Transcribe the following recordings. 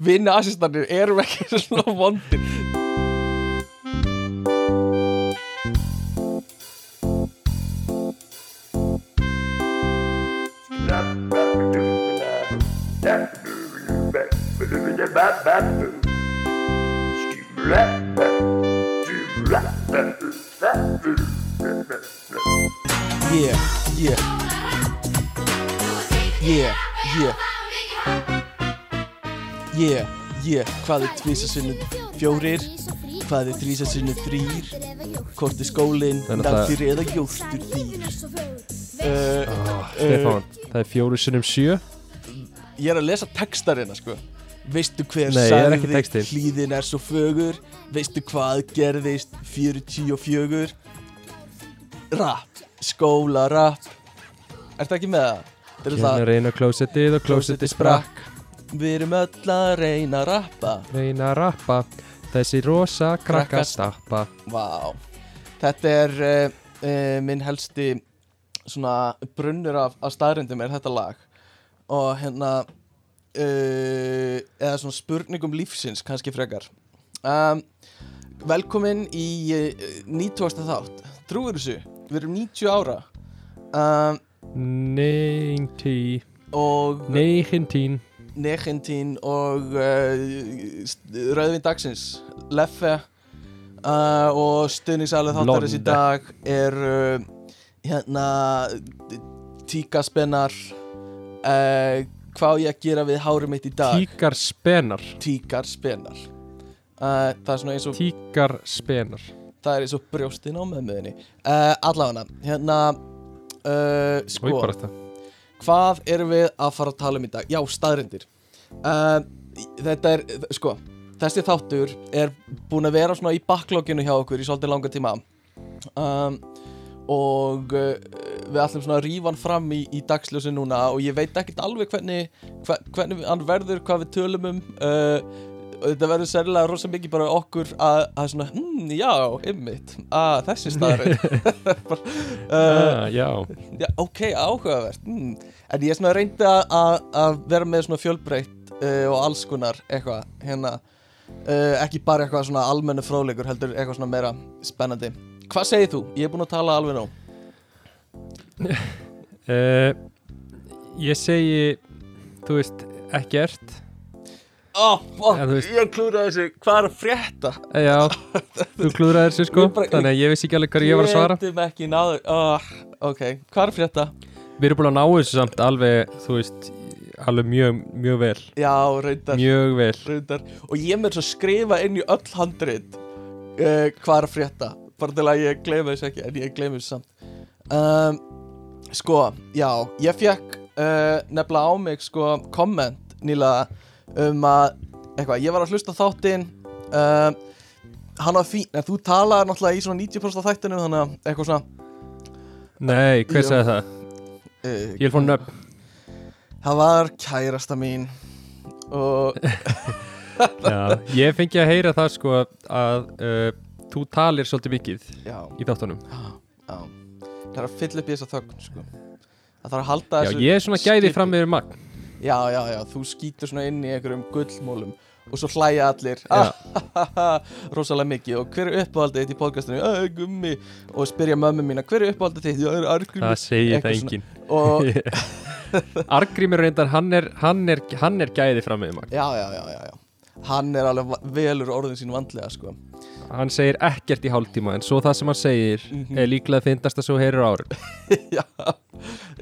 vinna assistanir erum ekki svona vondir Hvað er tvísa sinni fjórir? Hvað er þrísa sinni þrýr? Hvort er skólinn? Nafnir eða jóstur dýr? Uh, oh, Stefán, það er fjóru sinnum sjö ég er að lesa textarina sko Veistu hver Nei, er textinn. hlýðin er svo fögur Veistu hvað gerðist 44 Rap, skóla rap Ertu ekki með það? Eru Hérna reyna klósettið og klósettið sprakk Við erum öll að reyna að rappa. Reyna að rappa. Þessi rosa krakka stappa. Vá. Þetta er uh, uh, minn helsti svona brunnur af, af staðrindum er þetta lag. Og hérna uh, eða svona spurningum lífsins kannski frekar. Um, Velkomin í 90. þátt. Trúir þessu, við erum 90 ára. Um, 90 og 19 Negentín og uh, Rauðvin dagsins. Leffe uh, og stuðningsalið þáttarins í dag er uh, hérna tíkaspennar uh, hvað ég að gera við hárið mitt í dag? Tíkarspennar? Uh, það er svona eins og Tíkar spenar það er eins og brjóstin á meðmiðinni allavega hérna sko hvað erum við að fara að tala um í dag? Já, staðrindir uh, Þetta er, sko Þessi þáttur er búin að vera svona í backloginu hjá okkur í svolítið langa tíma. Um, og uh, við ætlum svona að rífa hann fram í, í dagsljósi núna og ég veit ekkert alveg hvernig hver, hvernig hann verður, hvað við tölum um. Uh, þetta verður sérlega rosa mikið bara okkur að, að svona, hm, já, ymmit að þessi staðrind uh, ah, Já, Já, ok, áhugavert mm. En ég er reyndi að, að, vera með fjölbreytt uh, og alls konar eitthvað hérna uh, ekki bara eitthvað svona almennu fróðleikur heldur eitthvað svona meira spennandi. Hvað segir þú? Ég er búinn að tala alveg nú uh, Ég segi Þú veist, ekkert oh, oh, En veist- Ég klúraði þessu, hvað er að frétta? Eh, Já, þú klúðraðir þessu sko. Ég bara- Þannig að ég vissi ekki alveg hvað ég var að svara. Getum ekki náður oh, Ok, hvað er að frétta? Við erum búin að ná þessu samt alveg, þú veist Alveg mjög, mjög vel. Já, reyndar, Mjög vel. Reyndar. Og ég mér svo skrifa inn í öll handrit uh, Hvað er að frétta. Bara til að ég gleyma þessu ekki En ég gleyma þessu samt. Um, Sko, já, ég fekk uh, nefnilega á mig sko komment nýlega um að eitthvað, ég var að hlusta þáttinn um, hann var fín, en þú talaði náttúrulega í svona 90% af þættinu þannig að eitthvað svona Nei, hver Já. sagði það? uh, Ég vil fá nöfn það var kærasta mín og Já, ég fengi að heyra það sko að uh, þú talir svolítið mikið já, í þáttunum já það er að fylla upp í þessa þögn sko það þarf að halda þessu ég er svona gæði skipi. fram yfir magn já, já, já, þú skýtur svona inn í einhverjum gullmólum og svo hlæja allir. Já. rosalega mikið. Og hver er uppáhaldið þitt í podcastinu? Æ, gummi. Og spyrja mömmu mína hver er uppáhaldið þitt, það er argrimi Það segir það enginn. Og Argrímur reyndar, hann er, hann er, hann er gæði fram magn já, já, já, já, já. Hann er alveg velur orðin sín vandlega sko. Hann segir ekkert í hálftíma en svo það sem hann segir Mhm. er líklega að fyndast að svo heyrir árun já,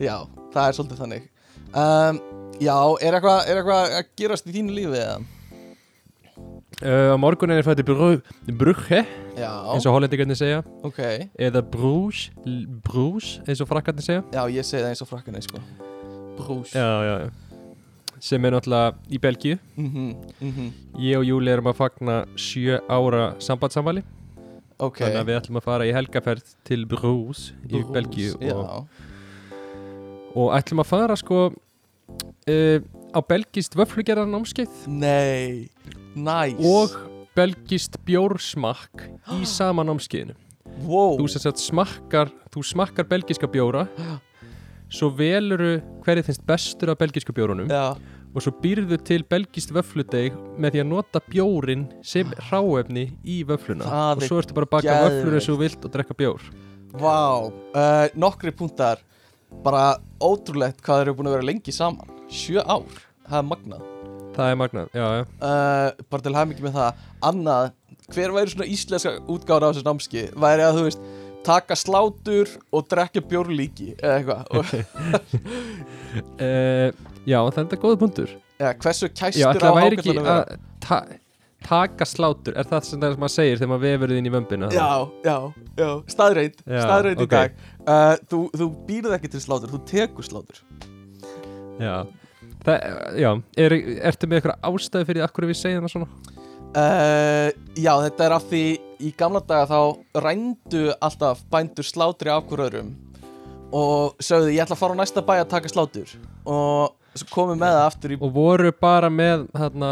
já, það er svolítið þannig. Um, já, er eitthvað eitthvað að gerast í þínu lífi eða? uh, morgun er fætti Brugge eins og hollendingarnir segja. Ok. Eða Bruges eins og frakkarnir segja. Já, ég segi það eins og frakkanei sko. Brús Já, já, já. Sem er náttúrulega í Belgíu. Mhm, mhm. Ég og Júli erum að fagna sjö ára sambandsamvali ok. Þannig að við ætlum að fara í helgaferð til Bruges í Brús, Belgíu og, og ætlum að fara sko uh, á belgist vöflugerðar námskeið nei, næs og belgist bjórsmakk í sama námskeiðinu. Wow. þú sagt smakkar þú smakkar belgiska bjóra svo veluru hverju finnst bestur af belgisku bjórunum já, og svo býrðu til belgist vöfludeg með því að nota bjórin sem ráefni í vöfluna. Og svo ertu bara að baka vöflur eins og vilt og drekka bjór. Vá, uh, nokkri punktar bara ótrúlegt hvað þeir eru búin að vera lengi saman. Sjö ár, það er magnað. Það er magnað, já, já. Uh, bara til hamingi með það. Annað, hver væri svona íslenska útgáður af þessu námski? Væri að þú veist taka slátur og drekja bjórlíki eða eitthvað. Uh, já, þetta er góða punktur. Eða, hversu já, kæstur á hákarlinn að vera taka slátur er það sem það sem maður segir þegar maður vefur þín í vömbina? Já, já, já, staðreind staðreind í dag. Uh, þú, þú býrð ekki til slátur, þú tekur slátur. Já, það, já er, ertu með eitthvað ástæði fyrir akkur við segjum það svona? Uh, já, þetta er af því í gamla daga þá rændu alltaf bændur slátri af hver öðrum og sögðu ég ætla að fara á næsta bæ að taka slátur. Og komum með það aftur í og voru bara með hérna,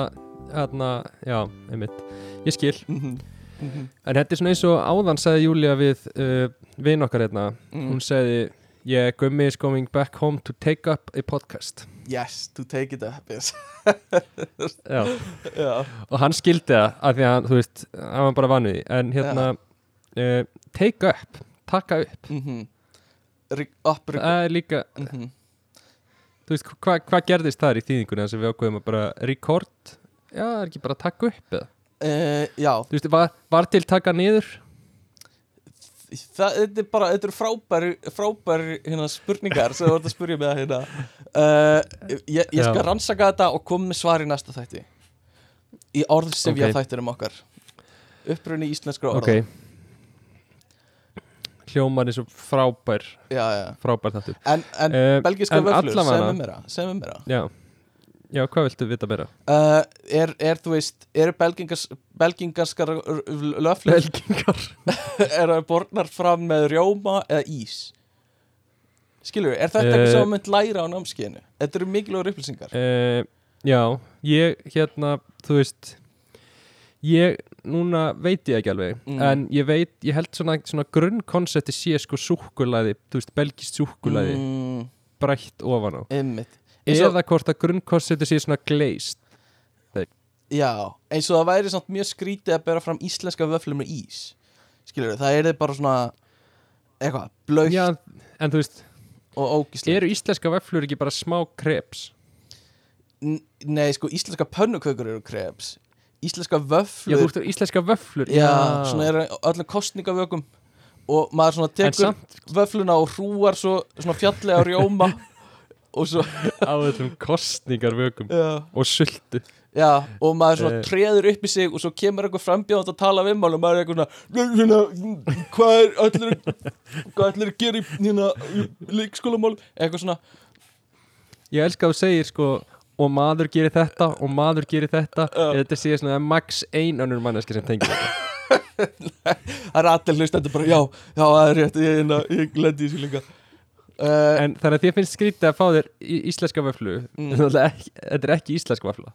hérna, já, einmitt. Ég skil, Mhm, mhm, en þetta er svona eins og áðan sagði Júlia við uh, vin okkar hérna, mm. hún sagði yeah, Gummi is going back home to take up a podcast. Yes, to take it up yes. já. Já, og hann skildi það af því að, þú veist, hann var bara vanið en hérna, uh, take up taka upp, mhm. Rí- Upp, rí- það er líka mhm. þú veist, hvað hva gerðist þar í þýðingunni? Að við ákveðum að bara record já, það er ekki bara að taka upp eða? Uh, já, þú veist, var, var til taka niður? Það, þetta er bara, þetta eru frábæri, frábæri hérna, spurningar sem þú ert að spurja með hérna. Uh, ég, ég skal Já. rannsaka þetta og koma með svar í næsta þætti. Í orðsifja Ok. þættinum okkar. Upprunni íslenskra orða. Ok. Hljómar eins og frábær já, já. frábær þáttur. En, en Eh, belgiska vöflur, allavega- segðu mér það já, hvað viltu vita meira? uh, er, er, þú veist, eru belgingars belgingarskar löflur? Belgingar. Er það borðnar fram með rjóma eða ís? Skilur er þetta Eh, eitthvað sem þú mynd læra á námskeiðinu? Þetta eru mikilvægur upplýsingar. Uh, já, ég hérna, þú veist ég, núna veit ég ekki alveg Mm. en ég veit, ég held svona, svona grunnkonsepti sé sko súkkulaði þú veist, belgist súkkulaði. Mm, brætt ofan á. Einmitt eða hvort að grunnkonsepti sé svona glazed. Já, eins og það væri samt mjög skrítið að bera fram íslenska vöflur með ís. Skilur það er bara svona eitthvað, blöytt já, en þú veist, og ógíslega eru íslenska veflur ekki bara smá kreps? Nei, sko, íslenska pönnukökur eru krebs Íslenska Já, vöflur þú veist, íslenska vöflur já, svona eru öllum kostningavökum og maður svona tekur samt vöfluna og hrúar svo svona fjallega rjóma svo, á þessum kostningarvökum já, og sultu. Já og maður svona Eh. treður upp í sig og svo kemur eitthvað frambjóðand að tala við maður og maður er eitthvað svona hérna, hvað er allir hvað allir gera í, hérna, í leikskólamál eitthvað svona. Ég elska að þú segir sko og maður gerir þetta og maður gerir þetta. Eða þetta sé svona að max ein önnur manneski sem tengir þetta. Það er allir hlustendur bara já, já það er rétt ég, hérna, ég lendi í líka uh, En þannig að þér finnst skrítið að fá þér íslenska vöflu Mm. mm. ekki, þetta er ekki íslenska vöfla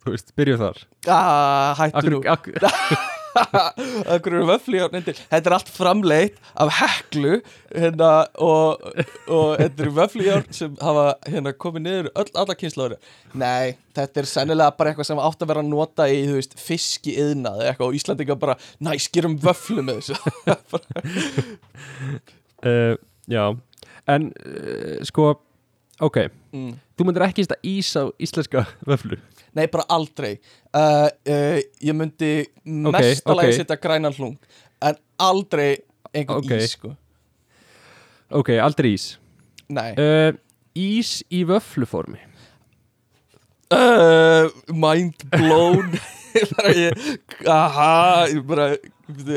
Þú veist, byrjum þar. Ah, hættu Akkur, nú. akkur, Akkur eru vöfli á nefndir Þetta er allt framleitt af heklu hérna, og, og þetta eru vöflijár sem hafa hérna, komið niður öll, alla kynslaður Nei, þetta er sennilega bara eitthvað sem átt að vera að nota í veist, fiski yðnað eitthvað. Og Íslandinga bara, næ, skerum vöflu með þessu. Uh, Já En uh, sko Ok, mm. þú myndir ekki stað ís á íslenska vöflu Nei, bara aldrei uh, uh, Ég myndi mestalagi ok. setja grænan hlung en aldrei einhvern Ok. ís sko. Ok, aldrei ís Nei uh, Ís í vöfluformi uh, Mind blown aha, ég bara,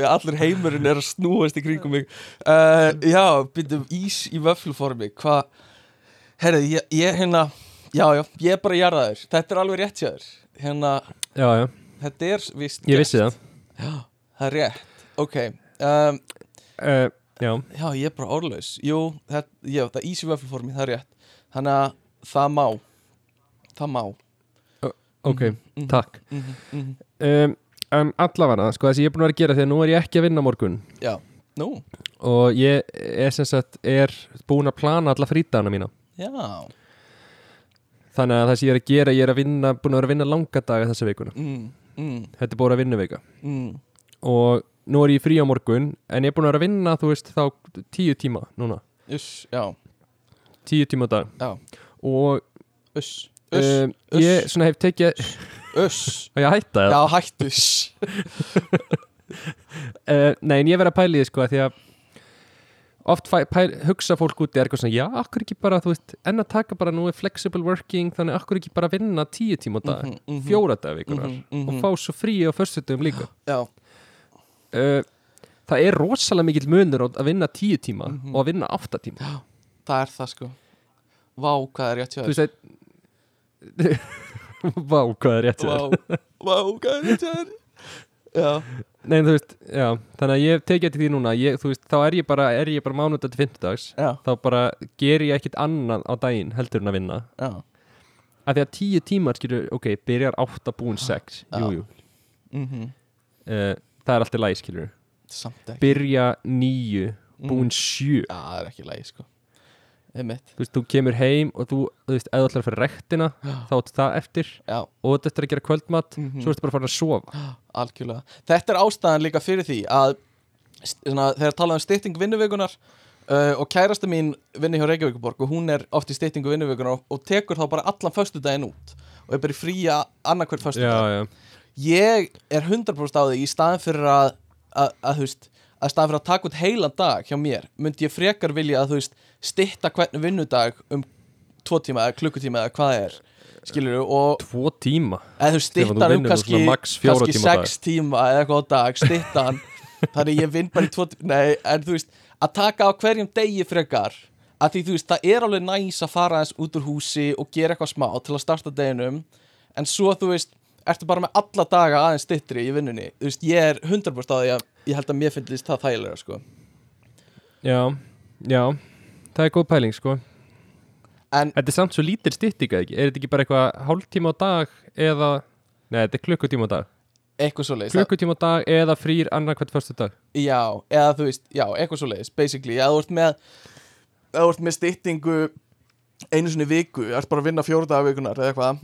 allir heimurinn er að snúast í kringum mig. Uh, já, byrjum ís í vöfluformi hvað, herrðu, ég, ég hérna já, já, ég er bara jarðaður. Þetta er alveg rétt hjá þér. Hérna, Já, já, þetta er vist ég vissi það. Já, það er rétt, ok um, uh, Já, já, ég er bara orðlaus. Jú, það, já, það er ís í vöfluformi, það er rétt. Þannig að það má það má. Ok, Mhm, takk. mhm, mhm. um, um, Allavega, sko það sem ég er búin að vera að gera þegar nú er ég ekki að vinna morgun. Já, nú, og ég er sem sagt er búin að plana alla frítagana mína. Já. Þannig að það sem ég er að gera, ég er að vinna búin að vera að vinna langa daga þessa vikuna. Mm, mm, þetta er búin að vinna vika mm. og nú er ég frí á morgun en ég er búin að vera að vinna, þú veist, þá tíu tíma núna, Uss, já, tíu tíma dag. Já. Og Uss, uss, um, ég svona hef tekið og ég hætta Já, hættu uh, nei en ég verið að pæli því sko að því að oft fæ, pæl, hugsa fólk úti er eitthvað svona, já, akkur ekki bara, þú veist en að taka bara, nú er flexible working þannig akkur ekki bara vinna tíu tíma á dag Mhm, mhm. fjóra dag vikunar Mhm, mhm. og fá svo frí á föstudum líka? Já, uh, það er rosalega mikill munur að vinna tíu tíma Mhm. og að vinna átta tíma. Það er það sko. Vá, hvað er rétt hjá þú þér. veist að Vá, hvað er rétt þér? Vá, hvað er rétt Já, Nei, þú veist, já, þannig að ég tekið til því núna ég, þú veist, þá er ég bara, er ég bara mánudag til fimmtudags, já, þá bara ger ég ekkit annað á daginn heldur en að vinna. Já. Að því að tíu tímar, skilur, ok, byrjar átta búin sex, Já. jú, jú. Mm uh, það er alltaf læg, skilur Samt ekki. Byrja níu, búin sjö. Já, það er ekki lægi sko þú veist, þú kemur heim og þú, þú veist, eða að fyrir rektina þá áttu það eftir Já, og þetta eftir að gera kvöldmatt Mhm. svo ertu bara farin að sofa. Algjörlega. Þetta er ástæðan líka fyrir því að svona, þegar talað um stytting vinnuvikunar uh, og kærasta mín vinni hjá Reykjavíkuborg og hún er oft í styttingu vinnuvikunar og, og tekur þá bara allan föstudaginn út og er bara í fría annarkvært föstudag já, já, ég er 100% á því í staðin fyrir að, að, að að staðin fyrir að taka út heilan dag hjá mér myndi ég frekar vilja að þú veist stitta hvern vinnudag um tvo tíma eða klukkutíma eða hvað er skilur og tvo tíma? Eða þú Stefán, stitta þú hann um kannski, kannski sex tíma eða eitthvað á dag stitta hann. Þannig ég vinn bara í tvo tíma nei en þú veist að taka á hverjum degi frekar að því þú veist það er alveg næs að fara aðeins út úr húsi og gera eitthvað smá til að starta deginum. En svo þú veist ertu bara með alla daga aðeins stittri í vinnunni. Þú veist ég er 100% á því að ég held að mér finnst það þægilega sko. Já, já, það er góð pæling sko. En Þetta er samt svo lítil stytting eða ekki? Er þetta ekki bara eitthvað hálftíma á dag eða, nei þetta er klukkutíma á dag. Eitthvað svo leiðis klukkutíma á dag eða frýr annar hvert fyrstu dag Já, eða þú veist, já, eitthvað svo leiðis basically, eða þú ert með eða þú ert með styttingu einu sinni viku, ert bara að vinna fjóru daga vikunar eða eitthvað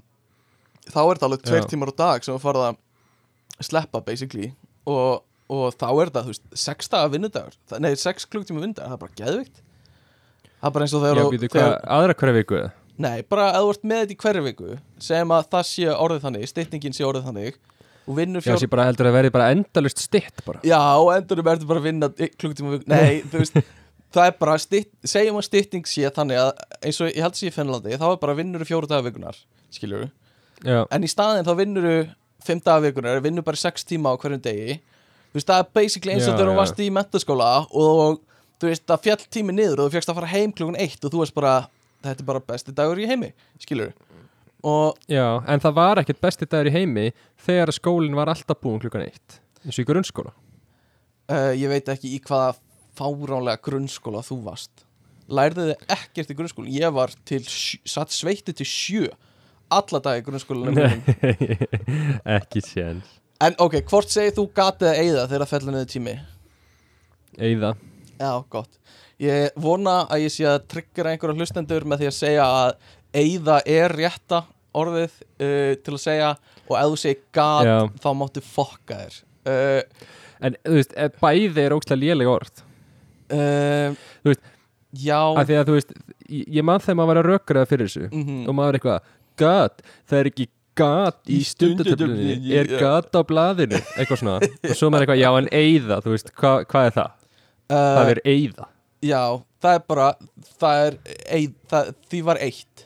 þá er þetta alveg tveir tímar á dag sem þú farið að sleppa basically. Og, og þá er þetta, þú veist, sex daga vinnudagur. Nei, sex klukktíma vinnudagur, það er bara geðvikt það er bara eins og Já, þegar, býtu, þú- hvað, þegar aðra hverja viku? Nei, bara að þú ert með þetta í hverju viku sem að það sé orðið þannig, styttingin sé orðið þannig og vinnur Já, fjóru þessi bara heldur að verði bara endalust stytt bara. Já, og endurum ertu bara að vinna á viku. Nei, þú veist Það er bara, stytt, segjum að stytting sé þannig að eins og ég held sér í Finnlandi þá er bara vinnur fjóru daga vikunar, skilur Já, en í staðinn þá vinnur fimm daga vikunar, vinnur bara sex tíma á hverjum degi. Þú veist, það er basically eins og Já, þegar þú já. varst í mentaskóla og þú veist, það fjall tími niður og þú fjöxt að fara heim klukkan eitt og þú veist bara, þetta er bara besti dagur í heimi skilur og já, en það var ekkert besti dagur í heimi þegar skólinn var alltaf búin klukkan eitt eins og í grunnskóla. Uh, ég veit ekki í hvaða fáránlega grunnskóla þú varst. Lærðu þið ekkert í grunnskóla ég var til, satt sveitti til sjö alla dag í grunnskólanum. Mínum. Ekki séns. En ok, hvort segir þú gatið að eyða þegar það fellur niður tími? Eyða já, gott. Ég vona að ég sé að tryggjara einhverja hlustendur með því að segja að eyða er rétta orðið uh, til að segja og ef þú segir gat Já. þá máttu fokka þér. Uh, En þú veist, eh, bæði er ógstlega léleg orð. Uh, Þú veist, já. af því að þú veist, ég, ég man þegar maður var að rökraða fyrir þessu mhm. og maður er eitthvað, gat, það er ekki gat í stundatöflunni, er gat á blaðinu? Eitthvað svona, og svo maður er eitthvað, já en eyða þú veist, hva, hvað er það? Uh, Það er eyða. Já, það er bara það er, eið, það, því var eitt.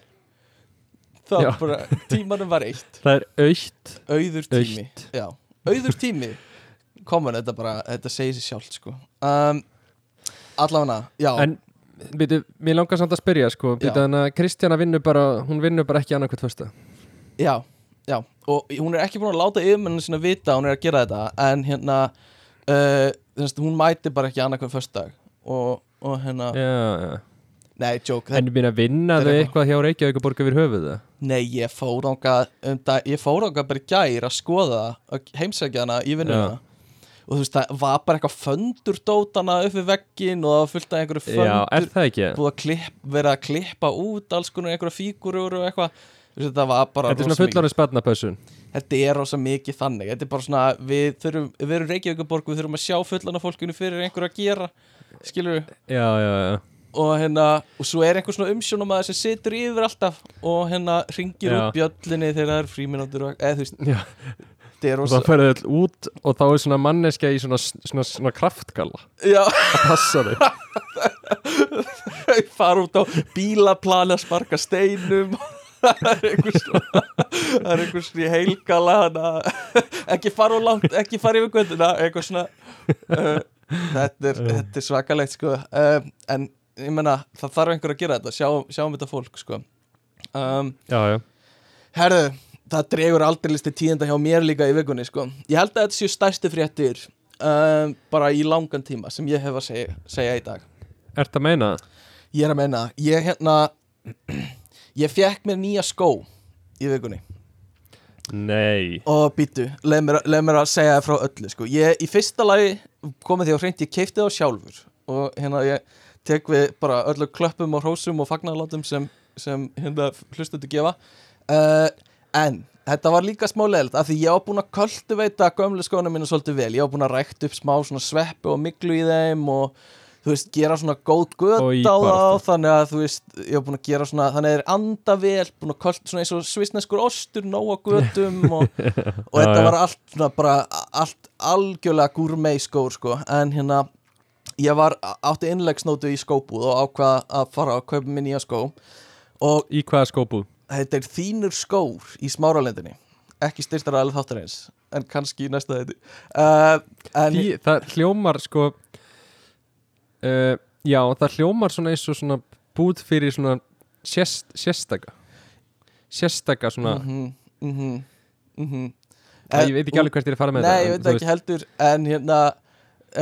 Það Já. bara, tímanum var eitt. Það er aukt auður tími. Autt. Já, auður tími. Komin, þetta bara, þetta segir sér sjálft sko. Um, allavega, já. En, byrju, mér langar samt að spyrja sko, byrju, þannig að Kristjana vinnur bara hún vinnur bara ekki annað hvert fyrsta já, já, og hún er ekki búin að láta yfirmennin sinna vita að hún er að gera þetta en hérna uh, þess, hún mæti bara ekki annað hvern föstudag. Og, og hérna, Já, já. Nei, joke En minna vinna þetta þau er eitthvað hjá Reykjavíkuborg yfir höfuð það? Nei, ég fór ánga um dag, ég fór ánga bara í gær að skoða að heimsækja hana í vinnuna. Og þú veist, það var bara eitthvað föndur dótana upp við veggin og það var fullt af einhverju Já, er föndur það ekki? búið að klipp, vera að klippa út alls konar einhverja fígurur og eitthvað. Þú þetta var bara Þetta er svona fullorðin spadnapössun þetta er rosa mikið þannig. Þetta er bara svona, við þurfum við erum Reykjavíkuborg, við þurfum að sjá fullana fólkinu fyrir einhver að gera, skilur við Já, já, já. Og hérna, og svo er einhver svona umsjónumæður sem situr yfir alltaf og hérna ringir Já. út bjöllinni þegar það er fríminútur og, eða þú veist, Já, þetta er og rosa þá ferðu öll út og þá er svona manneskja í svona, svona, svona kraftgalla. Já, að passa þig þau fara út á bílaplani að sparka steinum það er einhver svona er í heilgala ekki fara og langt ekki fara yfir gönduna eitthvað svona uh, þetta, er, þetta er svakalegt sko. Uh, en ég menna það þarf einhver að gera þetta sjá, sjáum þetta fólk sko. Um, Já, já. herðu það dregur aldrei listi tíðenda hjá mér líka í vikunni sko. Ég held að þetta séu stærstu fréttir um, bara í langan tíma sem ég hef að segja, segja í dag. Ertu að meina? Ég er að meina, ég hérna Ég fekk mér nýja skó Í vikunni. Nei. Og býtu, leið mér, leið mér að segja það frá öllu sko. Ég í fyrsta lagi komið því á hreint, ég keipti það sjálfur. Og hérna ég tek við bara öllu klöppum og hrósum og fagnarlátum sem, sem hérna hlustuðu gefa. Uh, En þetta var líka smá leilt af því ég var búin að kultiveita gömlu skóna mínu svolítið vel. Ég var búin að rækt upp smá svona sveppi og miklu í þeim og þú veist, gera svona góð göt Og í á þá þannig að þú veist, ég var búin að gera svona þannig að þeir anda vel, búin að költ svona eins og svisneskur ostur, nóa götum og, og þetta var allt svona bara, allt algjörlega gourmet skór sko, en hérna ég var, átti innlegsnótu í skóbúð og ákvað að fara að kaupa mér nýja skó. Og Í hvaða skópu? þetta er þínur skór í smáralendinni ekki styrstara alveg þáttur eins en kannski í næsta þetta uh, en Því, það hljómar sko uh, Já, það hljómar svona eins og svona búð fyrir svona sérst, sérstaka. Sérstaka svona mhm, mhm, mhm. Æ, Ég veit ekki alveg hvert ég er að fara með Nei, þetta ég en veit ekki heldur En hérna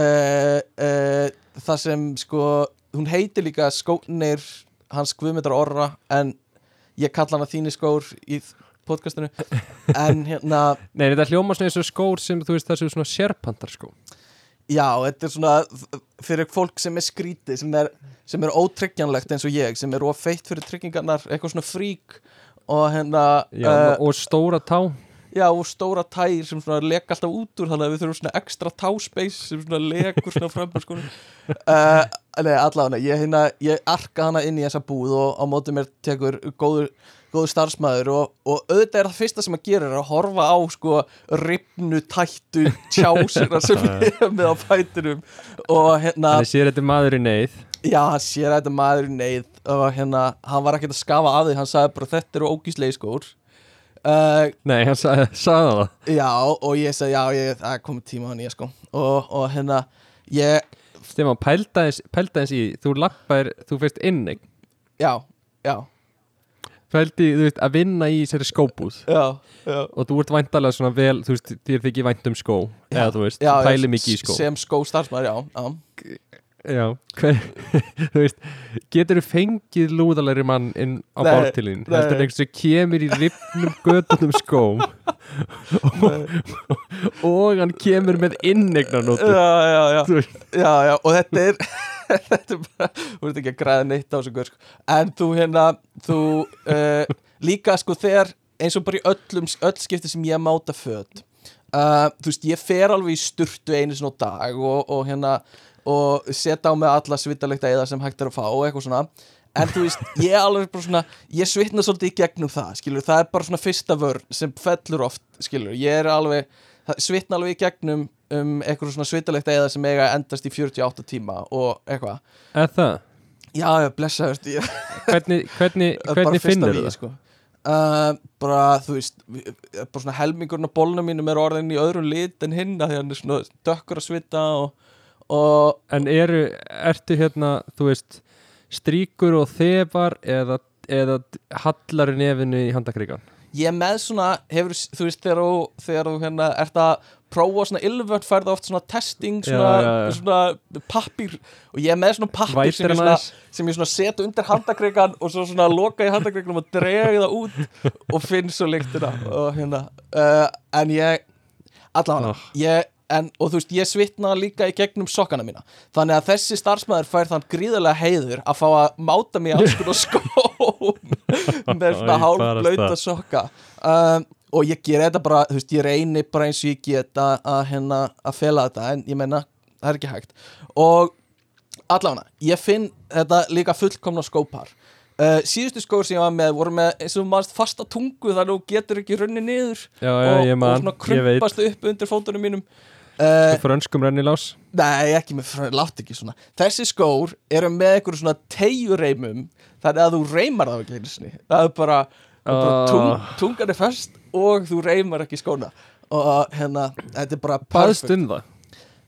uh, uh, Það sem sko Hún heitir líka skónir Hans Guðmyndar Orra En ég kalla hana þínu skór í podcastinu. En hérna Nei, þetta hljómar svona eins og skór sem þú veist það séu svona sérpantar skó Já, þetta er svona Fyrir fólk sem er skrítið Sem er, sem er ótryggjanlegt eins og ég Sem er ofeitt fyrir tryggingarnar Eitthvað svona frík Og hérna Já, uh, og stóra tá. Já, og stóra tær sem svona leka alltaf út úr þannig að við þurfum svona ekstra táspace sem svona lekur svona fram úr skónum. Uh, Nei, allavega, ég, hérna, ég arka hana inn í þessa búð og á móti mér tekur góður, góður starfsmæður og, og auðvitað er það fyrsta sem að gera er að horfa á sko ripnu tættu tjásina sem ég hef með á fætinum og hérna, Þannig sér þetta maður í neyð. Já, sér að þetta maður í neyð og hérna, hann var ekkert að skafa af því, hann sagði bara þetta eru ógíslegi skór. Uh, Nei, hann sagði, sagði það? Já, og ég sagði, já, ég, það komið tíma á nýja sko. Og, og hérna, ég, Stefán, pældaðins í Þú lappar, þú fyrst innig já, já, Pældi, þú veist, að vinna í sér skóbúð. Já, já. Og þú ert væntalega svona vel Þú veist, þér þykir vænt um skó Eða þú veist, já, pæli já, mikið í skó. Sem skó starfsmæður, já, já hver, þú veist Getur þú fengið lúðalegri mann inn á Nei, bártilin nei. Heldur en einhvers sem kemur í ripnum göttunum skóm og, og hann kemur með innegnarnótu Já, já, já, já, já, og þetta er þetta er bara, þú veist ekki að græða neitt á þessu gaur, sko. en þú hérna þú uh, líka sko þegar eins og bara í öllum, öll skipti sem ég máta föt uh, þú veist, ég fer alveg í sturtu einu á dag og, og hérna og setja á mig alla svitalegta eða sem hægt er að fá og eitthvað svona. En þú veist, ég er alveg bara svona ég svitna svolítið í gegnum það, skilur það er bara svona fyrsta vörn sem fellur oft skilur, ég er alveg svitna alveg í gegnum um eitthvað svona svitalegt eða sem eiga endast í 48 tíma og eitthvað. Eða það? Já, já, blessaður ég, Hvernig, hvernig, hvernig finnur vígi, það? sko. uh, bara, þú veist bara svona helmingurinn á bólnum mínum er orðin í öðrum lit en hinn að því hann er svona dökkur að svita og, og En eru, ertu hérna, þú veist stríkur og þefar eða, eða hallar í nefinu í handakrigan? ég með svona, hefur, þú veist, þegar þú, þegar þú hérna, ert að prófa svona ylvöld, færðu oft svona testing, svona, Já, já, já. svona pappir, og ég er með svona pappir sem ég svona, sem ég svona set undir handakrigan og svo svona loka í handakriganum og drega það út og finn svo lyktina og hérna, uh, en ég allavega, Oh. ég en, og þú veist, ég svitna líka í gegnum sokkana mína. Þannig að þessi starfsmæður fær þann gríðarlega heiður að fá að máta mig alls konar skóm með svona hálfblauta barasta. sokka. Um, og ég ger þetta bara, þú veist, ég reyni bara eins og ég get að, hérna, að fela þetta. En ég meina, það er ekki hægt. Og allavega, ég finn þetta líka fullkomna skópar. Uh, síðustu skór sem ég var með voru með eins og maður fasta tungu þannig að þú getur ekki runni niður. Já, já, og, og svona krumpast upp undir fótunum mínum uh, Frönskum rennilás? Nei, ekki með, frá- látt ekki svona. Þessi skór eru með einhverjum svona teigureimum Þannig að þú reymar það ekki einu sinni. Það er bara, er bara Ah. tung, tungan er fest og þú reymar ekki skóna. Og hérna, þetta er bara perfect um það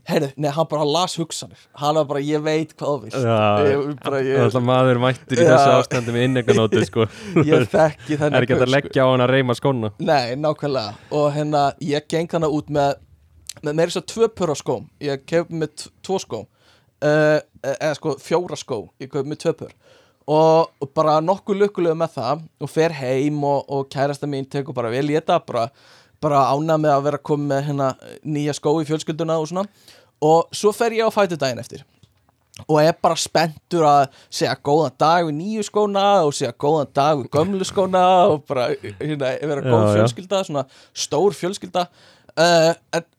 Heyrðu, nei, hann bara las hugsanir. Hann var bara, ég veit hvað þú vilt. Alltaf maður mættur í þessu ástandi með innegganótu sko. Ég þekki þennan Er ekki að leggja á hann að reyma skóna? Nei, nákvæmlega. Og hérna, ég geng þannig út með með meira svo tvö pör á skóm. Ég kef með tvo skó uh, eða sko fjóra skó Ég kef með tvö pör. Og, og bara nokkuð lukkulega með það og fer heim og, og kærasta mín tekur bara vel í þetta bara, bara ána með að vera að koma með hérna nýja skó í fjölskylduna og svona. Og svo fer ég á fætu daginn eftir. Og er bara spenntur að segja góðan dag við nýju skóna og segja góðan dag við gömlu skóna og bara hérna, vera góð Já, já. fjölskylda svona stór fjölskylda. Uh, en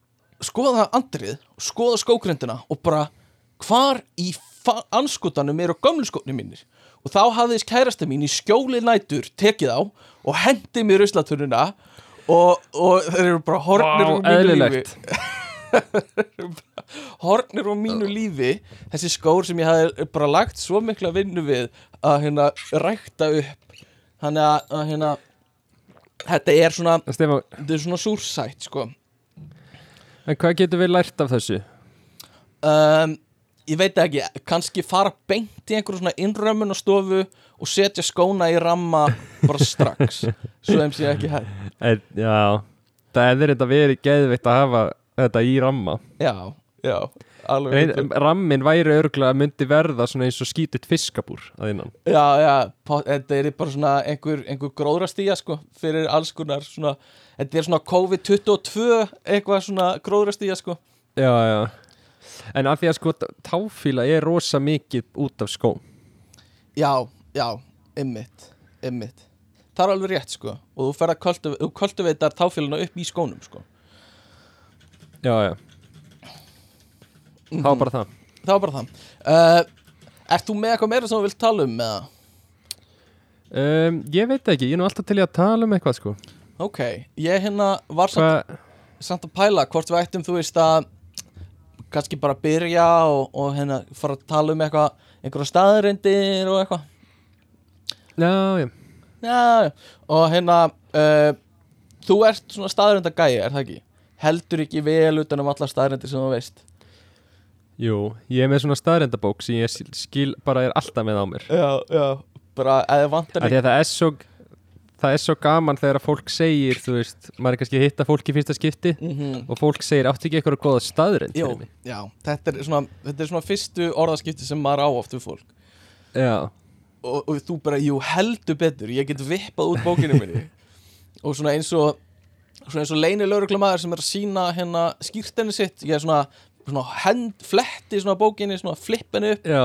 skoða andrið skoða skókrindina og bara hvar í anskotanum eru gömlu skóknir mínir? Og þá hafði þess kærasta mín í skjóli nætur tekið á og hendi mér ruslatununa og, og þeir eru bara hornir Vá, úr mínu eðlilegt. lífi hornir úr mínu lífi. Þessi skór sem ég hafði bara lagt svo mikla vinnu við að hérna rækta upp. Þannig að, hérna þetta er svona, þetta er svona súrsætt sko en hvað getur við lært af þessu? um, ég veit ekki, kannski fara beint í einhverju svona innrömmun og stofu og setja skóna í ramma bara strax svo þeim sé ekki hægt. Er, já, það er þetta verið geðveitt að hafa þetta í ramma. Já, já, alveg Ein, Rammin væri örgulega myndi verða svona eins og skítið fiskabúr að innan. Já, já, þetta er bara svona einhver, einhver gróðrastíja sko fyrir alls konar svona þetta er svona COVID-22 eitthvað svona gróðrastíja sko. Já, já. En að því að sko táfíla er rosa mikið út af skóm. Já, já, ymmit ymmit, það er alveg rétt sko. Og þú fer að kultiv- kultiveitar táfélina upp í skónum sko. Já, já. Það var bara það. Það var bara það. Uh, Ert þú með eitthvað meira sem þú vilt tala um um, Ég veit ekki, ég er nú alltaf til í að tala um eitthvað sko Ok, ég hérna var samt, samt að pæla hvort við ættum þú veist að kannski bara byrja og, og hérna fara að tala um eitthvað einhverja staðarindir og eitthvað. Já, já. Já, já, og hérna uh, þú ert svona staðarinda gæi, er það ekki? Heldur ekki vel utan um allar staðarindir sem þú veist. Jú, ég er með svona staðrendabók sem ég skil- bara er alltaf með á mér. Já, já, bara eða vantar að það er svo það er svo gaman þegar að fólk segir þú veist, maður er kannski að hitta fólk í fyrsta skipti mm og fólk segir, áttu ekki eitthvað góða staðrend Jó, já, þetta er, svona, þetta er svona fyrstu orðaskipti sem maður á oft við fólk. Já, og, og þú bara, jú, heldur betur ég get vippað út bókinu minni. Og svona eins og svona eins og leini lauruglamæður sem er að sína hérna skýrtenni sitt ég er svona, svona hend, fletti svona bókinni svona flippinu upp já,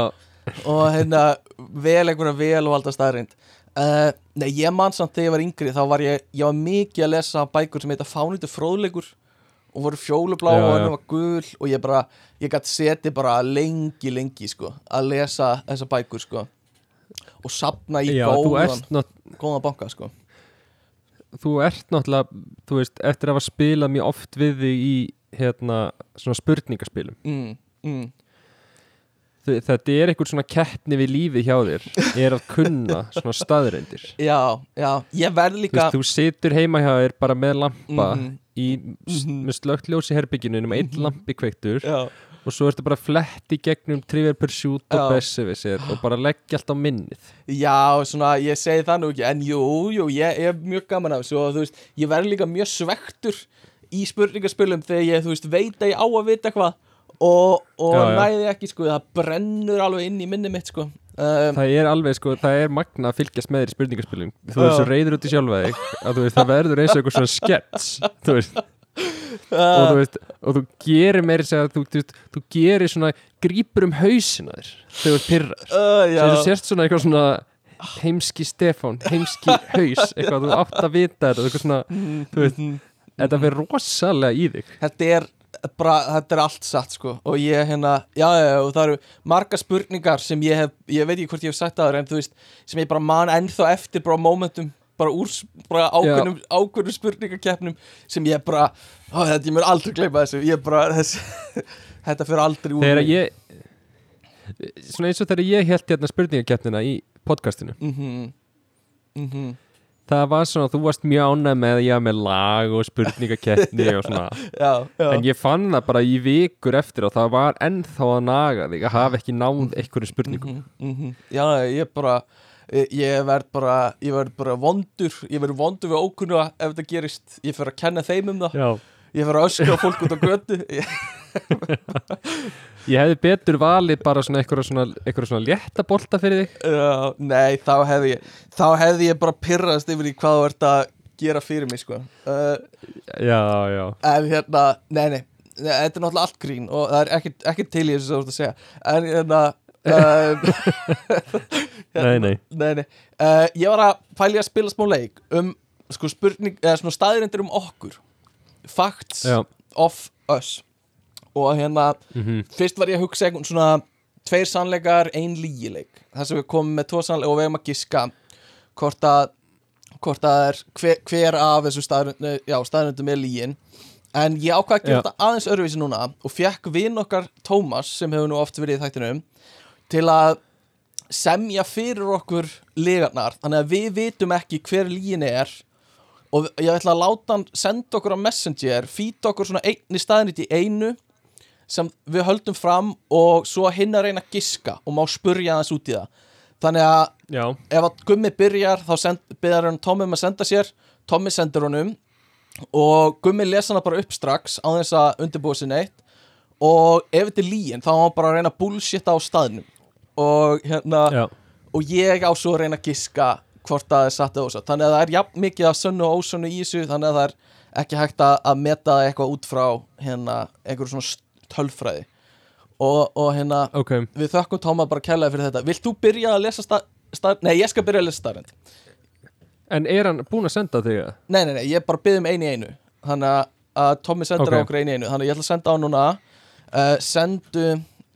og hérna vel einhverja vel og alltaf staðrind uh, Nei, ég man samt þegar ég var yngri þá var ég, ég var mikið að lesa bækur sem heita Fánýttu fróðleikur og voru fjólublá og henni var gul og ég bara, ég gæti setið bara lengi, lengi sko, að lesa þessa bækur sko. Og sapna í já góðan, not, góðan banka sko. Þú ert náttúrulega þú veist, eftir að hafa spilað mjög oft við þig í hérna, svona spurningaspilum. Mm, mm. Þetta er einhver svona keppni við lífið hjá þér er að kunna svona staðrendir Já, já, ég verð þú, líka veist, þú situr heima hjá þér bara með lampa Mhm. í, s- Mhm. með slögt ljós í herbygginu nema einn lampi kveiktur Já, og svo ertu bara flett í gegnum Trivial Pursuit og Já. Besserwisser og bara leggja allt á minnið Já, svona, ég segi það nú ekki En jú, jú, ég ég er mjög gaman af þessu Og þú veist, ég verð líka mjög svektur Í spurningaspilum þegar ég, þú veist, veit að ég á að vita hvað Og, og Já, já. næði ekki, sko Það brennur alveg inn í minni mitt, sko. Um, það er alveg sko, það er magna að fylgjast með þér í spurningaspilum. Þú er svo reyður út í sjálfa þig að þú veist, það verður eins og eitthvað svona skets þú veist, og þú veist, og þú gerir meiri segja, þú, þú, veist, þú gerir svona grípur um hausina þér þegar þú pyrraður uh, þú sérst svona eitthvað svona heimski Stefán, heimski haus eitthvað, þú átt að vita þetta eitthvað svona, þú veist, þetta fyrir rosalega í þig. Þetta er bara, þetta er allt satt sko. Og ég hérna, já, já, já, og það eru marga spurningar sem ég hef, ég veit ekki hvort ég hef sagt það en þú veist, sem ég bara man ennþá eftir bara momentum, bara úr bara ákveðnum, ákveðnum spurningakeppnum sem ég bara, ó, þetta ég mér aldrei gleyma þessu, ég bara, þessi þetta fyrir aldrei úr þegar ég svona eins og þegar ég held hérna spurningakeppnina í podcastinu. Mhm, mhm það var svona, þú varst mjög ánæg með já, með lag og spurningakeppni og svona, já, já, en ég fann það bara í vikur eftir og það var ennþá að naga þig að hafa ekki náð einhverjum spurningum Mhm, mhm. Já, ég bara ég- verð bara, ég verð bara vondur ég verð vondur við ókunnu ef þetta gerist ég fer að kenna þeim um það. Já. Ég fer að öskra fólk út á götu ég, hefði betur valið bara svona eitthvað svona, eitthvað svona létta bolta fyrir þig. Já, Nei, þá hefði ég þá hefði ég bara pyrrast yfir í hvað þú ert að gera fyrir mig sko. Uh, Já, já. en hérna, nei, nei Þetta er náttúrulega allt grín og það er ekkert, ekkert til í þessu sem þú ert að segja. En hérna um, Nei, nei. Nei, nei. Uh, Ég var að pæli að spila smá leik um sko spurning, eða svona staðirindir um okkur. Facts Já, of us og hérna, mhm. fyrst var ég að hugsa einhvern svona tveir sannleikar, ein lígileik þar sem við komum með tvo sannleika og við hefum að giska hvort að hvort að er hver, hver af þessu staðrindum, já, staðrindum er lígin en ég ákvað að gera þetta aðeins öðruvísi núna og fekk vinn okkar Tómas sem hefur nú oft verið í þættinum til að semja fyrir okkur legarnar þannig að við vitum ekki hver lígin er og ég ætla að láta hann senda okkur á Messenger fýta okkur svona einni staðnit í einu sem við höldum fram og svo hinn að reyna að giska og má spurja hans út í það. Þannig að Já, ef að Gummi byrjar þá byrjar hann Tommi um að senda sér. Tommi sendur honum og Gummi lesa hana bara upp strax á þess að undirbúa sér neitt. Og ef þetta er líin þá á hann bara að reyna að bullshitta á staðnum. Og hérna já, og ég á svo að reyna að giska hvort það er satt eða ósatt. Þannig að það er jafn mikið af sönnu og ósönnu í þessu þannig að það er ekki hægt að, að meta eitthvað út frá hérna einhverju svona tölfræði. Og, og hérna ok. við þökkum Tóma bara kærlega fyrir þetta. Vilt þú byrja að lesa stað, stað Nei, ég skal byrja að lesa staðrind En er hann búinn að senda þig það? Nei, nei, nei, ég bara byrð um einu í einu. Þannig að, Tommi sendur Ok. á okkur einu í einu. Þannig að ég ætla að senda á núna. Uh, Sendu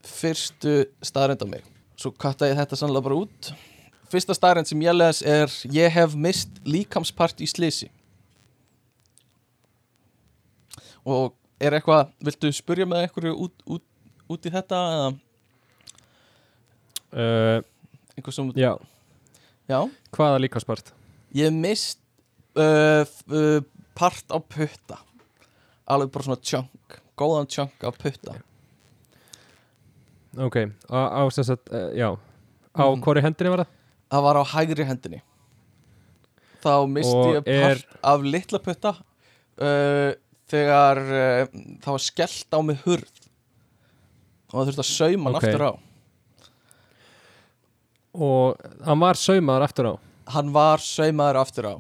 fyrstu staðrind á mig. Svo katta ég þetta sannlega bara út. Fyrsta staðrind sem ég les er Ég hef mist líkamspart í slisi Og er eitthvað Viltu spyrja með einhverju út, út, út í þetta eða? Uh, einhver sem já, Já. Hvaða líkaspart? Ég mist uh, f- uh, part á putta. Alveg bara svona chunk góðan chunk af putta. Ok, á, á sem sagt, já. Á Mhm. hvori hendinni var það? það var á hægri hendinni. Þá misti Og ég part er- af litla putta uh, þegar uh, það var skellt á mig hurð. Og það þurfti að sauma hann Ok. aftur á. Og hann var saumaður aftur á? Hann var saumaður aftur á.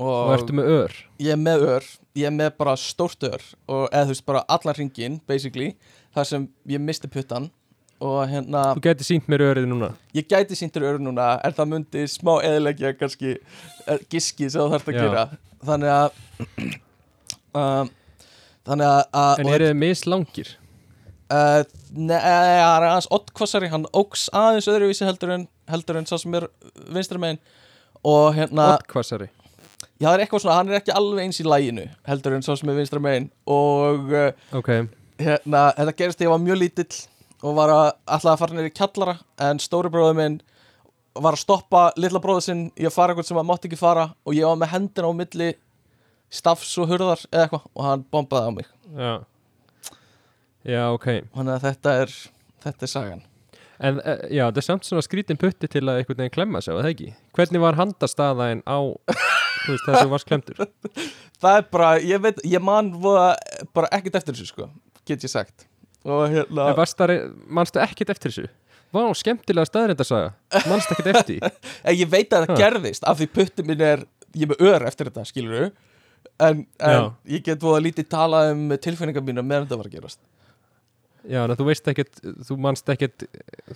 Og, Og ertu með ör? Ég er með ör. Ég er með bara stórt ör. Og eða þú veist bara allan ringin basically þar sem ég misti puttan og hérna Þú geti sínt mér örið núna. Ég gæti síntur ör núna en það myndi smá eðilegja kannski eh, giski sem þú þarfst að Já. gera. Þannig að um, þannig að, að En eru þið mislangir? Uh, Nei, það er aðeins oddkvassari, hann óks aðeins öðruvísi heldur en, heldur en sá sem er vinstra megin. Og hérna, Oddkvassari já það er eitthvað svona, hann er ekki alveg eins í læginu heldur en sá sem er vinstra megin. Og uh, Ok, hérna, þetta gerist þegar ég var mjög lítill og var að alltaf að fara neyri kjallara en stóri bróður minn var að stoppa litla bróður sinn í að fara eitthvað sem hann mátti ekki fara og ég var með hendina á milli stafs og hurðar eða eitthvað og hann bombaði á mig já Já, ok þannig að þetta er, þetta er sagan En uh, já, það er samt svona skrítin putti til að einhvern veginn klemma sig, var það ekki? Hvernig var handastaðaðin á þú veist, þessu varst klemdur? það er bara, ég veit, ég man bara ekkert eftir þessu sko get ég sagt og hérna manstu ekkert eftir þessu? Vá, skemmtilega staðrindarsaga Manstu ekkert eftir ég veit að það Ha. gerðist af því putti minn er, ég er með ör eftir þetta skilur en, en Já. ég get að lítið tala um tilfinningar mínu meðan þetta var að gerast. Já, en þú veist ekkert, þú manst ekkert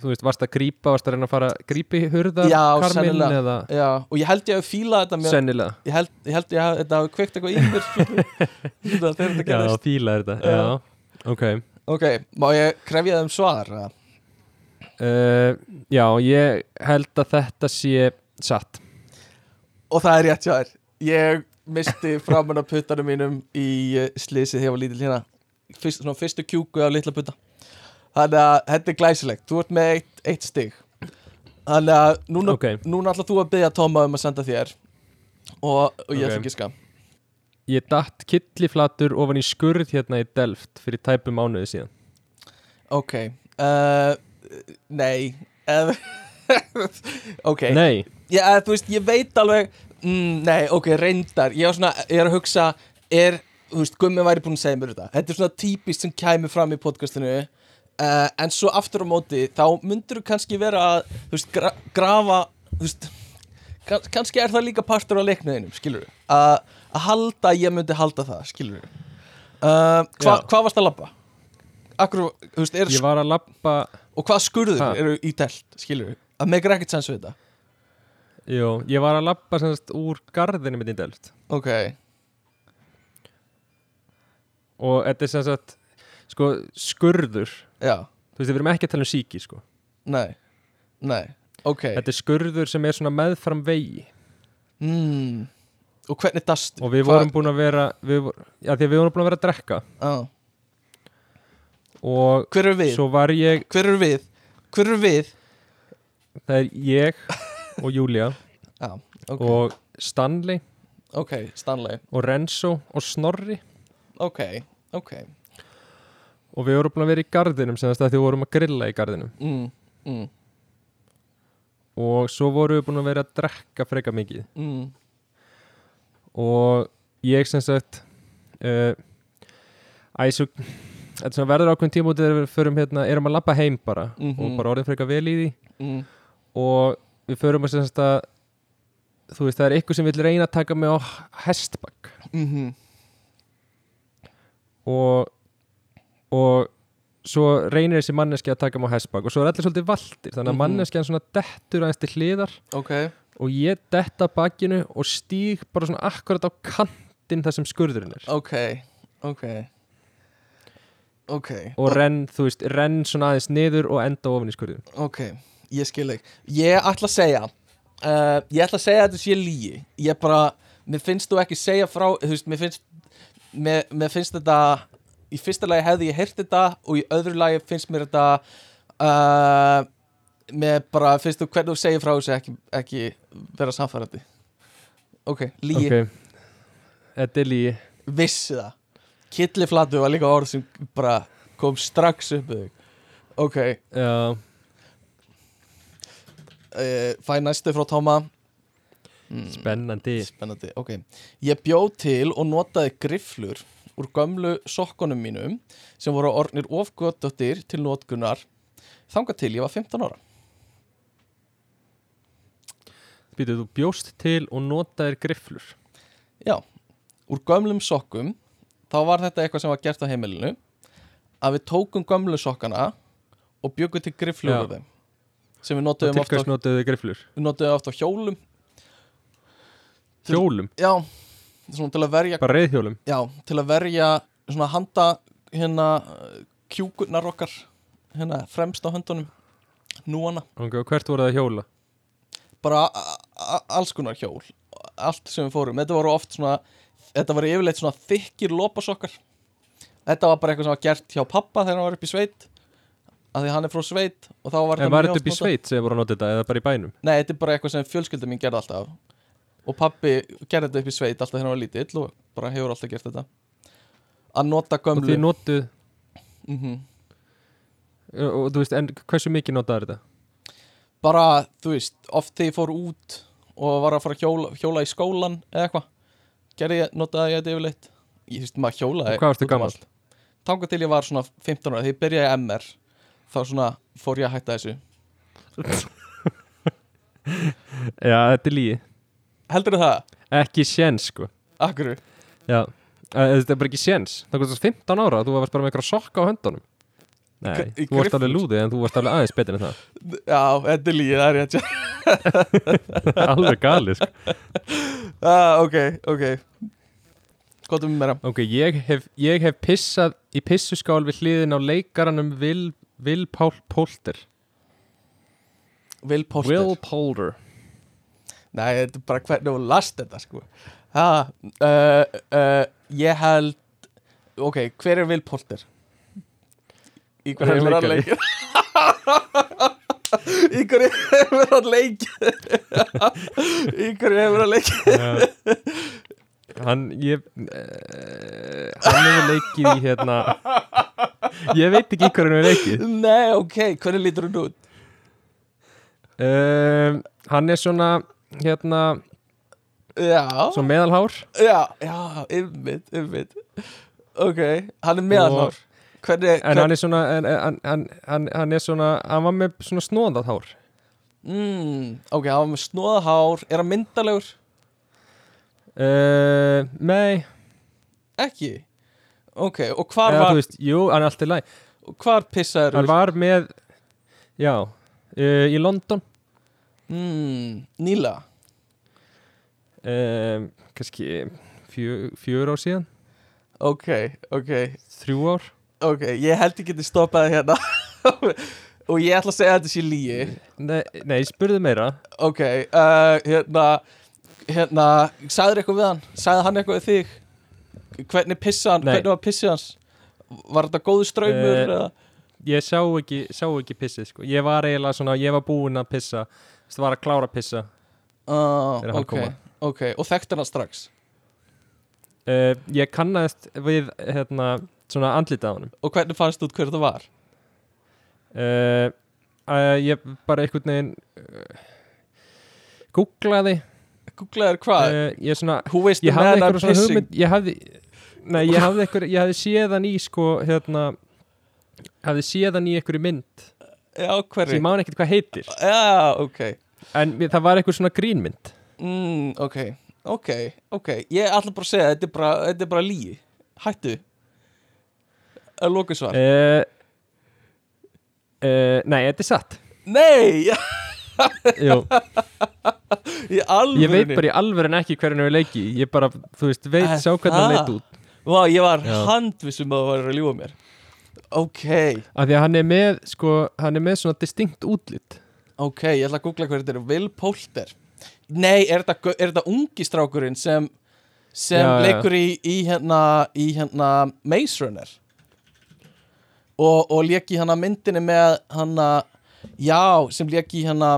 þú veist, varst að grípa, varst að reyna að fara grípi hurðar, Já, karminn eða? Já, og ég held ég að fíla þetta með, sennilega. Ég, held, ég held ég að þetta hafi kveikt eitthvað í mér þegar þetta Já, fíla þetta, Já. já, ok. Ok, má ég krefja þeim svar? eða? uh, Já, ég held að þetta sé satt. Og það er rétt þér. Ég misti framan af puttanum mínum í eh, slysið þegar ég var lítil hérna. Fyrst, svona fyrstu kjúku á litla putta. Þannig að þetta er glæsilegt. Þú ert með eitt, eitt stig. Þannig að núna, Ok. núna ætla þú að byggja Tóma um að senda þér Og, og ég ætla ekki ska Ég datt killiflatur ofan í skurð hérna í Delft fyrir tæpum mánuði síðan. Ok. Uh, Nei. Ok. Nei, Já, eða, þú veist, ég veit alveg mm, Nei, ok, reyndar. Ég, svona, ég er að hugsa Er, þú veist, Gummi væri búin að segja mér þetta. Þetta er svona típist sem kæmi fram í podcastinu. Uh, En svo aftur á móti Þá myndur þú kannski vera að Þú veist, gra grafa Þú veist kann, Kannski er það líka partur á leikniðinum Skilur Að að halda, ég myndi halda það Skilur uh, hva, Já. Hvað varst að labba? Akkur, þú veist, er, ég var að lappa og hvað skurður eru í telt Skilur Það meikir ekkert sens við þetta Jú, ég var að lappa semst úr garðinu mitt í Delft Ok, og þetta er sem sagt sko, skurður já þú veist, við erum ekki að tala um síki sko. Nei, nei, ok þetta er skurður sem er svona meðfram vegi mm. Og hvernig dastu? og við vorum búin að vera við, já, því að við vorum búin að vera að drekka ah. og Hver er við? svo var ég Hver er við? Hver er við? það er ég og Júlia Já, ok, og Stanley ok, Stanley og Renzo og Snorri Ok, ok og við vorum búin að vera í garðinum sem þess að því við vorum að grilla í garðinum mm. Mm. og svo vorum við búin að vera að drekka freka mikið Mm. og ég sem sagt uh, æsug þetta svona verður ákveðin tíma út þegar við förum hérna, erum að labba heim bara Mhm. og bara orðin freka vel í því Mm. og við förum að sem sagt að þú veist það er ykkur sem vil reyna að taka mig á hestbakk Mm -hmm. og og svo reynir þessi manneski að taka mig á hestbakk og svo er allir svolítið valtir þannig að Mhm. manneskjan svona dettur aðeins til hliðar Ok, og ég detta bakkinu og stíg bara svona akkurat á kantinn þar sem skurðurinn er. Ok, ok. Ok, og renn, þú veist, renn svona aðeins niður og enda ofan í skurðin ok, ég skil ekki Ég ætla að segja uh, Ég ætla að segja að þetta sé lígi Ég bara, mér finnst þú ekki segja frá Þú veist, mér finnst Mér, mér finnst þetta Í fyrsta lagi hefði ég heyrt þetta Og í öðru lagi finnst mér þetta uh, Mér bara finnst þú hvernig þú segir frá þessu ekki, ekki vera samfærandi Ok, lígi, ok, þetta er lígi vissi það. Killiflatu var líka orð sem bara kom strax upp Ok, já, uh, fæ næstu frá Tóma mm. spennandi. Spennandi, ok. Ég bjó til og notaði grifflur úr gömlu sokkunum mínum sem voru orðnir ofgöttóttir til notkunar þangað til ég var 15 ára. Býtu, þú bjóst til og notaðir grifflur? Já, úr gömlum sokkum þá var þetta eitthvað sem var gert á heimilinu að við tókum gömlu sokkana og byggum til grifflur Já. úr þeim sem við og notuðum til oft, á, hvers notaðu þið grifflur? Við notuðum oft á hjólum. Til- hjólum, Já, svona til að verja bara reyðhjólum Já, til að verja svona handa hérna kjúkurnar okkar hérna fremst á höndunum núana, ok, og hvert voru það að hjóla? Bara a- a- alls konar hjól. Allt sem við fórum, þetta voru oft svona þetta voru yfirleitt svona þykkir lópasokkar þetta var bara eitthvað sem var gert hjá pappa þegar hann var upp í sveit að því hann er frá sveit og þá var en var mjög þetta upp í sveit sem voru að nota þetta eða bara í bænum? Nei, þetta er bara eitthvað sem fjölskylda mín gerði alltaf. Og pappi gerði þetta upp í sveit alltaf þegar hann var lítill og bara hefur alltaf gert þetta. Að nota og gömlu þið notuð mm og þú veist, en hversu mikið notaður þetta? Bara, þú veist, oft þegar ég fór út og var að fara að hjóla, hjóla í skólan eða eitthvað gerði ég, notaði ég þetta yfirleitt. Ég veist, maður hjólaði og hvað varstu gammal? Þangað til ég var svona 15 ára, þegar ég byrjaði MR þá svona fór ég að hætta þessu. Já, þetta er lígi Heldur það? ekki sjens sko. Akkur? Já, þetta er bara ekki séns. Það kostast 15 ára, þú varst bara með eitthvað sokka á höndunum. Nei, Í- þú varst alveg lúðið en þú varst alveg aðeins betur en það. Já, þetta er líið, það er rétt Alveg galið, sko. Ah, Ok, ok. Skotum við meira. Ok, ég hef, ég hef pissað í pissuskál við hliðin á leikaranum Will, Will Paul Polter Will Poulter Will Polter Nei, þetta er bara hvernig þú last þetta sko ha, uh, uh, Ég held Ok, hver er Will Poulter? Í hverju hefur hann leikið? Í hverju hefur hann leikið? Í hverju hefur hann leikið? Hann, ég uh, Hann hefur leikið í hérna Ég veit ekki hverju hann hefur leikið. Nei, ok, hvernig lítur hann út? um, Hann er svona hérna, Já, svona meðalhár. Já, já, ymmit, ymmit Ok, hann er meðalhár. Hvernig, En hann er svona en, en, hann, hann, hann er svona Hann var með svona snóðað hár. Mm, Ok, hann var með snóða hár. Er hann myndalegur? uh, Nei. Ekki Ok, og hvar eða, var veist, Jú, hann er alltaf læg Hvar pissaður Hann var með Já, uh, í London. Mm, Níla um, kannski fjö, fjör ár síðan. Ok, ok. Þrjú ár. Ok, ég held ég geti stoppað hérna. Og ég ætla að segja að þetta sé líi nei, nei spurðu meira. Ok, uh, hérna Hérna, sagður eitthvað við hann? Sagði hann eitthvað við þig? Hvernig pissa hann? Nei. Hvernig var pissið hans? Var þetta góðu ströymur? Eh, eða? ég sá ekki, sá ekki pissið sko. ég var eiginlega svona, ég var búinn að pissa það var að klára að pissa Uh, hann ok, og þekkti hann strax uh, ég kannaðist við hérna, svona andlitað á honum Og hvernig fannst út hver það var? uh, uh, ég bara einhvern veginn uh, googlaði Googlaður hvað? uh, ég svona is the ég hafði hugmynd ég hafði, nei, ég hafði eitthvað ég hafði séðan í sko hérna, hafði séðan í einhverju mynd. Já, hverri? ég man ekkert hvað heitir. Já, ok. En það var eitthvað svona grínmynd. Mm, Ok, ok, ok. Ég ætla bara að segja, þetta er bara, þetta er bara líi Hættu. Að loka svar. Uh, uh, nei, þetta er satt. Nei, alvörunni ég veit bara í alvörin ekki hvernig við leiki ég bara, þú veist, veit, Er sjá hvernig það? leit út Vá, ég var Já. handvissum að það var að ljúga mér. Ok, af því að hann er með, sko, hann er með svona distinkt útlit. Ok, ég ætla að googla hver þetta er. Will Poulter. Nei, er þetta, er þetta ungi strákurinn sem sem Já, já. leikur í, í hérna í hérna Maze Runner? Og, og lék í hana myndinni með hana já, sem lék í hana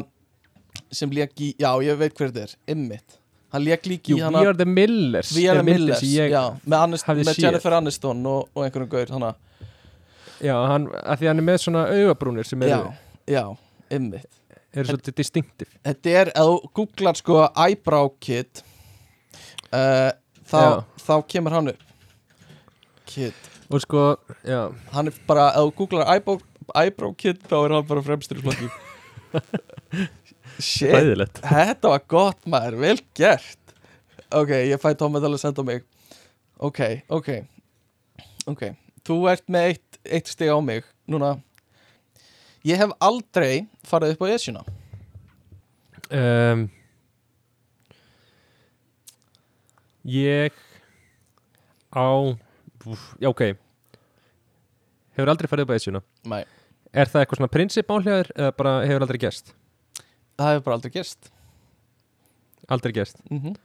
sem lék í, já, ég veit hver þetta er. Ymmit, hann lék líki Jú, We Are The Millers We Are the Millers, já, með, Anis, hafði með. Jennifer Aniston og, og einhverjum gaur hana, já, hann, af því að hann er með svona augabrúnir sem eru, já, Ymmit eru svolítið distinktiv Þetta er, ef þú googlar sko eyebrow kid uh, þá, Já. þá kemur hann upp. Kid. Og sko, já, Hann er bara, ef þú googlar eyebrow, eyebrow kid þá er hann bara fremstur í flokki Shit, þetta var gott maður, vel gert. Ok, ég fæ Tómi til að senda mig. Ok, ok. Ok, þú ert með eitt, eitt stig á mig Núna. Ég hef aldrei farið upp á Esjuna. Um, Ég á úf, Já, ok. Hefur aldrei farið upp á Esjuna. Nei, Er það eitthvað svona prinsipálhjáður eða bara hefur aldrei gerst? Það hefur bara aldrei gerst. Aldrei gerst? Mm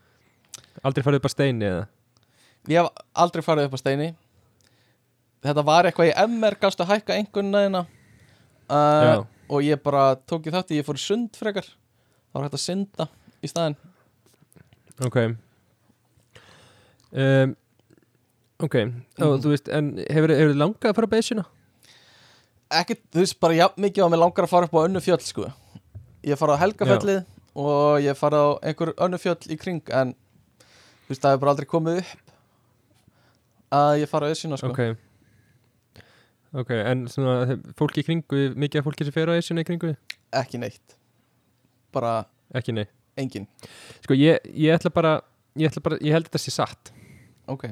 Aldrei farið upp á steini eða? Ég hef aldrei farið upp á steini. Þetta var eitthvað MR Gastu að hækka einhvern veginn Já. uh, Og ég bara tók þátt í Ég fór sund frekar. Það var hægt að synda í staðinn. Ok. Um, Ok. Og, Mhm. Þú veist, en hefur, hefur langað að fara á Esjuna? Ekki, þú veist, bara jafn mikið á mig langar að fara upp á önnu fjöll sko Ég farið á Helgafellið Og ég farið á einhver önnu fjöll í kring En Þú veist, það hefur bara aldrei komið upp Að ég fara á Esjuna sko. Ok. Ok, en svona fólki í kringu mikið af fólki sem fer á Esjuna í kringu? Ekki neitt. Bara Ekki nei engin Sko ég, ég ætla bara ég ætla bara, ég held þetta sé satt. Ok.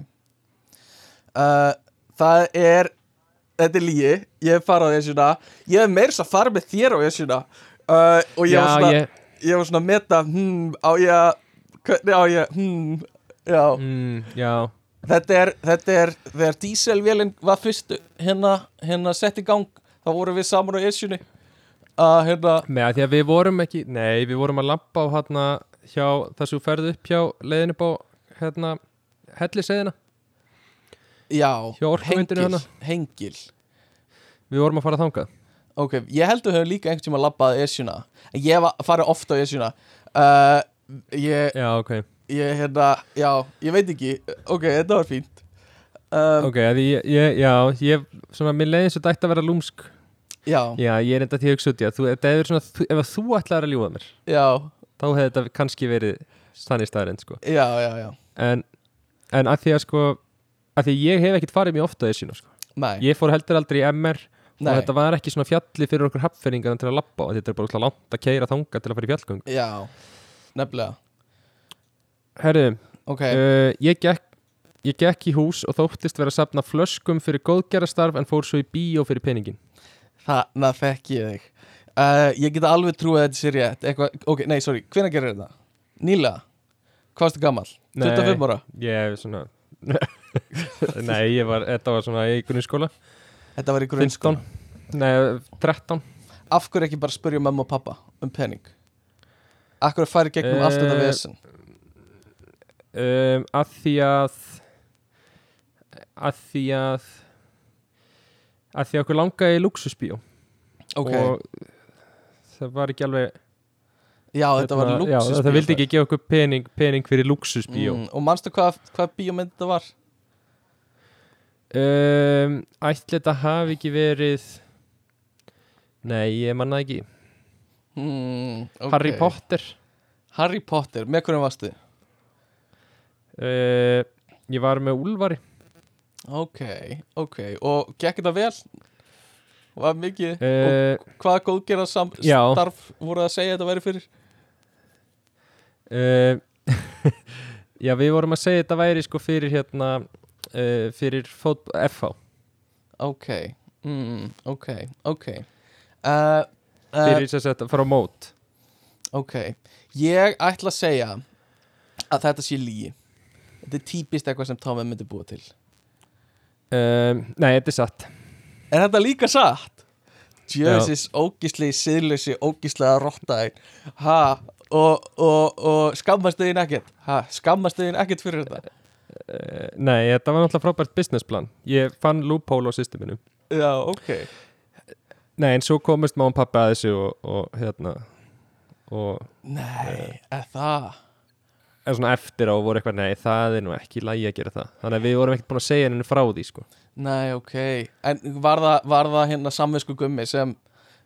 Uh, Það er Þetta er lígi, ég hef farið á Esjuna. Ég hef meira þess að fara með þér á Esjuna uh, Og ég Já, var svona ég, Ég var svona að meta hmm, Á ég að Hvernig á ég hmm, Já mm, já Þetta er, þetta er Þegar díselvélinn var fyrst Hérna, hérna sett í gang Þá vorum við saman á Esjunni Að hérna Með að því að við vorum ekki, nei, við vorum að lappa á hérna hjá, þú ferði upp hjá leiðin upp á, hérna, helliseiðina. Já, hengil, hérna. hengil Við vorum að fara þangað. Ok, ég held að við höfum líka einhvern tíma labbað Esjuna En ég var farið ofta á Esjuna uh, Ég, Já, ok. ég, hérna, já, ég veit ekki Ok, þetta var fínt um, Ok, ég, ég, já, ég, svona, mér svo dætt að vera lúmsk. Já, Já, ég er enda til að hugsa út að þú, þetta er svona, þú, ef þú ætlaðir að ljúga mér, já, þá hefði þetta kannski verið þannig staðarind, sko. já, já, já En, en að því að, sko, að því að ég hef ekkert farið mjög ofta þessu, sko. Nei, Ég fór heldur aldrei í MR nei, og þetta var ekki svona fjalli fyrir okkur hafnferingar til að lappa og þetta er bara langt að keira þanga til að fara í fjallgöng já, nefnilega Herri, Ok, uh, ég, gekk, ég gekk í hús og þóttist vera að safna flöskum fyrir góðgerastarf en fór svo í bíó fyrir peningin þarna þekki ég þig uh, Ég get alveg trúið að þetta sé rétt Eitthvað, ok, nei, sorry, hvenær gerir þetta? Nýlega? Hvað varstu gammal? 25 ára? Ég svona Nei, ég var, þetta var svona í grunnskóla Þetta var í grunnskóla 15, nei, 13 Af hverju ekki bara spyrja mamma og pappa um pening? Af hverju færi gegnum allt þetta Eh, vesen? um, að því að að því að að því að okkur langaði í luxusbíó Ok, og það var ekki alveg já, þetta var hérna, já, luxus það vildi ekki gefa okkur pening, pening fyrir luxusbíó mm, Og manstu hvað, hvað bíómynd þetta var? Um, ætli þetta hafi ekki verið nei, ég manna ekki Mm, ok. Harry Potter Harry Potter, með hvernig varstu? uh, ég var með Úlfari Ok, ok Og gekk þetta vel? Var mikið uh, Og hvaða góðgerða starf voru að segja þetta væri fyrir? uh, já, við vorum að segja þetta væri sko fyrir hérna uh, fyrir FH Ok, mm, ok, ok. Uh, fyrir þess að þetta fara á mót. Ok, ég ætla að segja að þetta sé lígi Þetta er típist eitthvað sem Tommy myndi búa til. Um, nei, þetta er satt. Er þetta líka satt? Jössis, ógíslegi, siðlösi, ógíslega rottaði. Ha, og, og, og skammast þegin ekkert. Ha, skammast þegin ekkert fyrir þetta nei, þetta var náttúrulega frábært businessplan. Ég fann loophole á systeminu. Já, ok. Nei, en svo komist má og pappi að þessu og, og hérna og Nei, er það? en svona eftir á voru eitthvað, nei, það er nú ekki lægi að gera það, þannig að við vorum ekkert búin að segja henni frá því, sko. Nei, ok. En var það, var það hérna samvisku gummi sem,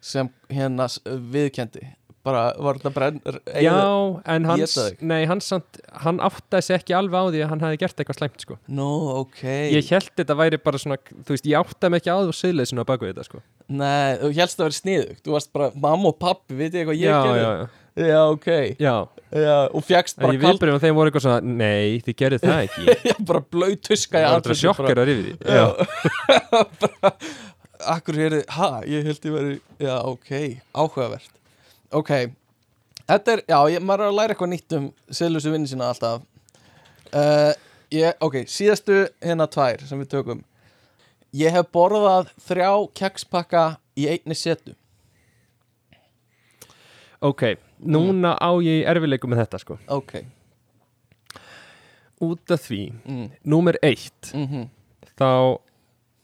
sem hérna viðkendi Bara, var þetta brenn Já, en hans, nei, hans hann áttaði sig ekki alveg á því að hann hefði gert eitthvað slæmt, sko. Nú, ok. Ég held þetta væri bara svona, þú veist, ég áttaði mig ekki á því og söðleysinu á baku þetta, sko. Nei, þú helst að vera sniðugt. Þú varst bara, mamma og pappi, veit ég hvað ég gerði? já, já, Já, ok. Já. Já, og fjagst En bara ég kald viðbrifum þeim voru eitthvað svona, nei, þið gerðu það ekki. Já, bara blöð tuska Það andlitið, þetta sjokkar að rifið því. Já. bara, Akkur þið, ha, ég held ég veri Já, ok, áhugavert Ok, þetta er Já, ég, maður er að læra eitthvað nýtt um Selusu vinni sína alltaf. Uh, ég, Ok, síðastu hérna tvær sem við tökum. Ég hef borðað þrjá kekspakka í einni setu. Ok, núna á ég erfileikum með þetta, sko. Ok. Út af því, mm. númer eitt Mm þá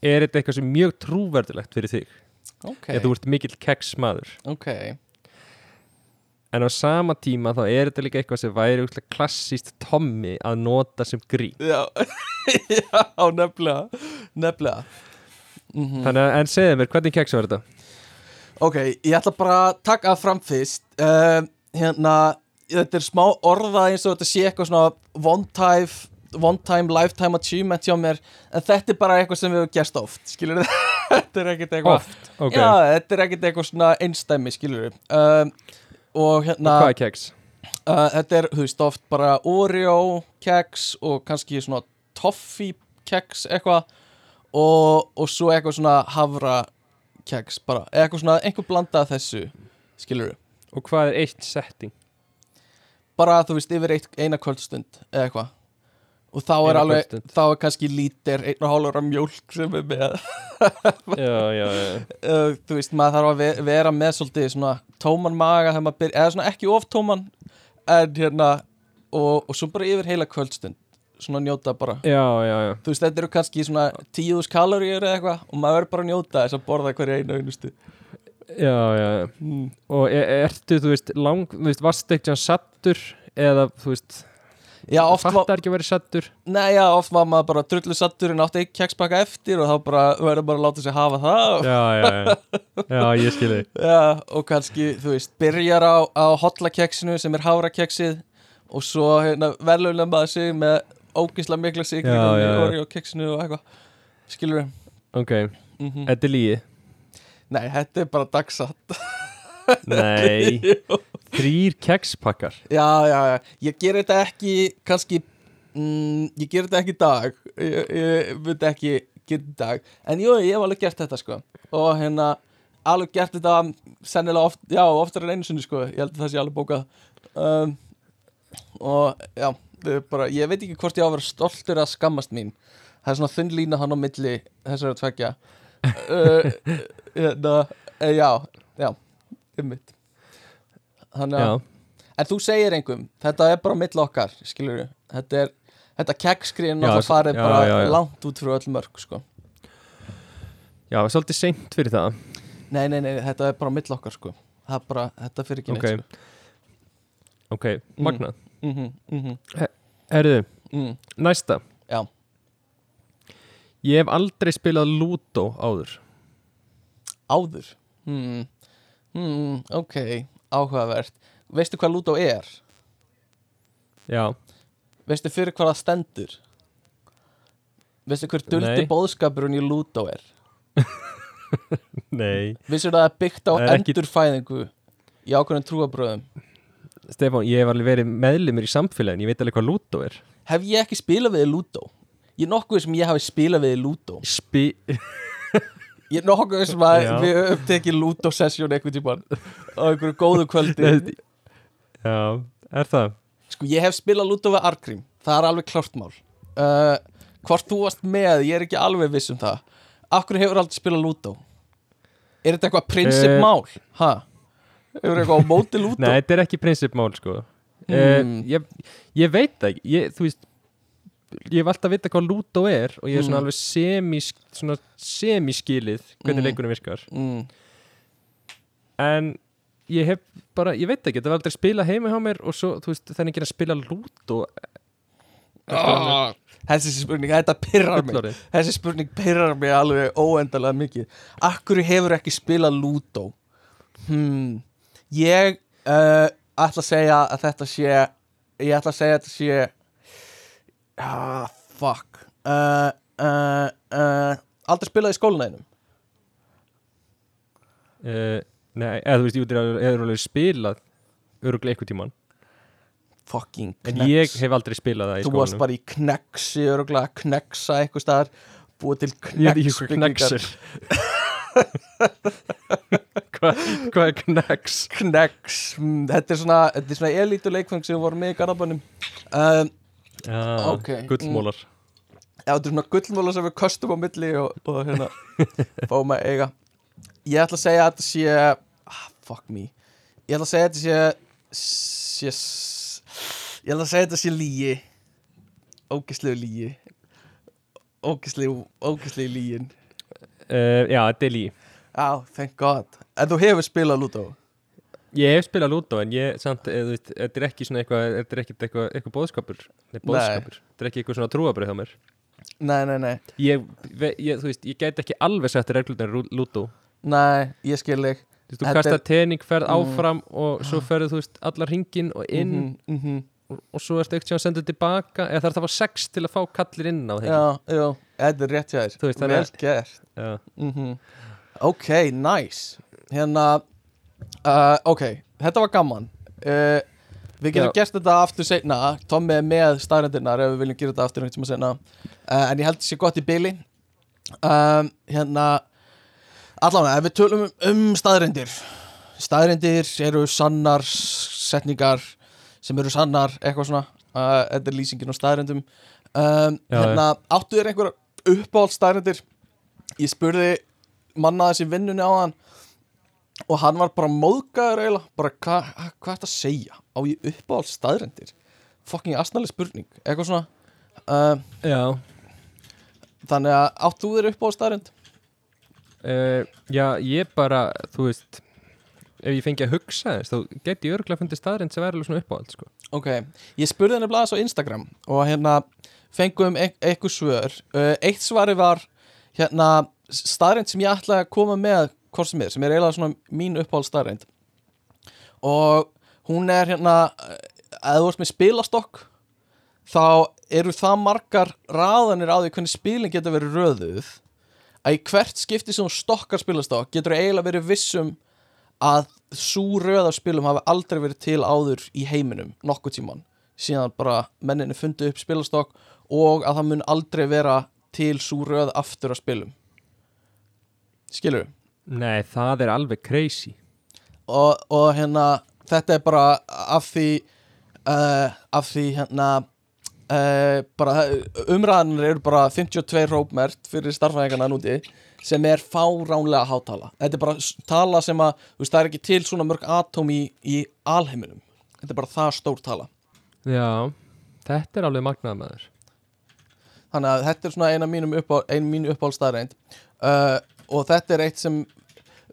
er þetta eitthvað sem mjög trúverðilegt fyrir þig. Ok, ef þú ert mikill keksmaður ok en á sama tíma þá er þetta líka eitthvað sem væri útla klassíst Tommy að nota sem grín. Já, já nefnilega. Nefnilega. Mm þannig að, en segðu mér, hvernig keks var þetta? Ok, ég ætla bara að taka fram fyrst. Uh, Hérna, þetta er smá orða eins og þetta sé eitthvað svona one time, one time lifetime achievement hjá mér En þetta er bara eitthvað sem við hefum gerst oft, skilur þið? þetta er ekkert eitthvað Oft, ok, Já, þetta er ekkert eitthvað svona einstæmi, skilur þið um, Og hérna hvað er keks? uh, Þetta er, þú veist, oft bara Oreo, keks og kannski svona toffee keks eitthvað og, og svo eitthvað svona havra keks bara, eitthvað svona einhver blanda þessu, skilur Og hvað er eitt setting? bara þú veist yfir eitt, eina kvöldstund eða eitthvað og þá er alveg, þá er kannski lítir einn og hálfur af mjólk sem er með. Já, já, já. Uh, þú veist, maður þarf að ve vera með svolítið svona tóman maga byrja, eða svona ekki of tóman en hérna og, og svo bara yfir heila kvöldstund svona njóta bara, Já, já, já. Þú veist, þetta eru kannski svona 10.000 kaloríur eða eitthvað og maður verður bara að njóta þess að borða hverja einu einustu. Já, já, já mm. Og er, ertu, þú veist, lang, þú veist, hann sattur eða, þú veist, Já, oft var, fattar ekki að vera sattur nei, já, oft var maður bara drullu sattur en átti ekki kekspakka eftir og þá bara verður bara að láta sig hafa það. Já, já, já, já, ég skil þig. Já, og kannski, þú veist, byrjar á, á hotlakeksinu sem er hárakeksið og svo hérna, verðlulega maður sig með ógislega mikla Já, já, já. og keksinu og eitthvað. Skilur við Ok, mm þetta er lígi Nei, þetta er bara dagsatt Nei, þrýr kekspakkar. Já, já, já, ég ger þetta ekki kannski mm, ég ger þetta ekki dag. Ég, ég myndi ekki í dag. En jú, ég hef alveg gert þetta sko. Og hérna, alveg gert þetta sennilega oft, já, oftar en einu sinni sko. Ég held að það sé alveg bókað. Um, og já, bara ég veit ekki hvort ég á að vera stoltur að skammast mín. Það er svona þunn lína hann á milli þessara tvekja uh, hérna, já, já um mitt þannig að En þú segir engum, þetta er bara mill okkar, skilur Þetta er, þetta kekkskriðin Já, og það farið já, bara já, já. langt út frá öll mörg, sko. Já, svolítið seint fyrir það. Nei, nei, nei, þetta er bara mill okkar, sko. Það er bara, þetta fyrir ekki neitt, Ok. sko. Ok, magnað mm -hmm, mm -hmm, Herðu, mm. næsta. Já. Ég hef aldrei spilað Ludo áður. Áður? Hmm. Hmm, Ok, áhugavert Veistu hvað Ludo er? Já, Veistu fyrir hvað það stendur? Veistu hver duldi Nei. bóðskapurinn í Ludo er? nei Veistu það er byggt á er ekki- endurfæðingu í ákveðin trúabröðum? Stefán, ég hef alveg verið meðlimur í samfélagin Ég veit alveg hvað Ludo er Hef ég ekki spilað við Ludo? Ég er nokkuð sem ég hafi spilað við Ludo Spi Ég nokkuð sem að Já. við höfum tekið Ludo sesjón einhvern tímann á einhverju góðu kvöldi Já, er það? Sko ég hef spilað Ludo við Arkrím Það er alveg klárt mál uh, Hvort þú varst með, ég er ekki alveg viss um það Akkur hefur aldrei spilað Ludo? Er þetta eitthvað prinsip Eh. Ha? Hefur eitthvað á móti Ludo? Nei, þetta er ekki prinsipmál sko mm. ég, ég veit það ekki ég, Þú veist Ég hef alltaf vita hvað Ludo er Og ég er svona Mm. alveg semi, svona semiskilið Hvernig Mm. leikunum virkar mm. En ég hef bara, ég veit ekki Það var aldrei spila heima hjá mér Og svo, þú veist, þannig ekki að spila Ludo oh, Þessi spurning, þetta pyrrar mig. Þessi spurning pyrrar mig alveg óendalega mikið Akkur hefur ekki spilað Ludo hmm. Ég uh, ætla að segja að þetta sé Ég ætla að segja að þetta sé ah, Fuck. Uh, uh, uh, Aldrei spilað í skólanæðinum uh, Nei, eða þú veist, ég hefur alveg spilað Öruglega eitthvað tíman Fucking En knecks ég hef aldrei spilað það í Þú varst bara í knexi Öruglega kneksa eitthvað staðar Búið til veit ekki hvað hva er knex? Knex, mm, þetta er svona, er svona elítu leikfeng sem við vorum með í Garðabænum. Um, Já, Ok, gullmólar Já, þetta er svona gullmóla sem við köstum á milli og, og hérna fáum að eiga. Ég ætla að segja að þetta sé ah, Fuck me. Ég ætla að segja að þetta sé, sé Ég ætla að segja að þetta sé lígi Ógislegu lígi Ógislegu, ógislegu lígin uh, Já, þetta er lí Já, thank god. En þú hefur spilað Ludo Ég hef spilað Ludo en ég samt, veist, þetta er ekki svona eitthvað, þetta er ekki eitthvað, eitthvað bóðskapur Nei, bóðskapur, þetta er ekki eitthvað svona trúabrið hjá mér. Nei, nei, nei. Ég, ég, þú veist, ég gæti ekki alveg sett reglurnar í Ludo Nei, ég skil þig. Þú veist, þú kastar er- tening, ferð Mm. áfram og svo ferðu, þú veist, allar hringin og inn. Mhm, mhm. og, og svo ertu ekkert sem að senda tilbaka eða þarf það að fá sex til að fá kallir inn á þeim Já, já, þetta er rétt hjá Þú veist, þér þannig Uh, Ok, þetta var gaman. Uh, Við getum gert þetta aftur seinna. Tommi er með staðrendirnar ef við viljum gera þetta aftur einhvern tíma seinna. Uh, En ég held þessi gott í byli um, Hérna Allána, ef við tölum um, staðrendir Staðrendir eru sannar setningar sem eru sannar, eitthvað svona. Uh, Þetta er lýsingin á staðrendum um, Hérna, áttu þér einhver uppáhald staðrendir Ég spurði manna þessi vinnunni á hann og hann var bara móðgæður eiginlega bara hvað hva, hva er þetta að segja? Á ég uppáhald staðrendir fucking asnaleg spurning. Eitthvað svona uh, Já. þannig að átt þú þér uppáhald staðrend uh, Já, ég bara, þú veist ef ég fengi að hugsa þess þá geti ég örgulega fundið staðrind sem væri alveg svona uppáhald sko. ok, ég spurði henni blaðis á Instagram og hérna fengum e eitthvað svör. Uh, eitt svari var hérna staðrend sem ég ætlaði að koma með hvort sem er, sem er eiginlega svona mín uppáhald staðrend og hún er hérna að þú ert með spilastokk þá eru það margar raðanir á því hvernig spilin geta verið röðuð að í hvert skipti sem þú stokkar spilastokk getur eiginlega verið vissum að svo röð af spilum hafi aldrei verið til áður í heiminum nokkuð tíman síðan bara menninni fundið upp spilastokk og að það mun aldrei vera til svo röð aftur af spilum. Skilur Nei, það er alveg crazy. Og, og hérna þetta er bara af því uh, af því hérna uh, bara umræðanir eru bara 52 rópmert fyrir starfæðingarna núti sem er fáránlega hátala. Þetta er bara tala sem að veist, það er ekki til svona mörg atóm í, í alheiminum. Þetta er bara það stór tala. Já, þetta er alveg magnað með þér þannig að þetta er svona eina mínum uppá, ein mínu uppáhaldstaðreind uh, og þetta er eitt sem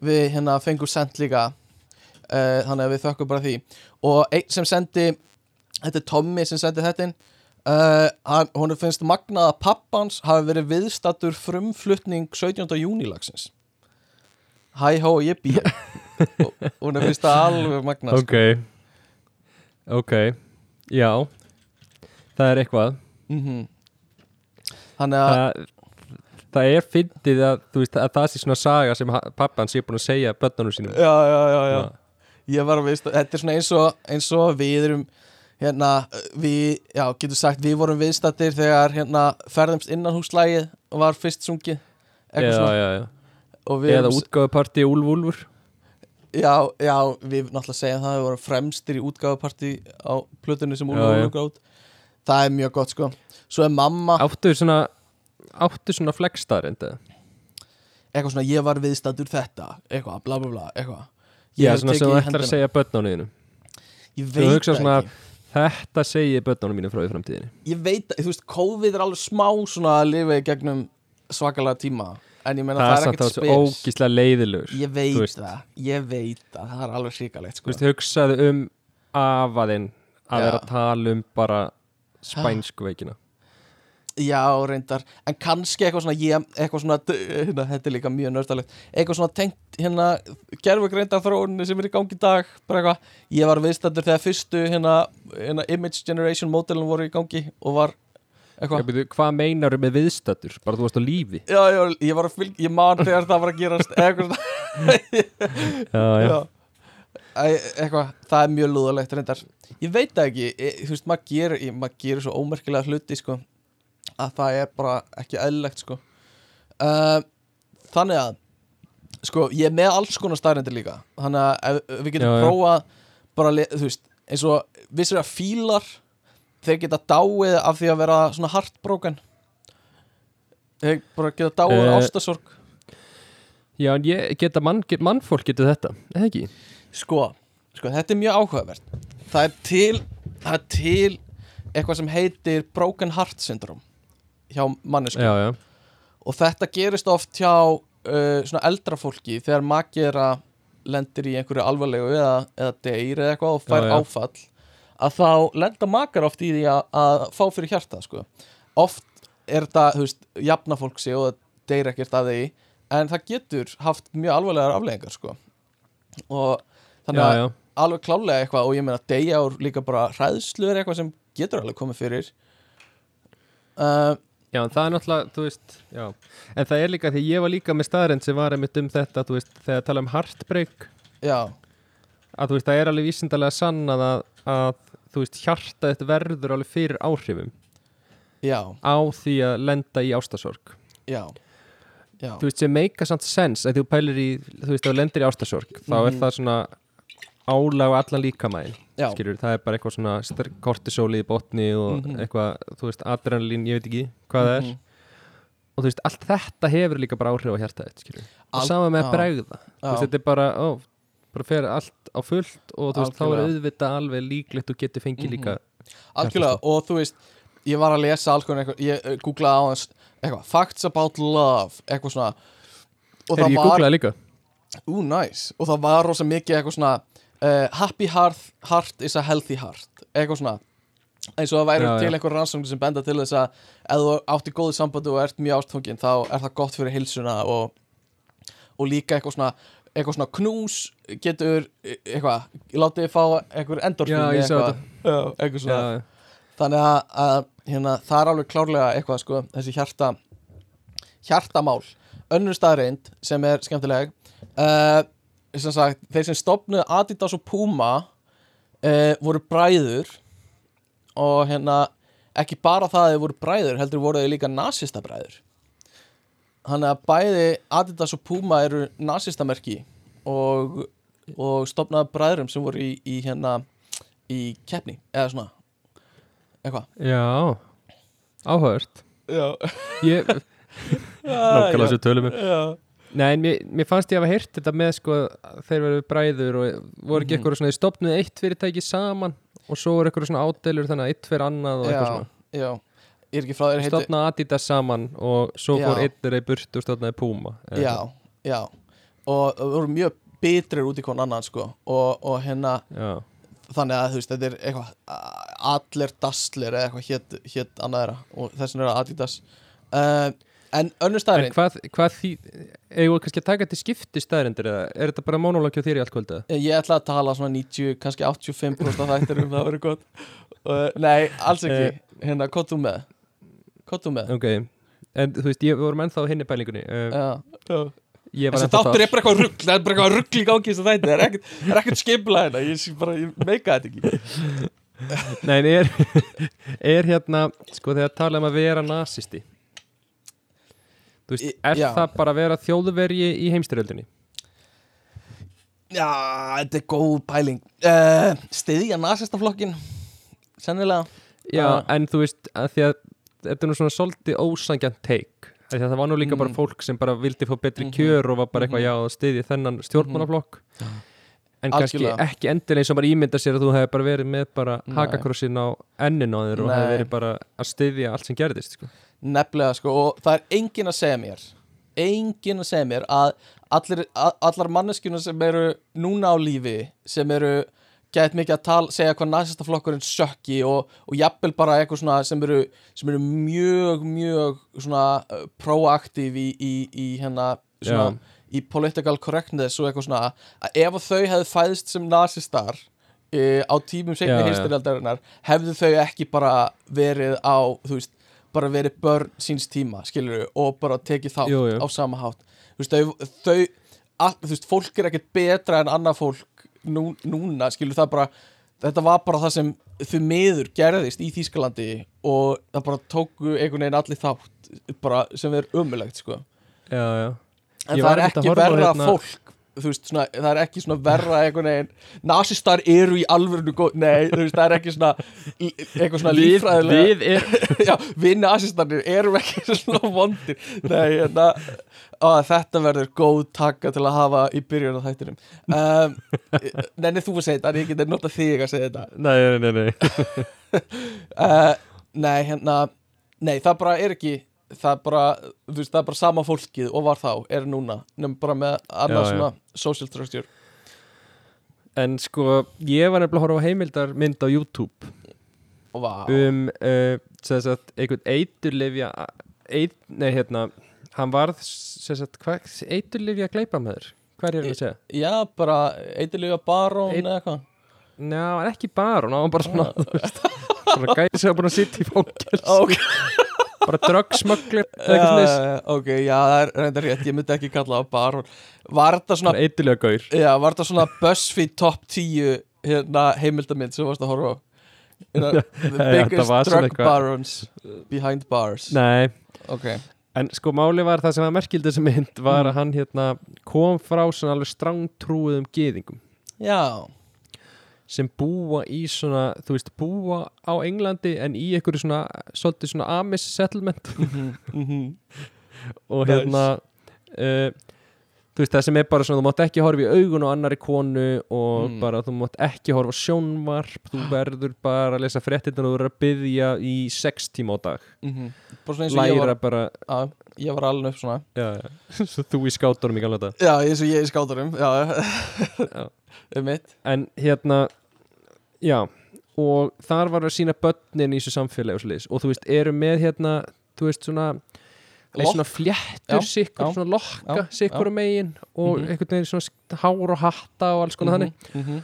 við hérna fengum sendt líka uh, þannig að við þökkum bara því. Og einn sem sendi þetta er Tommy sem sendi þetta inn uh, hann, hún finnst magnað að pappans hafi verið viðstattur frumflutning 17. júnilagsins Hæ hó ég og hún finnst það alveg magnað Ok. Ok, já. Það er eitthvað. Mm þannig að það, er fyndið að, veist, að það sé svona saga sem pappan sé búin að segja börnunum sínum já, já, já, já. Ég var að veist, þetta er svona eins og, eins og við erum hérna, við, já, getur sagt við vorum viðstattir þegar hérna ferðumst innanhúslægið og var fyrst sungið já, já, já. Eða erum, útgáfuparti Úlf Úlfur já, já, við náttúrulega segjum það við vorum fremstir í útgáfuparti á plötunni sem Já, Úlfur já. Úlfur grátt það er mjög gott sko svo er mamma, Áttu svona Áttu svona flexstarinn eitthvað svona ég var viðstattur þetta, eitthvað, bla bla bla eitthvað. Já, svona sem þú ætlar að segja börnunum þínum. Ég veit það svona ekki. Þetta segi börnunum mínu frá í framtíðinni. Ég veit, þú veist, COVID er alveg smá svona að lifa í gegnum svakalega tíma en ég meina Það það, er er samt ekkert að spes. svo ógíslega leiðilegur ég veit það, ég veit það það er alveg hrikalegt Þú sko. veist, hugsaðu um afaðinn að vera að tala um bara spænsku veikina já, reyndar, en kannski eitthvað svona ég, eitthvað svona, hérna, þetta er líka mjög nördalegt, eitthvað svona tengt hérna, gerfugreinda þróunni sem er í gangi í dag bara eitthvað, ég var viðstættur þegar fyrstu hérna, hérna image generation modelin voru í gangi og var eitthvað. Byrju, Hvað meinaru með viðstættur? Bara þú varst á lífi? Já, já, ég var að fylg, ég man þegar það var að gerast eitthvað svona. Já, já, eitthvað, það er mjög lúðalegt reyndar. Ég veit ekki, e, þú veist, maður gerir ég- maður gerir svo ómerkilega hluti sko, að það er bara ekki eðlilegt sko. uh, þannig að sko, ég er með alls konar staðrendir líka. Þannig að ef, við getum prófað bara, þú veist, eins og vissir að fílar þeir geta dáið af því að vera svona heartbroken. Þeir bara geta dáið uh, Eh, ástasorg já en ég geta mann, get, mannfólk getur þetta eða ekki? Sko, sko, þetta er mjög áhugavert. Það er til Það er til eitthvað sem heitir Broken Heart Syndrome hjá mannesku Já, já, og þetta gerist oft hjá uh, svona eldra fólki þegar makera lendir í einhverju alvarlegu eða, eða deyr eða eitthvað og fær Já, áfall að þá lenda makar oft í því að, að fá fyrir hjarta sko. oft er þetta, þú veist, jafna fólk sig og það deyr ekkert af því en það getur haft mjög alvarlegar afleggingar sko. og þannig að alveg klálega eitthvað og ég meina deyja úr líka bara hræðslu er eitthvað sem getur alveg komið fyrir. Uh, Já, en það er náttúrulega, þú veist, já. En það er líka því ég var líka með staðrend sem var einmitt um þetta, þú veist, þegar tala um heartbreak. Já, að þú veist, það er alveg vísindalega sannað að, að þú veist, hjarta þetta verður alveg fyrir áhrifum já, á því að lenda í ástasorg já, já. Þú veist, sem meika samt sens að þú pælir í, þú veist, ef þú lendir í ástasorg þá er Mhm. það svona álag á allan líkamæðin, já, skilur, það er bara eitthvað svona kortisóli í botni og Mhm. eitthvað, þú veist, adrenalín, ég veit ekki hvað það er. Mhm. og þú veist, allt þetta hefur líka bara áhrif á hjarta þetta, skilur og sama með að bregða. Þú veist, þetta er bara, ó, bara fer allt á fullt og þú veist, þá er auðvitað alveg líklegt og getur fengið Mhm. líka algjörlega og þú veist ég var að lesa alls konar eitthvað ég uh, googlaði á hans eitthvað facts about love eitthvað svona. Og er það var, ú nice. Og það var rosa mikið eitthvað svona uh, happy heart, heart is a healthy heart. Eitthvað svona. Eins og það væri Já, til já. eitthvað rannsóknir sem benda til þess að ef þú átt í góðu sambandi og ert mjög ástfangin þá er það gott fyrir hilsuna og, og líka eitthvað svona eitthvað svona knús getur e- eitthvað, látið þið fá eitthvað Já, sá eitthvað, já, eitthvað svona. Já, þannig að, að hérna, það er alveg klárlega eitthvað sko, þessi hjarta hjartamál. Önnur staðreind sem er skemmtileg uh, sem sagt, þeir sem stopnuðu Adidas og Puma uh, voru bræður og hérna ekki bara það að þeir voru bræður heldur voru þeir líka nasista bræður þannig að bæði Adidas og Puma eru nasistamerki og, og stopnaðu bræðurum sem voru í, í hérna í keppni eða svona eitthvað. Já áhört. Já, ég, nákvæmlega svo tölum við já. Nei, en mér, mér fannst ég að hafa heyrt þetta með sko, þeir verið bræður og voru ekki Mhm. eitthvað svona, þeir stopnuðu eitt fyrirtæki saman og svo voru eitthvað svona ádelur þannig að eitt fyrir annað og já, eitthvað svona já ég er ekki frá þér heiti stopnaði Adidas saman og svo fór Já. einn þeirra í burtu og stopnaði Puma eða já, já og og voru mjög bitrir út í kon annan sko og, og hérna eitthvað. þannig að þú veist þetta er eitthvað allir daslir eða eitthvað hétt, hétt annað þeirra og þess vegna er það Adidas uh, en önnur staðurinn hvað, hvað því eigum við kannski að taka til skipti staðrindir eða er þetta bara monológi á þér í allt kvöldið? ég ætla að tala svona 90, kannski 85% af þættir um það verið gott. Uh, nei, alls ekki. Hérna, hvað þú með? Hvað þú með? Ok, en þú veist, ég vorum ennþá á hinni pælingunni uh, já, já. Þessi þáttur er bara eitthvað rugg Það er bara eitthvað rugg í gangi þess að þetta Það er er ekkert skipla hérna Ég, sé bara, ég meika þetta ekki. Nei, en er, er hérna, sko, þegar tala um að vera nasisti Þú veist, er já. það bara að vera þjóðverji í heimstyrjöldinni? Já, þetta er góð pæling uh, Stiðja nasistaflokkin Sennilega Já, Ah. en þú veist, að því að þetta er nú svona svolítið ósangjant teik það var nú líka bara Mm. fólk sem bara vildi fá betri Mhm. kjör og var bara eitthvað, Mhm. já, stiði þennan stjórnmálaflokk En kannski Algjörlega. ekki endilega eins og bara ímynda sér að þú hefði bara verið með bara hakakrossin á ennin á þér og hefði verið bara að stiðja allt sem gerðist, sko Nefnilega sko Og það er engin að segja mér Engin að segja mér að allir, a, Allar manneskjuna sem eru núna á lífi Sem eru Gæt mikið að tala, segja hvað nasistaflokkurinn sökki og, og jafnvel bara eitthvað svona sem eru, sem eru mjög, mjög svona uh, proaktív í, í, í hérna svona, Já. í political correctness og eitthvað svona að ef að þau hefðu fæðist sem nasistar e, á tímum segni já. heimstyrjaldarinnar hefðu þau ekki bara verið á, þú veist, bara verið börn síns tíma, skilur og bara tekið þátt Jú, jú. á sama hátt. Þú veist, þau, þau all, þú veist, fólk er ekkert betra en annað fólk nú, núna, skilur það bara þetta var bara það sem þau miður gerðist í Þýskalandi og það bara tóku einhvern veginn allir þátt bara sem er umulegt, sko. Já, já. En Ég það er ekki verra hérna- fólk þú veist, svona, það er ekki svona verra einhvern veginn, nasistar eru í alvörinu góð, nei, þú veist, það er ekki svona eitthvað svona Við, lífræðilega við er já, við nasistarnir erum ekki svona vondir. Nei, en að á, þetta verður góð taka til að hafa í byrjun á þættinum. Um, Nenni þú að segja þetta, en ég geti notað þig að segja þetta. Nei, nei, nei, nei. Uh, Nei, hérna Nei, það bara er ekki það er bara, þú veist, það er bara sama fólkið og var þá, er núna, nefnum bara með annað Já, já. svona social structure. En sko, ég var nefnilega að horfa á heimildar mynd á YouTube. Vá, um uh, sagt, einhvern eiturlifja eit, nei hérna hann varð sagt, hvað, eiturlifja gleipa með þér hvað er ég að segja? já, bara eitthvað barón Einn- eða eitthvað. Ná, ekki bara, hann var bara svona þú veist, svona gæði sem var búin að sitja í fókjels Ok. bara slags Já, ok, já, það er reyndar rétt, ég myndi ekki kalla það barón Var þetta svona, eiturlega gaur já, var þetta svona BuzzFeed top 10 hérna, heimildamind sem varst að horfa á? Know, the biggest svona drug barons behind bars. Nei, ok, en sko máli var það sem var merkildi þessi mynd var Mm. að hann hérna kom frá svona alveg strangtrúðum gyðingum. Já sem búa í svona, þú veist, búa á Englandi en í einhverju svona, svolítið svona Amish settlement mhm, mhm. og Nice. hérna uh, þú veist, það sem er bara svona, þú mátt ekki horfa í augun á annari konu og Mm. bara þú mátt ekki horfa sjónvarp þú verður bara að lesa fréttina og þú verður að byggja í sex tíma á dag Mhm. bara og læra bara að, ég var alveg upp svona já, já. svo þú í skátunum í gamla þetta já, eins og ég í Já. um mitt en hérna já, og þar var að sína börnin í þessu samfélagi og, svoleiðis. og þú veist, eru með hérna þú veist, svona Lokk. svona fléttur sikkur, svona lokka sikkur á megin og Mhm. einhvern veginn svona hár og hatta og alls konar þannig mm -hmm.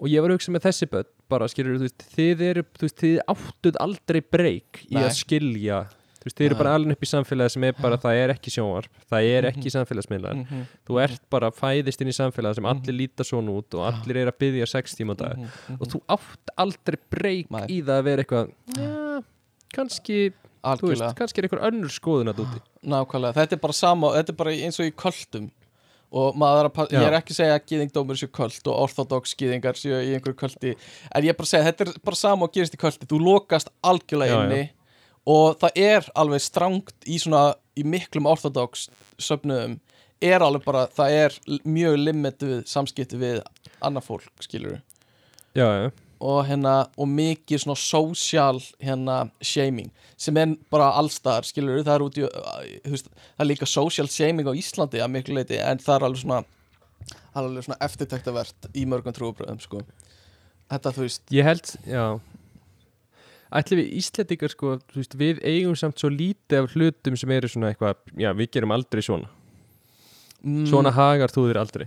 og ég var að hugsa með þessi börn bara skilur, þú veist, þið eru þú veist, þið áttuð aldrei breyk í að skilja þú veist, þið eru bara alveg upp í samfélagi sem er bara, það er ekki sjónvarp það er ekki samfélagsmiðlar. Mhm. þú ert bara fæðist inn í samfélagi sem allir líta svona út og allir er að byggja sex tíma á dag. Mhm. og þú átt aldrei breyk í það að vera eitthvað já, kannski, þú veist, algjörlega, kannski er einhver önnur skoðun að úti. Nákvæmlega. Þetta er bara sama, þetta er bara eins og í kvöldum og maður er að, ég er ekki að segja að gyðingdómur séu kvöld og orthodox gyðingar séu í einhverju kvöldi en ég er bara að segja, þetta er bara sama og gerist í kvöldi þú lokast algjörlega Já, já. Og það er alveg strangt í svona, í miklum orthodox söfnuðum, er alveg bara það er mjög limituð samskipti við annað fólk, skilur já, já, og hérna, og mikið svona social hérna shaming sem er bara allstaðar, skilur það er út í, þú veist, það er líka social shaming á Íslandi að miklu leiti en það er alveg svona, alveg svona eftirtæktavert í mörgum trúabröðum, sko. Þetta, þú veist, ég held, já ætli við Íslendingar sko, veist, við eigum samt svo lítið af hlutum sem eru svona eitthvað, já, við gerum aldrei svona. Mm, svona hagar þú þér aldrei.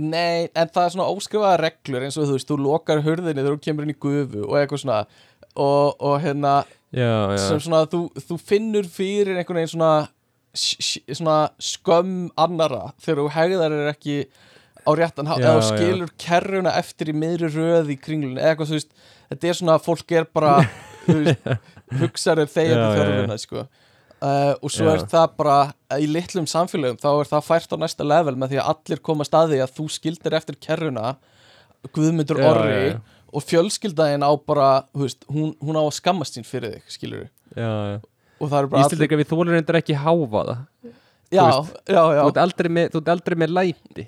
Nei, en það er svona óskrifaða reglur eins og þú veist, þú lokar hurðinni þegar þú kemur inn í gufu og eitthvað svona. Og, og hérna, já, já, sem svona þú, þú finnur fyrir einhvern veginn svona, svona skömm annara þegar þú hegðar er ekki á réttan Já, eða skilur kerruna eftir í miðri röð í kringlunni eða eitthvað, þú veist, þetta er svona fólk er bara, hugsaður þegjandi já, já. þörfuna, sko uh, og svo Já. er það bara í litlum samfélögum, þá er það fært á næsta level með því að allir koma staði að þú skildir eftir kerruna Guðmundur Já, Orri já, já. og fjölskyldaðin á bara, þú veist, hún, hún á að skammast sín fyrir þig, skilur það er bara Íslendingar við þólur reyndar ekki háfa það já, veist, já, já, þú ert aldrei með, þú með læti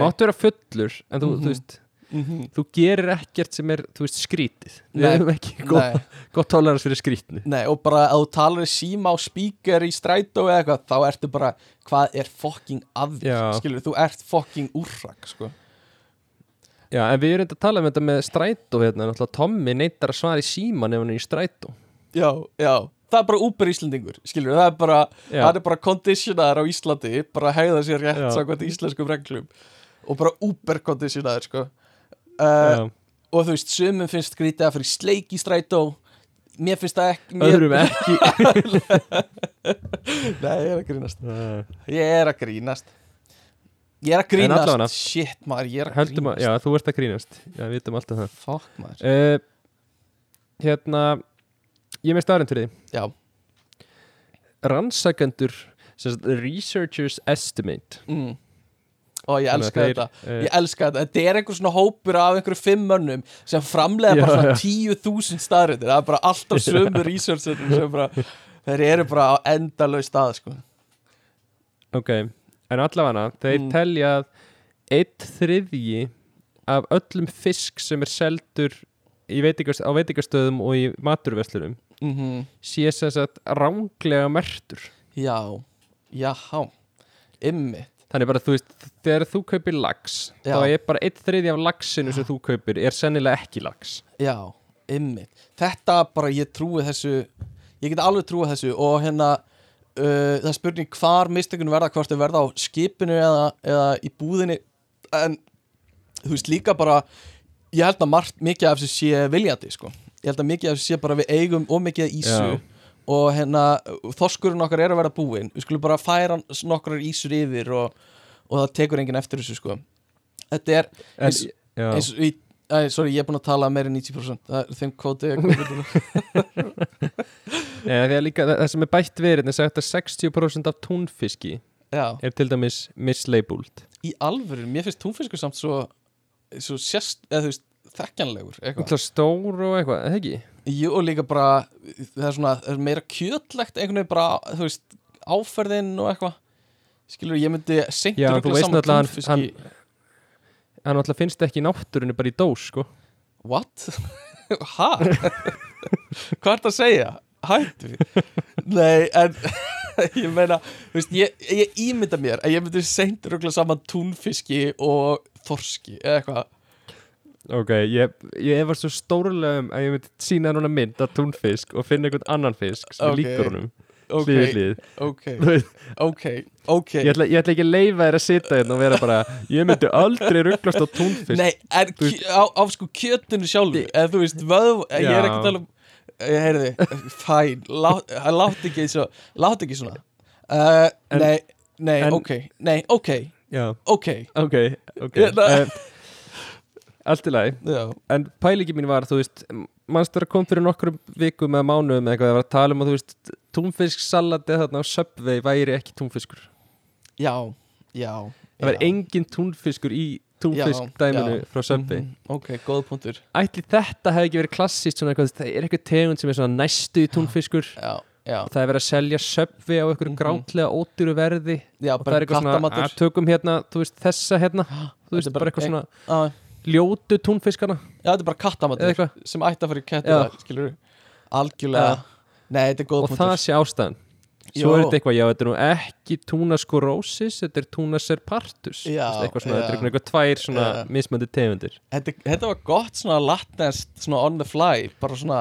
máttu vera fullur en þú, Mhm. þú veist mhm, þú gerir ekkert sem er, þú veist, skrítið. Við Nei, hefum ekki gott, gott tolerans fyrir skrítnu. Nei, og bara að þú talar í síma á speaker í strætó eða eitthvað, þá ertu bara hvað er fucking að þér, Já. skilur, þú ert fucking úrrak, sko. Já, en við erum þetta að tala um þetta með strætó hérna, náttúrulega Tommy neytar að svara í síman ef hann er í strætó. Já, já, það er bara úber Íslandingur skilur, það er bara, það er bara conditionaður á Íslandi, bara hegða sér rétt Já. samkvæmt íslenskum reglum. Og bara úber conditionaður, sko uh, og þú veist, sumum finnst skrítið að fyrir sleik í strætó. Mér finnst það ekki mér, öðrum ekki. Nei, ég er að grínast. Ég er að grínast. Ég er að grínast. Shit maður, ég er að Höldum að, grínast. Já, þú ert að grínast. Já, við vitum alltaf það. Fuck maður. Uh, Hérna Ég er með staðarinn til því. Já, Rannsakendur Researchers Estimate mm. Ó, ég að elska þeir, þetta. eh, Ég elska þetta. Þetta er einhver svona hópur af einhverju fimm mönnum sem framlega bara svona tíu þúsund staðrindir Það er bara alltaf sömu researcher sem bara Þeir eru bara á endalaug stað sko. Ok, en allavega þeir Mm. telja að eitt þriðji af öllum fisk sem er seldur veitingast, á veitingastöðum og í maturverslunum mm sé sem sagt ránglega mertur Já, jáhá Ymmi þannig bara þú veist, þegar þú kaupir lax Já. þá er bara eitt þriðji af laxinu sem þú kaupir er sennilega ekki lax Já, ymmið Þetta bara, ég trúi þessu Ég get alveg trúið þessu og hérna uh, það er spurning hvar mistökunum verða hvort þau verða á skipinu eða, eða í búðinni en þú veist líka bara ég held að margt mikið af þessu sé viljandi sko. ég held að mikið af þessu sé bara við eigum og mikið ísu Já. Og hérna þorskurinn okkar er að verða búinn. Við skulum bara færa nokkrar ísur yfir og, og það tekur enginn eftir þessu sko. þetta er en, Eins- já, eins í, Æ, sorry, ég er búin að tala meira en 90% Það er þeim kvóti það sem er bætt verið er sagt að 60% af túnfiski Já, er til dæmis mislabeled í alvöru, mér finnst túnfiskur samt svo Svo sérst, eða þú veist Þekkjanlegur, eitthvað. Stór og eitthvað, eða ekki? Jú, og líka bara, það er svona það er meira kjötlegt, einhvern veginn bara þú veist, áferðin og eitthvað Skilur, ég myndi þú veist saman náttúrulega hann- hann- Hann alltaf finnst ekki í náttúrunni bara í dós, sko What? Ha? Hvað ert að segja? Hættu Nei, en ég meina, veist, ég, ég ímynda mér að ég myndi seint rugla saman túnfiski og þorski eða eitthvað Ok, ég, ég var svo stórlega um að ég myndi sína núna mynd að túnfisk og finna einhvern annan fisk sem Ok. okay. líkur honum. Ok, hlið við hlið ok, Þú veist, ok, ok. Ég, ætla, ég ætla ekki að leifa þér að sitja hérna og vera bara ég myndi aldrei rugglast á túnfisk. Nei, en á, á sko kjötinu sjálfu eða þú veist, vöð, ég er ekki að tala um ég heyrði, fæn lát, lát ekki svo, lát ekki svona. Uh, En- Nei, nei, en- ok Nei, ok, Já, ok. Ok, ok. Hérna. Allt í lagi. En pælingi mín var, þú veist mannst vera kom fyrir nokkrum vikum eða mánuðum eða eitthvað, það var að tala um að þú veist túnfisksalati þarna á Subway væri ekki túnfiskur? Já, já það væri engin túnfiskur í túnfiskdæminu frá Subway. Mhm, Ok, góð punktur. Ætli þetta hefði ekki verið klassist svona eitthvað, það er eitthvað tegund sem er svona næstu í túnfiskur. Já, já, það er verið að selja Subway á einhverjum Mhm. grátlega ódýru verði já og það er eitthvað svona, að tökum hérna, veist, þessa hérna þú veist, bara eitthvað svona ljótu túnfiskana. Já, þetta er bara kattamatur sem ætti að fara í kettina, skilur Algjörlega. Nei, þetta er góð og punktur. það sé ástæðan. Svo er þetta eitthvað, já, þetta er nú ekki túna skorosis, þetta er túna serpartus Þú Já, veist, eitthvað svona, já. þetta er eitthvað, tvær svona Já. mismöndi tegundir. Þetta, þetta var gott svona latnest svona on the fly, bara svona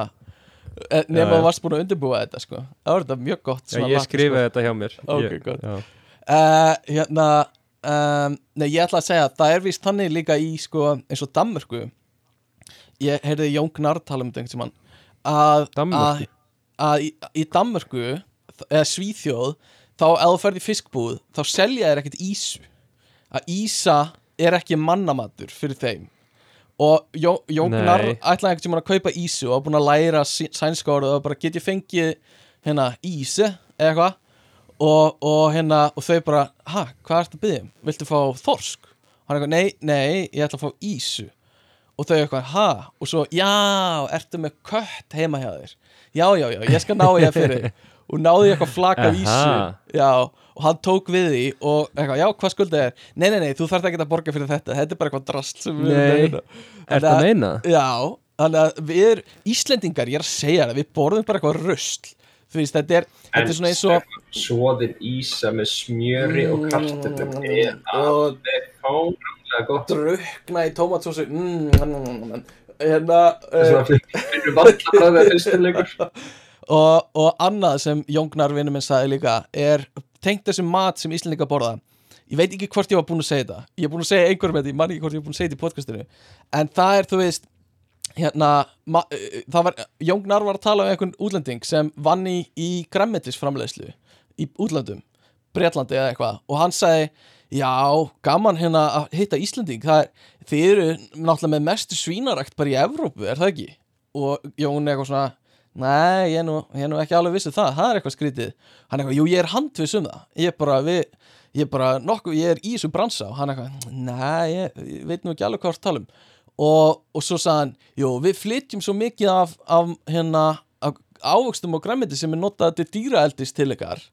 nema já. þú varst búin að undirbúa þetta sko. Það var þetta mjög gott já, ég skrifaði þetta hjá mér. Ok, ég, gott. Uh, hérna um, Nei, ég ætla að segja að það er víst þannig líka í sko eins og Danmörku. Ég heyrði Jón Gnarr tala um þetta einhvern tímann að, að, að í, í Danmörku eða Svíþjóð þá ef þú ferð í fiskbúð þá selja þér ekkert ísu að ísa er ekki mannamatur fyrir þeim. Og Jó, Jón Nei. Gnarr ætlaði einhvern tímann að kaupa ísu og var búin að læra sænska orðið og bara get ég fengið hérna ísi eða eitthvað og, og hérna og þau bara, ha, hvað ertu að byggja um? Viltu fá þorsk? Hann eitthvað, nei, nei, ég ætla að fá ísu. Og þau eitthvað, ha, og svo já, ertu með kött heima hjá þér? Já, já, já, ég skal ná ég að fyrir. Og náði ég eitthvað flak af ísu. Já, og hann tók við því og eitthvað, já, hvað skuldið er? Nei, nei, nei, þú þarft ekki að borga fyrir þetta. Þetta er bara eitthvað drast sem við erum að er meina? Já, þannig að við er, Íslendingar, ég er að segja það, við borðum bara eitthvað rusl Þú veist, þetta er, þetta er svona eins og Svoðin ísa með smjöri og kartöflum er Mm, alveg fáránlega gott. drukna í tómatsósu. Mm, mm, mm, mm. Hérna uh, og, og annað sem Jóngnar vinur minn sagði líka er tengt þessum mat sem Íslendingar borða. Ég veit ekki hvort ég var búinn að segja þetta. Ég er búinn að segja einhverjum þetta, ég man ekki hvort ég var búinn að segja þetta í podcastinu. En það er, þú veist hérna, það var Jóngnar var að tala um einhvern útlending sem vann í, í grammetisframleiðslu í útlöndum, Bretlandi eða eitthvað og hann sagði, já, gaman hérna að hitta Íslending er, þið eru náttúrulega með mestu svínarækt bara í Evrópu, er það ekki? Og Jón er eitthvað svona Nei, ég er, nú, ég er nú ekki alveg vissu það, það er eitthvað skrítið. Hann er eitthvað, jú, ég er handviss um það Ég er bara, við, ég er bara nokkuð, ég er í þessu bransa. Og hann er eitthvað, nei, ég, ég veit nú ekki alveg hvað það tala um og, og svo sagði hann, jú, við flytjum svo mikið af, af hérna af ávöxtum og græmiti sem er notað til dýraeldis til ykkar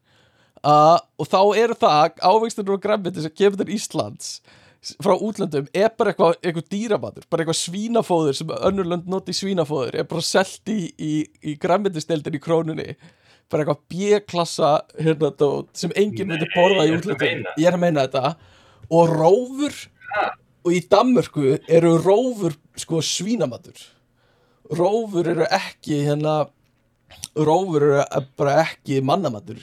uh, og þá eru það ávöxtum og græmiti sem kemur til Íslands frá útlöndum er bara eitthvað, eitthvað dýramatur bara eitthvað svínafóður sem önnur lönd noti svínafóður er bara selt í, í, í græmitistildin í krónunni bara eitthvað B-klassa hérna sem enginn myndi borða í útlöndum. ég er að meina þetta. Og rófur og í Danmörku eru rófur sko svínamatur. Rófur eru ekki hérna rófur eru bara ekki mannamatur.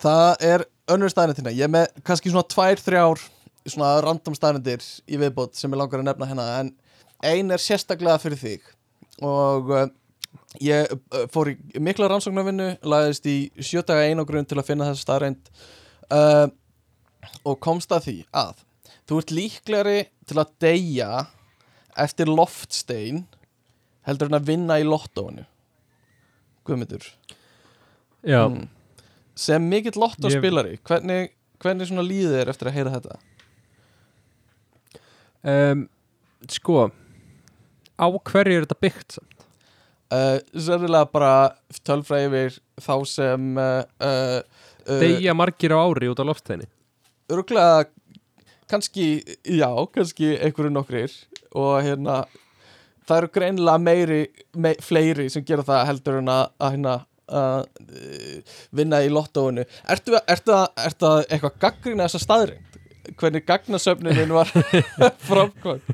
Það er önnur staðnendina ég er með kannski svona tvær, þrjár svona random staðnendir í viðbót sem ég langar að nefna hérna. En ein er sérstaklega fyrir þig. Og uh, ég uh, fór í mikla rannsóknarvinnu lagðist í sjötaga einogrun til að finna þessa staðreind uh, og komst að því að þú ert líklegri til að deyja eftir loftstein heldur en að vinna í lottóinu. Guðmundur. Já, Mm. sem mikill lottóspilari hvernig, hvernig svona líður þér eftir að heyra þetta? Um, sko á hverju er þetta byggt samt? uh, Sérlega bara tölfræði yfir þá sem uh, uh, Deyja margir á ári út á loftsteini. Örgulega kannski, já, kannski einhverju nokkrir og hérna það eru greinilega meiri me, fleiri sem gera það heldur en að, að hérna að uh, vinna í lottóinu Ertu, ertu, ertu að eitthvað gaggrina þessa staðrind? Hvernig gagnasöfnunin var framkvæmt?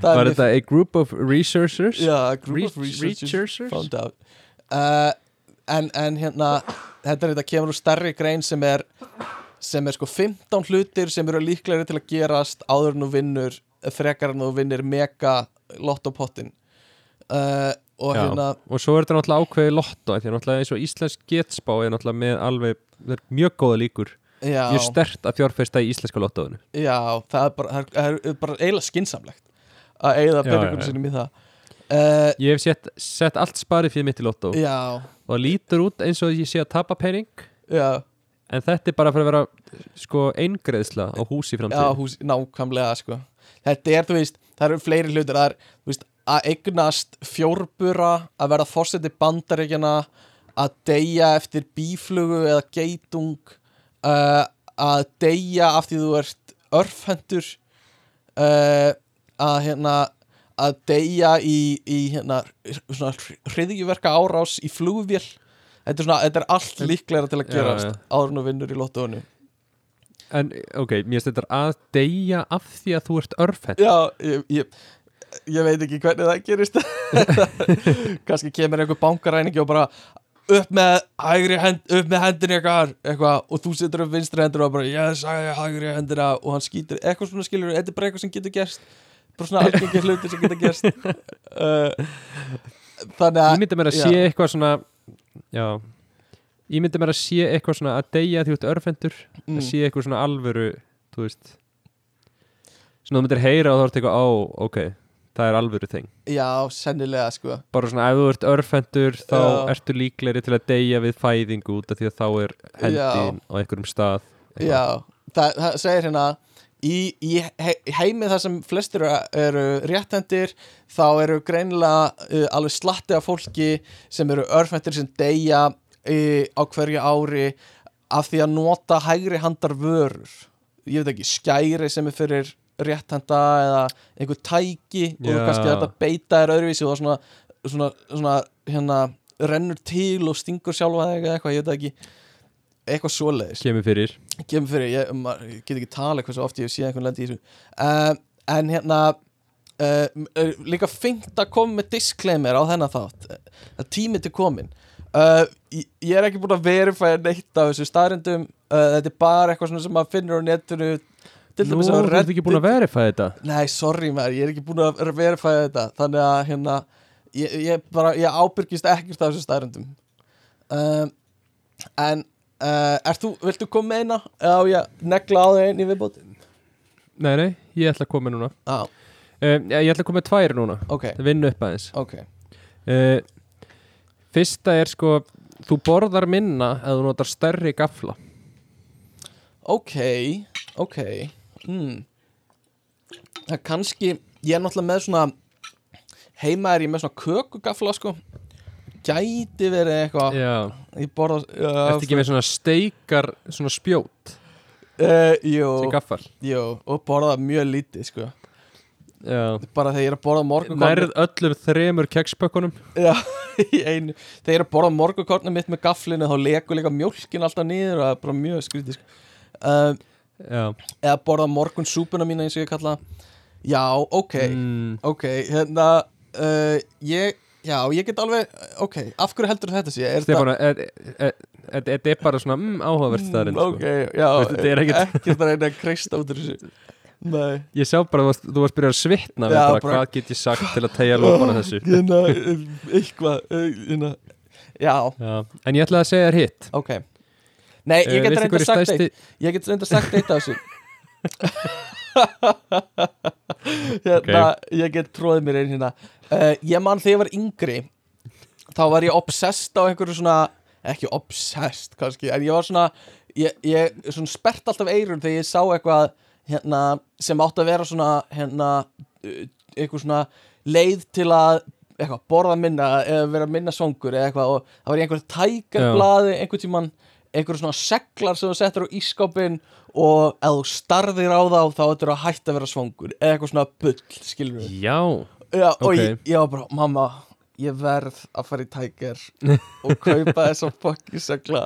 Það Var þetta a group of researchers? Já, a group of Re- researchers researchers? found out uh, en, en hérna þetta, er þetta kemur úr stærri grein sem er sem er sko 15 hlutir sem eru líklegri til að gerast áður en þú vinnur frekar en þú vinnir mega lottopottin. Uh, og Já. hérna Og svo er þetta náttúrulega ákveði lotto Því að náttúrulega eins og íslensk getspá er náttúrulega með alveg, það er mjög góða líkur. Já, Mjög stert að fjárfesta í íslenska lottóinu. Já, það er bara, það er, bara eiginlega skinsamlegt að já, peningunum sínum í það. Uh, Ég hef sett, sett allt sparið fyrir mitt í lottó. Já, Og lítur út eins og ég sé að tapa pening. Já En þetta er bara fyrir að vera sko eingreðsla á húsi Já, framtíð hús, nákvæmlega sko. Þetta er, þú veist, það eru fleiri hlutir. Er, veist, að eignast fjórbura, að verða fórseti bandaríkjana að deyja eftir bíflugu eða geitung uh, að deyja af því þú ert örfhendur uh, að hérna að deyja í, í hérna, hriðjúverka árás í flugvél þetta er, svona, þetta er allt líklega til að gerast já. áður en þú vinnur í lottóinu. En ok, mér þetta að deyja af því að þú ert örfend Já, ég, ég, ég veit ekki hvernig það gerist. Kannski kemur einhver bankaræningi og bara upp með hægri hend, upp með hendin eitthvað, eitthvað og þú setur upp vinstri hendur og bara ég sagði hægri hendina og hann skýtur eitthvað svona skilur, þetta er bara eitthvað sem getur gerst. Bara svona algengir hlutir sem getur gerst. Uh, þannig Ég að myndi mér að já. sé eitthvað svona Já. Ég myndi mér að sé eitthvað svona að deyja því ert örfendur mm, að sé eitthvað svona alvöru þú veist svona þú myndir heyra og þú ert eitthvað á ok, það er alvöru þing. Já, sennilega sko. Bara svona ef þú ert örfendur þá Já. ertu líklegri til að deyja við fæðingu út af því að þá er hendin á einhverjum stað eitthvað. Já, það, það segir hérna í, í he- heimi þar sem flestir eru, réttendir þá eru greinilega uh, alveg slatti af fólki sem eru örfendir sem deyja uh, á hverju ári af því að nota hægri handar vörur. Ég veit ekki, skæri sem er fyrir réttenda eða einhver tæki og þú Já. kannski þetta beita er öðruvísi og svona, svona, svona hérna, rennur til og stingur sjálfa eða eitthvað, ég veit ekki. Eitthvað svoleiðis. Kemur fyrir kemur fyrir, ég, ég get ekki tala hversu oft ég séð einhvern lendi í þessu. Uh, en hérna uh, líka fengt að koma með disclaimer á þennan þátt uh, að tími til komin uh, ég, ég er ekki búin að verifæja neitt af þessu staðrindum uh, þetta er bara eitthvað svona sem maður finnur á netinu til Nú, dæmis á þú ert ekki búin að verifæða þetta. Nei, sorry maður, ég er ekki búin að verifæja þetta. Þannig að hérna ég, ég bara, ábyrgist ekkert af þessu staðrindum um, en uh, þú, viltu koma með eina? Eða á ég negla á þig einn í viðbót Nei, nei, ég ætla að koma núna. Já, um, Ég ætla að koma með tvær núna. Ok, Það vinnu upp aðeins. Ok. Uh, Fyrsta er sko Þú borðar minna ef þú notar stærri gafla. Ok, ok. Mm. Það er kannski Ég er náttúrulega með svona Heima er ég með svona kökugafla sko Gæti verið eitthvað Ég borða ertu ekki með svona steikar Svona spjót? Uh, Jú, jú Og borða mjög lítið sko. Já. Bara þegar ég er að borða morgunkorn Nærð öllum þremur kekspökkunum Já, í einu. Þegar ég er að borða morgunkornum mitt með gaflinu Þá leku líka mjólkin alltaf niður Og það er bara mjög skrítið um, Eða borða morgunsúpuna mína eins og ég kalla. Já, ok. Mm, Ok, hérna uh, Ég, já, ég get alveg Ok, af hverju heldur þetta sé? Stefán, þetta er bara svona mm, áhugavert staðarinn Ok, já, Veist, þetta er ekkert- ekkert að reyna að kreista út úr þessu Nei Ég sá bara, þú varst, þú varst byrjað að svitna Já, bara, bara- Hvað get ég sagt til að tegja lópana þessu Hérna, eitthvað uh, hérna. Já, Já. En ég ætlaði að segja þér hitt ok Nei, ég Eh, get veistu reynda er sagt eitt Ég get reynda sagt eitt af þessu hérna, ég get tróðið mér einn hérna. Uh, ég man þegar ég var yngri þá var ég obsessed á einhverju svona ekki obsessed kannski en ég var svona ég, ég svona spert alltaf eirun þegar ég sá eitthvað hérna, sem átti að vera svona hérna, uh, eitthvað svona leið til að eitthvað, borða minna eða vera minna svangur eða eitthvað og það var í einhverju tækarblaði einhvern tímann einhverju svona seglar sem þú settur á ískápin og ef þú starðir á þá þá ættir að hætta að vera svangur eða eitthvað svona bull, skilur við Já, Já, og Ok. ég, ég var bara, mamma ég verð að fara í tækir og kaupa þessa fokki segla.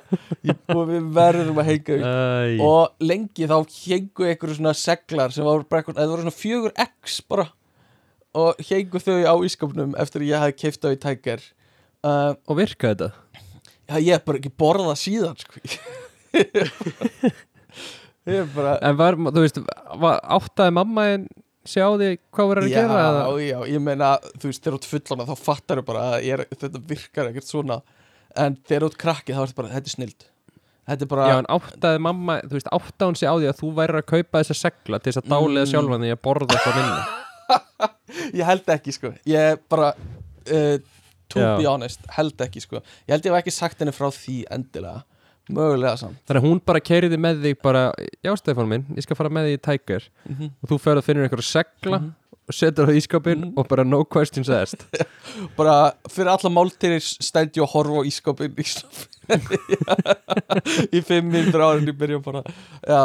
Og við verðum að heika upp. Og lengi þá hengu einhverju svona seglar sem var bara eitthvað, það voru svona fjögur X bara og hengu þau á ískapnum eftir að ég hafði keift á í tækir uh, og virka þetta ég hef bara ekki borðað síðan sko. ég er bara En var, þú veist, var, áttaði mamma en sjá því hvað voru að já, gera eða? já, ég meina, þú veist, þegar þú ert fullana þá fattar þú bara að er, þetta virkar ekkert svona en þegar þú ert krakki þá er þetta bara, þetta er snild þetta er bara, Já, en áttaði mamma, þú veist, áttaði hún sig á því að þú væri að kaupa þessa segla til þess að dáliða Mm. sjálfan því að borða eitthvað minna ég held ekki sko ég bara, uh, to Já. be honest held ekki sko, ég held ég hef ekki sagt henni frá því endilega, mögulega samt. Þannig að hún bara keiriði með þig bara, já Stefán minn, ég skal fara með þig í Tiger. Mhm. og þú ferð að finna einhverja segla og setur það í ískapin Mhm. og bara no questions asked. Bara fyrir alla máltyrir stend ég og horfa á ískapin í fimm myndur árin í byrjun bara, já.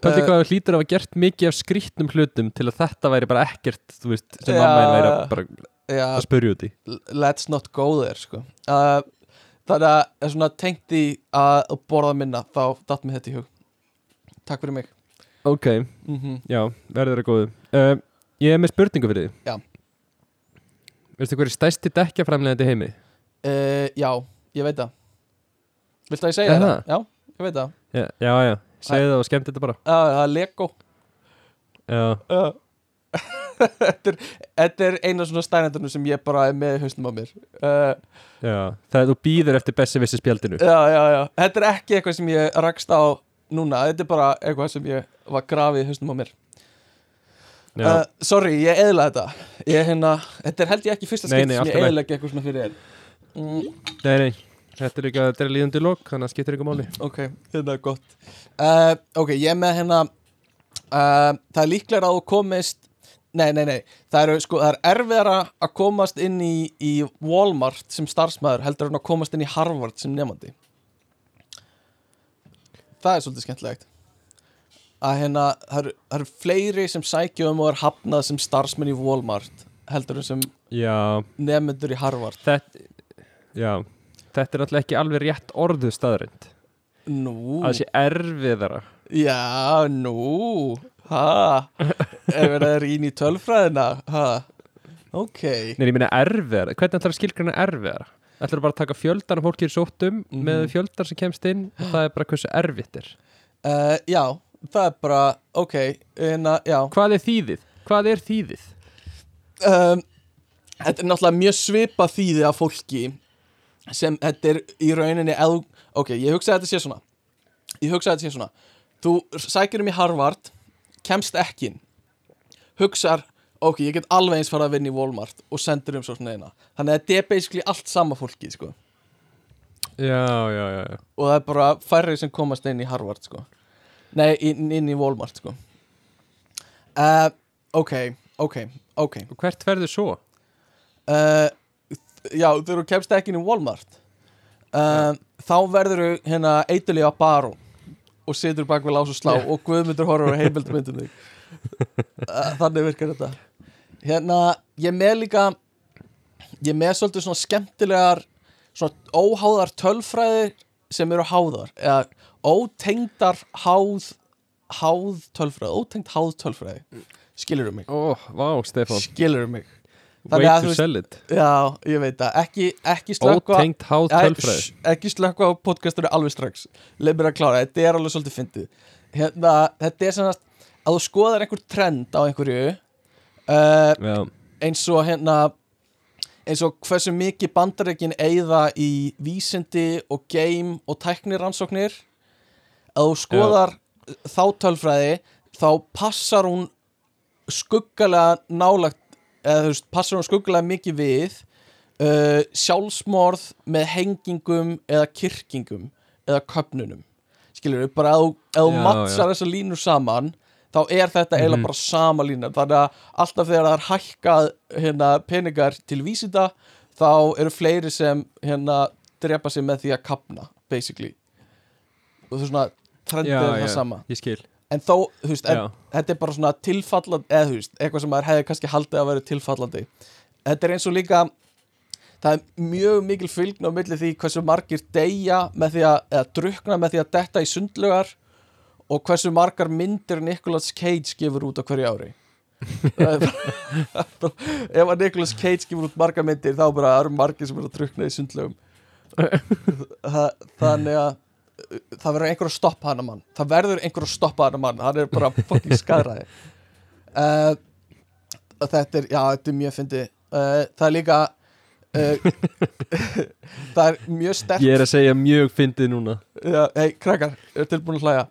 Pældi Eh, hvað það hlýtur að hafa gert mikið af skrýtnum hlutum til að þetta væri bara ekkert, þú veist, sem mamma einn væri að, bara já, að spurja út í. Let's not go there sko. uh, þannig að er svona tengt í að borða minna þá datt mér þetta í hug. Takk fyrir mig. Ok, mm já, verður það góðu. Uh, Ég er með spurningu fyrir Já. Veistu hver er stærsti dekkjaframlegandi í heimi? uh, já, ég veit það. Viltu að ég segja það? já, ég veit það. Já, já, já. segðu það og skemmt þetta bara. Já, það er Lego Já. Þetta, er, þetta er eina svona stænendunum sem ég bara er með í haustum á mér. Uh, já, það er þú býður eftir bessi vissi spjaldinu. Já, já, já, þetta er ekki eitthvað sem ég rakst á núna, þetta er bara eitthvað sem ég var grafið í haustum á mér. Uh, sorry, ég eðla þetta. Ég hérna, þetta er held ég ekki fyrsta skipt sem ég lagi. eðlega eitthvað svona fyrir þér. Mm, nei, nei. Þetta er ekki að þetta er líðandi lók, þannig að skiptir ykkur máli. Ok, þetta er gott. Uh, ok, ég með hérna það er líklega að þú komist nei, nei, nei, það eru sko, það er erfiðara að komast inn í, í Walmart sem starfsmæður heldur en að komast inn í Harvard sem nefandi það er svolítið skemmtilegt. Að hérna, það eru, það eru fleiri sem sækja um og er hafnað sem starfsmenn í Walmart heldur en sem Já, nefnendur í Harvard. Þetta Já, þetta er alltaf ekki alveg rétt orðu staðrind nú, að það sé erfiðara. Já, nú ha, ef það er ín í tölfræðina? Ha, ok. Nei, ég meina erfiðara, hvernig ætlar skilgrana erfiðara? Ætlar bara að taka fjöldan af fólki í sóttum Mhm. með fjöldan sem kemst inn og það er bara hversu erfitt er? Uh, já, það er bara ok, að, já. Hvað er þýðið? Hvað er þýðið? um, þetta er náttúrulega mjög svipa þýði af fólki sem þetta er í rauninni ok, ég hugsa að þetta sé svona. Ég hugsa að þetta sé svona. Þú sækir um í Harvard kemst ekki inn hugsar, ok, ég get alveg eins fara að vinna í Walmart og sendur um svo svona eina þannig að þetta er basically allt sama fólki sko. Já, já, já, já. og það er bara færri sem komast inn í Harvard sko. nei, inn, inn í Walmart sko. uh, ok, ok, ok Og hvert ferðu svo? uh, já, þú kemst ekki inn í Walmart uh, þá verður hérna eitulega baró og situr bak við lás og slá og guðmyndur horfur og heimildmyndum þannig virkar þetta. Hérna, ég með líka ég með svolítið svona skemmtilegar svona óháðar tölfræði sem eru háðar eða ótengdar háð háð tölfræði, ótengd háð tölfræði. Skilur mig, Ó, vá, Stefán. Skilur mig Way að to sell it. Já, ég veit það, ekki, ekki slökka Ótengt háð sh, Ekki slökka á podcastinu alveg strax. Leif mér að klára, þetta er alveg svolítið fyndið. Hérna, Þetta er sem að þú skoðar einhver trend á einhverju uh, Já, eins og hérna eins og hversu mikið bandareikin eigða í vísindi og game og tæknirannsóknir. Að þú skoðar þá tölfræði þá passar hún skuggalega nálagt eða þú veist, passar hún skuggalega mikið við uh, sjálfsmorð með hengingum eða kyrkingum eða köpnunum skilur við, bara ef þú- mattsar þessar línur saman þá er þetta eiginlega Mhm. bara sama lína. Þannig að alltaf þegar það er hækkað hérna, peningar til vísinda þá eru fleiri sem hérna, drepa sig með því að kapna basically. Og þú veist svona trendið er það já, sama. ég skil en þó, þú veist, en, þetta er bara svona tilfallandi, eða þú veist, eitthvað sem maður hefði kannski haldið að vera tilfallandi. Þetta er eins og líka það er mjög mikil fylgn á milli því hversu margir deyja með því að, eða drukna með því að detta í sundlugar og hversu margar myndir Nicolas Cage gefur út á hverju ári. Ef að Nicolas Cage gefur út margar myndir þá bara eru margir sem eru að drukna í sundlugum Þa, þannig að það verður einhver að stoppa hana mann. Það verður einhver að stoppa hana mann. Hann er bara fucking skæðræði uh, þetta er já, þetta er mjög fyndi uh, það er líka uh, það er mjög sterk Ég er að segja mjög fyndið núna. Hei, krakkar, er tilbúin að hlæja?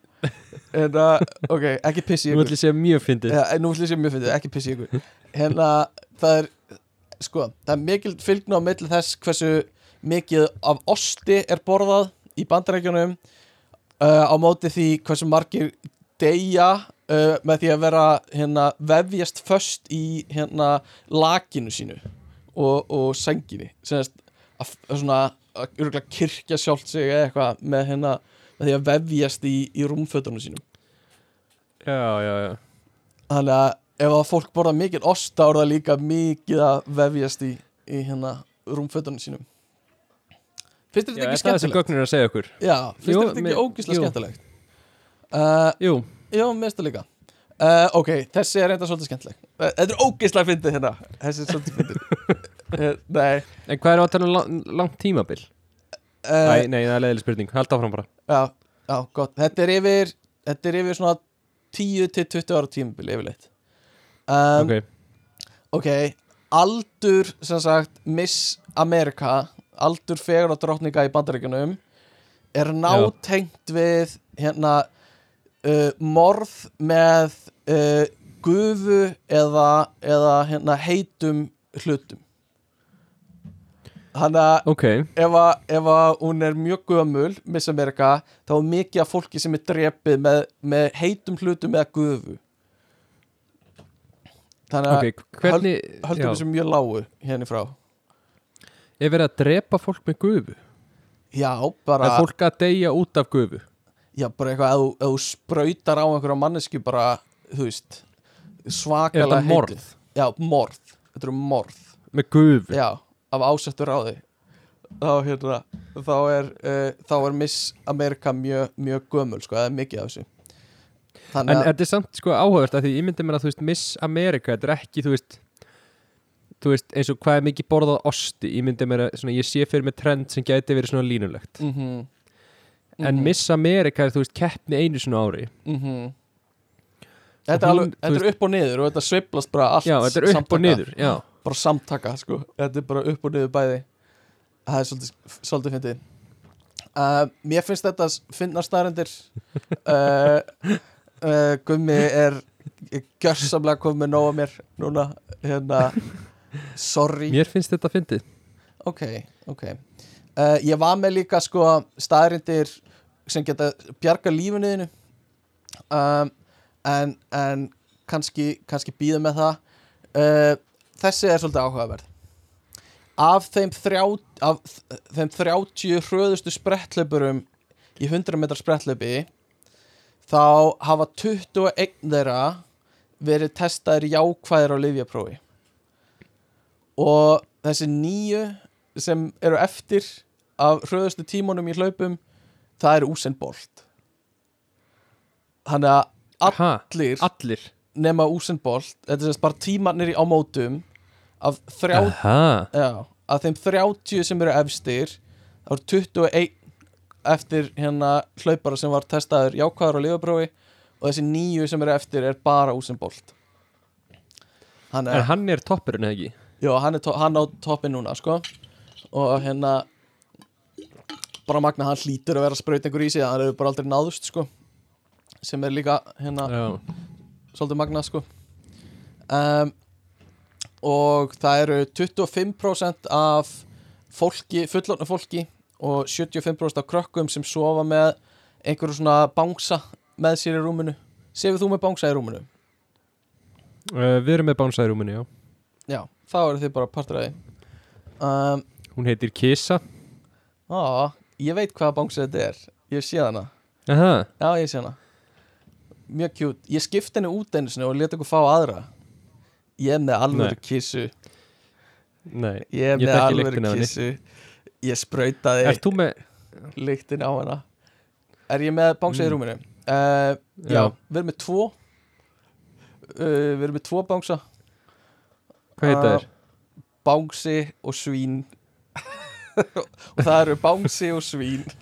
En uh, ok, ekki pissi Nú ætlum ég að segja mjög fyndið. Já, nú ætlum ég að segja mjög fyndið, ekki pissi ykkur. Hérna, það er sko, það er mikil fylgna á milli þess hversu mikið af osti er borðað í bandarækjunum uh, á móti því hversu margir deyja uh, með því að vera hérna, vefjast föst í hérna, lakinu sínu og, og senginni Semast, að, svona að kirkja sjálft sig eða eitthvað með, hérna, með því að vefjast í, í rúmfötunum sínum. Já, já, já. Þannig að ef að fólk borða mikið ost þá er það líka mikið að vefjast í, í hérna rúmfötunum sínum Finnst Já, þetta er ekki það sem skemmtilegt? gögnir er að segja okkur? Já, finnst Jú, þetta ekki ógislega jú. skemmtilegt? Uh, Jú, já, mér finnst það líka. Uh, Ok, þessi er reynda svolítið skemmtileg. Uh, Þetta er ógislega fyndið hérna. Þessi er svolítið fyndið. Uh, Nei. En hvað er að tala um lang, langt tímabil? uh, Æ, nei, það er leiðileg spurning, hald áfram bara. Já, já, gott. Þetta er yfir Þetta er yfir svona 10 til 20 ára tímabil yfirleitt. Um, Ok, Ok, aldur sem sagt Miss America aldur fegur og drottninga í bandaríkjunum er nátengt við hérna uh, morð með uh, gufu eða, eða hérna heitum hlutum. Þannig að ok. ef, ef hún er mjög gömul Miss America, þá er mikið af fólki sem er drepið með, með heitum hlutum eða gufu. Þannig að Ok, hvernig höldum já, þessu mjög lágu hérna frá Er verið að drepa fólk með gufu? Já, bara, Er fólk að deyja út af gufu? já, bara eitthvað ef, þú- sprautar á einhverja manneski bara, þú veist Er svakalega heitu. Já, morð, þetta eru morð Með gufu? Já, af ásettur á því þá, hérna, þá er uh, þá er Miss America mjög, mjög gömul, sko, eða mikið af þessu En Þannig að, þetta er samt sko áhugavert að því ég myndi mér að þú veist Miss America, þetta er ekki þú veist þú veist eins og hvað er mikið borðað osti ég myndi mér að svona, ég sé fyrir mig trend sem gæti verið svona línulegt. Mm -hmm, en Miss America er þú veist keppni einu svona ári. Mm Þetta, hún, er alveg, þetta er upp og niður og þetta sveiflast bara allt já, þetta er upp og samtaka. niður já, bara samtaka sko. Þetta er bara upp og niður bæði. Það er svolítið, svolítið fyndið. Uh, mér finnst þetta staðrendir uh, uh, Gummi er gjörsamlega komið með nóga mér núna hérna sorry. Mér finnst þetta fyndið. Ok, ok. Uh, ég var með líka sko staðrindir sem geta bjarga lífinuðinu um, en, en kannski, kannski býða með það. Uh, þessi er svolítið áhugaverð. Af þeim, þrjá, af þeim 30 hröðustu sprettlöpurum í 100 metrar sprettlöpi þá hafa 21 þeirra verið testaðir jákvæðir á livjaprófi og þessi nýju sem eru eftir af hröðustu tímunum í hlaupum það er Usain Bolt. Þannig að ha, allir allir. nema Usain Bolt þetta er sem sagt bara tímannir á mótum af, þrjá, já, af þeim 30 sem eru efstir þá eru 21 eftir hérna hlaupara sem var testaður jákvæður á lifabrófi og þessi nýju sem eru eftir er bara Usain Bolt. Hann en er, hann er toppurinn eða ekki já, hann, hann á toppin núna sko. Og hérna bara magna hann hlýtur að vera einhver í sig hann hefur bara aldrei náðust sko. Sem er líka hérna já, svolítið magnað sko. Um, og það eru 25% af fólki, fullorðnu fólki og 75% af krökkum sem sofa með einhverju svona bangsa með sér í rúminu. Sefur þú með bangsa í rúminu? uh, Við erum með bánsaði rúminni, já Já, þá eru þið bara því. Um, Hún heitir Kissa Á, ég veit hvaða bangsa þetta er. Ég sé hana. Aha, Já, ég sé hana. Mjög kjút Ég skipti henni út einu sinni og leta ykkur fá aðra. Ég er með alvöru kissu. Nei Ég er með alvöru kissu. Ég sprautaði Ert þú með, lyktin á hana. Er ég með bangsa í Mm. rúminu? Uh, já, Já. við erum með tvo. Uh, Við erum með tvo bangsa hvað heit það Uh, er? Bangsi og svín. Og það eru bangsi og svín.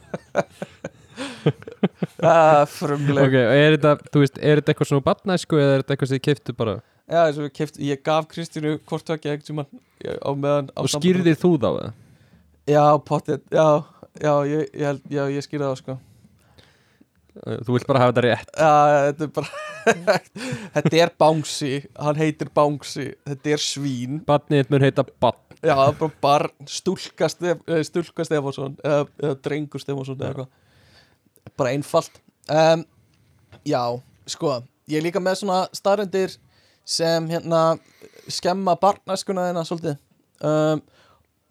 Uh, Frumleg. Ok, og er þetta, þú veist, er þetta eitthvað svona batnæsku eða er þetta eitthvað sem þið keiftu bara? Já, eins og við keft, ég gaf Kristínu tvekja einhvern tímann ég- á meðan á og skýrðir þú þá það? Já, potið, já, já, ég, ég, já, ég skýrði það sko Þú vilt bara hafa þetta rétt. Já, þetta er bara Þetta er Bangsi, hann heitir Bangsi Þetta er svín. Batnið þitt mun heita Batn Já, bara barn, stúlka, Stef, eh, stúlka Stefánsson eða, eða drengur Stefánsson eða eitthvað. Bara einfalt. Um, Já, sko Ég er líka með svona staðrendir sem hérna skemma barnaskuna þeirna svolítið. Um,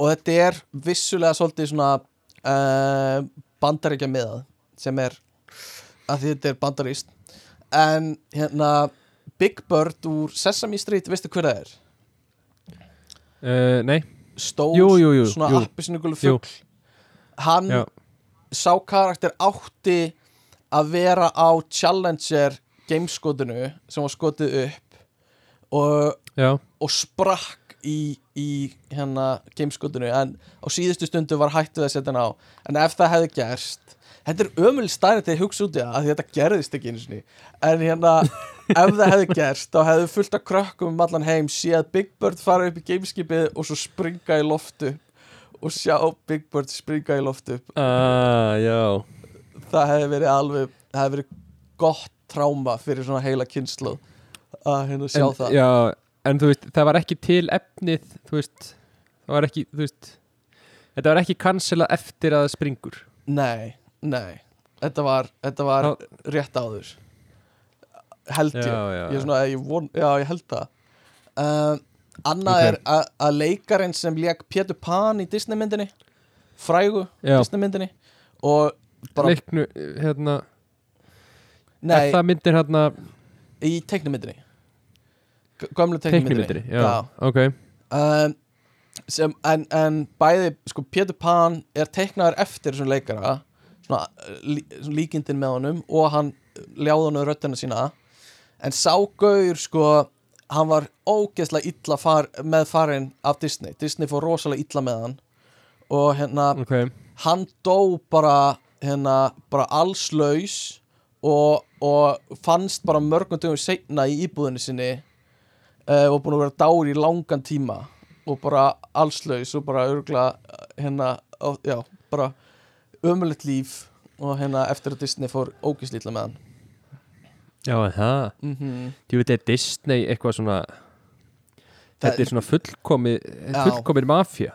og þetta er vissulega svolítið svona uh, bandaríkja miðað sem er að þetta er bandaríst en hérna Big Bird úr Sesame Street, veistu hver það er? uh, Nei, stór, Jú, jú, jú, svona Jú. fugl. Hann, já, sá karakter átti að vera á Challenger gameskotinu sem var skotið upp og, og sprakk í, í hérna gameskotinu en á síðustu stundu var hættu að setja hann á. En ef það hefði gerst þetta er ömul stærri til að hugsa út í það að þetta gerðist ekki einu sinni. En hérna ef það hefði gerst þá hefði fullt af krökkum um allan heim séð Big Bird fara upp í gameskipið og svo springa í loftu og sjá Big Bird springa í loftu ah, Já, það hefði verið alveg það hefði verið gott tráma fyrir svona heila kynslu að hérna sjá en, það. já, en þú veist, það var ekki til efnið Þú veist, það var ekki, þú veist Þetta var ekki cancela eftir að það springur. Nei, nei þetta var, þetta var rétt áður. Held ég. Já, já, ég, svona, ég, von, já, ég held það. Um, annað Ok. er að- leikarinn sem leik Pétur Pan í Disney myndinni frægu Já, Disney myndinni og bara, leiknu, hérna nei, það myndir hérna í teiknumyndinni G- gömlu teiknumyndinni Já, ok. Um, sem, en, en bæði sko, Pétur Pan er teiknaður eftir þessum leikara svona, lí, svona líkindin með honum og hann ljáði honum röddina sína. En ságauður sko hann var ógeðslega illa far, með farin af Disney. Disney fór rosalega illa með hann. Og hérna Ok, hann dó bara hérna bara allslaus og, og fannst bara mörgum dögum seinna í íbúðinni sinni uh, og búin að vera dári í langan tíma og bara allslaus og bara örgla hérna, á, já, bara ömulegt líf og hérna eftir að Disney fór ógislítla með hann. Já, það? Mm Þú veit, er Disney eitthvað svona Þetta er svona fullkomið fullkomið mafja,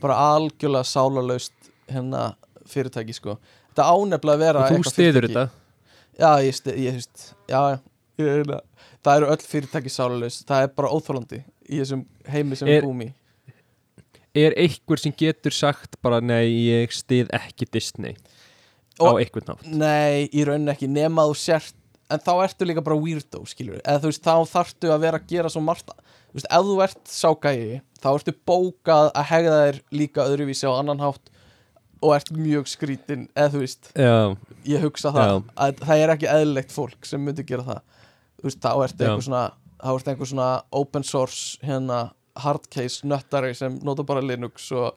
bara algjörlega sálarlaust hérna fyrirtæki sko. Þetta ánefnilega að vera þú stiður þetta? Já, ég, sti- ég veist Já, ég, það eru öll fyrirtæki sálulegs Það er bara óþólandi í þessum heimi sem Er- við búum í Er einhver sem getur sagt bara nei, ég stið ekki Disney á Og- einhvern nátt Nei, í rauninni ekki nema þú sért En þá ertu líka bara weirdo, skilur Eða þú veist, þá þarftu að vera að gera svo margt Þú veist, ef þú ert ságægi Þá ertu bókað að hegða þér líka öðruvísi á annan hátt Og ert mjög skrítin Eða þú veist, Já, ég hugsa það Já. að það er ekki eðlilegt fólk sem myndi gera það. Þú veist, þá ertu einhver svona þá ertu einhver svona open source hérna hard case nöttari sem nota bara Linux og,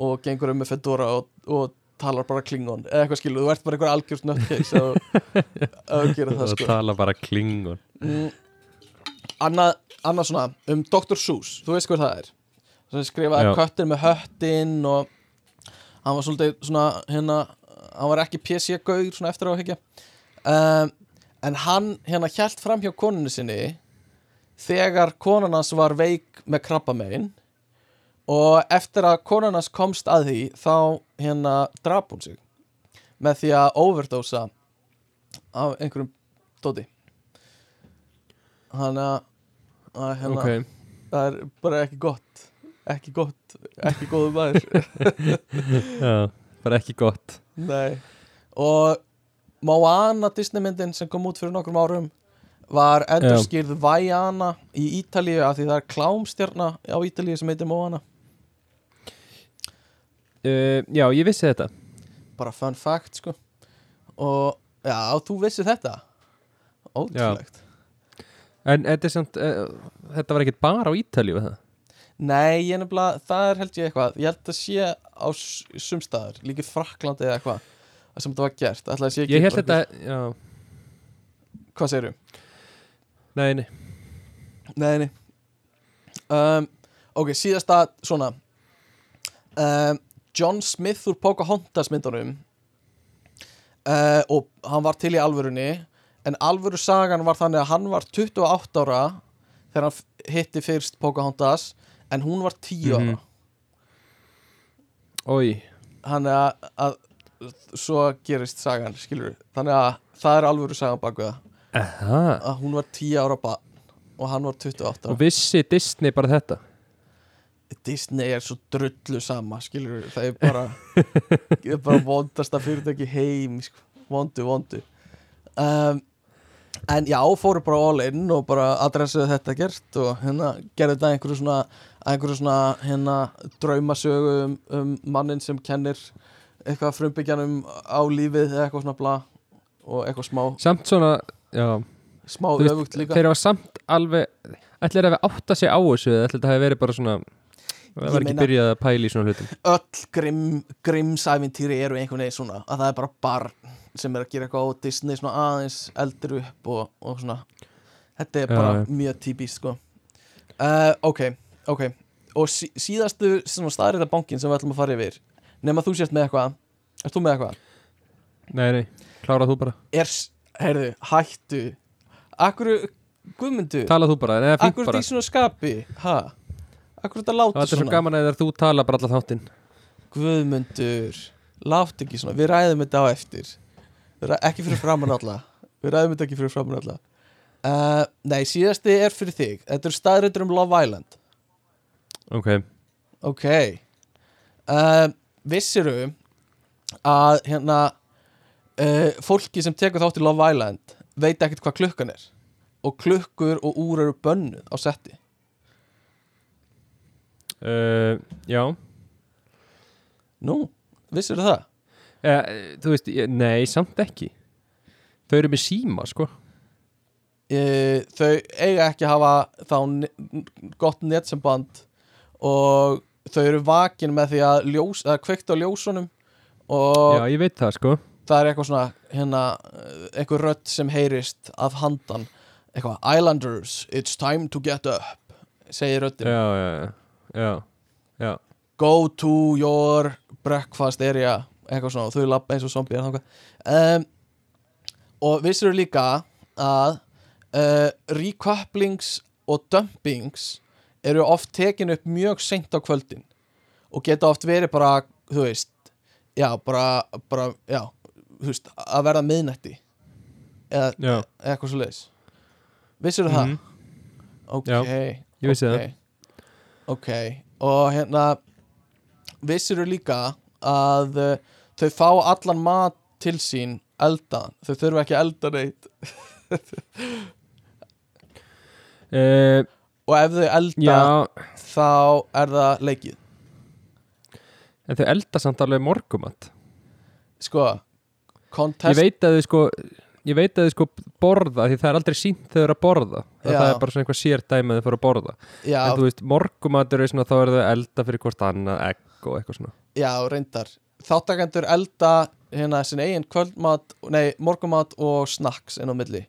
og gengur um með Fedora og, og talar bara Klingon. Eða eitthvað skilu, þú ert bara einhver algjörst nöttcase að þú gera það sko. tala bara klingon. Mm, annað, annað svona um Dr. Seuss, þú veist hver það er? Sem skrifaði köttin með höttin og hann var svolítið svona hérna, hann var ekki PC-gaur svona eftir á að higgja um, en hann hérna hjælt fram hjá konunni sinni þegar konan hans var veik með krabbamein og eftir að konan hans komst að því þá hérna drap hún sig með því að overdosa af einhverjum dóti. Hann að hérna, ok, það er bara ekki gott ekki gott, ekki góðu maður. Já, bara ekki gott. Nei. Og Moana Disney myndin sem kom út fyrir nokkrum árum var endurskýrð Vaiana í Ítalíu af því það er klámstjarna á Ítalíu sem heitir Moana uh, já, ég vissi þetta. Bara fun fact sko. Og já, þú vissi þetta? Ótrúlegt. En þetta samt, uh, þetta var ekkert bara á Ítalíu það Nei, ég nefnilega, það er held ég eitthvað. Ég held að sé á sumstaðar líka í Fraklandi eða eitthvað sem þetta var gert, ég held þetta, já, Hvað segirðu? Nei, nei. Nei, nei. Um, Ok, síðasta svona. Um, John Smith úr Pocahontas myndunum uh, og hann var til í alvörunni en alvöru sagan var þannig að hann var 28 ára þegar hann hitti fyrst Pocahontas en hún var 10 ára. Mhm. Ói, þannig að, að svo gerist sagan, skilur þannig að það er alvöru sagan baku það. aha að hún var 10 ára barn og hann var 28 ára og vissi Disney bara þetta? Disney er svo drullu sama skilur það er bara það er bara vondasta fyrirtæki heim sko. vondu, vondu. Um, en já, fóru bara all in og bara adressuðu þetta gert og hérna gerði þetta einhverju svona einhverju svona hérna draumasögu um, um mannin sem kennir eitthvað frumbyggjanum á lífið eða eitthvað svona bla og eitthvað smá, samt svona, já. Smá öfugt líka. þeir hafa samt alveg ætlir að við átta sig á þessu eða ætlir þetta hafi verið bara svona það var ekki byrjað að pæla í svona hlutum. Öll grimm, grimmsævintýri eru einhvern veginn svona að það er bara barn sem er að gera eitthvað á Disney svona aðeins eldur upp og, og svona. Þetta er bara já. mjög típist sko. Uh, ok, ok. Og sí, síðastu staðrita bankin sem við ætlum að fara yfir nema þú sért með eitthvað. Ert þú með eitthvað? nei, nei, klárað þú bara. Er, heyrðu, hættu. Akkur, guðmundu talað þú bara, neða fínt akkur bara. þetta í svona skapi? Ha? akkur þetta láta það er svo svona? gaman þegar þú tala bara allar þáttinn. Guðmundur Látt ekki svona, við ræðum þetta á eftir. Við ræ- Ekki fyrir framann alla. Við ræðum þetta ekki fyrir framann alla. Uh, Nei, síðasti er fyrir þig. Þetta er staðrættur um Love Island. Ok, Ok. Uh, Vissiru að hérna uh, fólki sem tekur þátt í Love Island veit ekkert hvað klukkan er. Og klukkur og úr eru bönnuð á setti. Uh, já. Nú, vissiru það? uh, þú veist, nei, samt ekki. Þau eru með síma, sko. Þau eiga ekki að hafa þá ne gott netsamband og þau eru vakin með því að, ljós, að kveikt á ljósunum já, ég veit það, sko það er eitthvað svona hérna, einhver rödd sem heyrist af handan. Eitthvað, Islanders, it's time to get up segir röddin, já, já, já, go to your breakfast area eitthvað svona, þau lappa eins og zombie um, og vissir líka að uh, recouplings og dumpings eru oft tekin upp mjög seint á kvöldin og geta oft verið bara, þú veist já, bara, bara já, veist, að verða miðnætti eða Já. eitthvað svo leiðis vissir það? Mhm. ok, Já, ok. ok, og hérna vissir líka að uh, þau fá allan mat til sín eldaðan, þau þurfa ekki elda neitt Uh, og ef þau elda já, þá er það leikið en þau elda samt alveg morgumat sko, Ég contest veit að þau sko Ég veit að þau sko borða Því það er aldrei sínt þegar þau eru að borða. Það, það er bara svona einhver sér dæmi að þau fóru að borða. Já, En þú veist, morgumatur er svona Þá eru þau elda fyrir hvort annað egg og eitthvað svona. Já, reyndar. Þáttakendur elda hérna sin eigin kvöldmat, nei, morgumat og snacks inn á milli.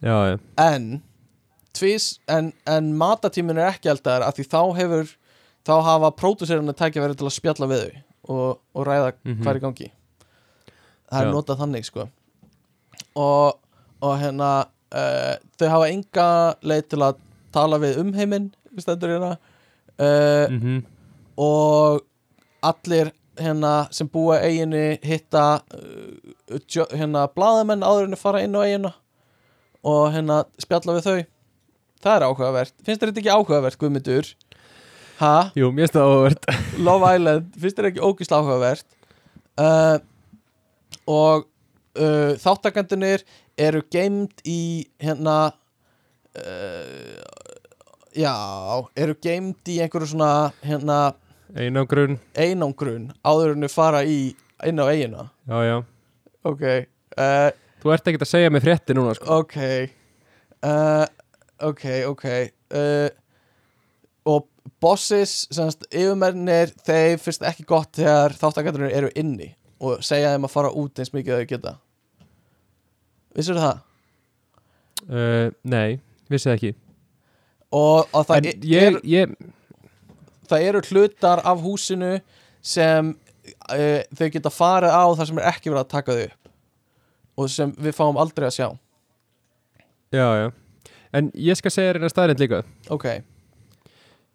Já, já, en tvís, en, en matatímin er ekki eldaðar af því þá hefur þá hafa pródúsirinn að tækja verið til að spjalla við þau og, og ræða hvað er í gangi það er notað þannig sko. Og og hérna uh, þau hafa enga leið til að tala við um heiminn stendur hérna uh, mm og allir hérna sem búa í eiginni hitta uh, hérna blaðamenn áður en fara inn á eigina og hérna spjalla við þau. Það er áhugavert, finnst þér þetta ekki áhugavert Guðmundur? Ha? Jú, mér finnst það áhugavert. Love Island, finnst þér ekki ógislega áhugavert? Uh, og uh, þáttakandunir eru geimd í hérna uh, já, eru geimd í einhverju svona hérna Einangrun, einangrun áður en þau fara í inn á eigina já, já. Ok uh, Þú ert ekkert að segja mig frétti núna sko. ok uh, ok, ok uh, og bosses semst, yfirmennir þeir finnst ekki gott þegar þáttakandunir eru inni og segja þeim að fara út eins mikið að þau geta. Vissur það? uh, Nei, vissi það ekki. Og, og það, er, ég, ég, það eru hlutar af húsinu sem uh, þau geta farið á þar sem er ekki verið að taka þau upp. Og sem við fáum aldrei að sjá. Já, já. En ég skal segja þér eina staðrind líka. Ok,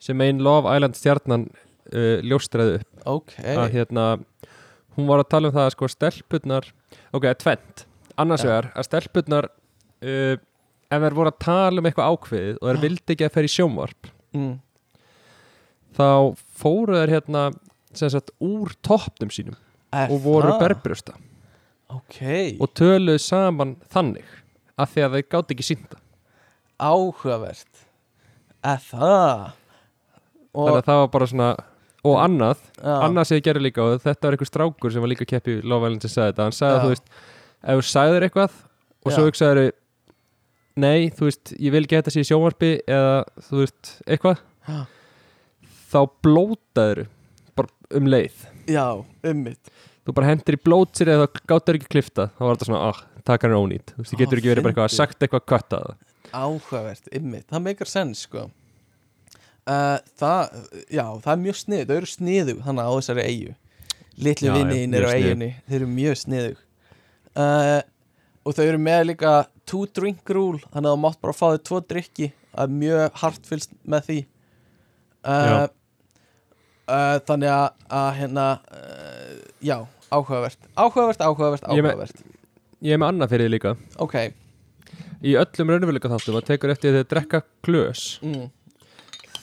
sem einn Love Island stjarnan uh, ljóstraði upp. Ok. Að hérna hún var að tala um það að sko stelpurnar ok, tvent, annars vegar að stelpurnar uh, ef þær voru að tala um eitthvað ákveðið og þær vildi ekki að fer í sjónvarp mm. þá fóru þær hérna sagt úr toppnum sínum Er og voru það? berbrjósta. Ok, og töluðu saman þannig af því að þau gátt ekki sínda áhugavert. Er það? Þannig og að það var bara svona og annað, já, annað sem ég gerði líka og þetta var einhver strákur sem var líka keppi í Love Island sem sagði þetta, hann sagði Já. að þú veist ef þú sagðir eitthvað og Já. svo hugsaður nei, þú veist, ég vil ekki að þetta sé í sjónvarpi eða þú veist, eitthvað. Já. þá blótaður bara um leið. Já, ummitt þú bara hendur í blótsir eða gáttur ekki klifta þá var þetta svona, ah, taka hann ónýtt þú veist, þú Ó, getur ekki verið bara eitthvað fyndið. sagt eitthvað kvöttað áhugavert, ummitt, það meikar sens sko uh, það, já, það er mjög snið þau eru sniðu þannig á þessari eigu litlu Já, já, vinniðin mjög eru á eigunni þeir eru mjög sniðu uh, og þau eru með líka two drink rule, þannig að þú mátt bara fá þau tvo drikki, það er mjög hartfylst með því. Uh, þannig að, að hérna já, áhugavert. Áhugavert, áhugavert, Ég me- áhugavert. ég er með annað fyrir því líka. Ok, í öllum raunveruleika þáttum að tekur eftir því að þau drekka glös. Mm.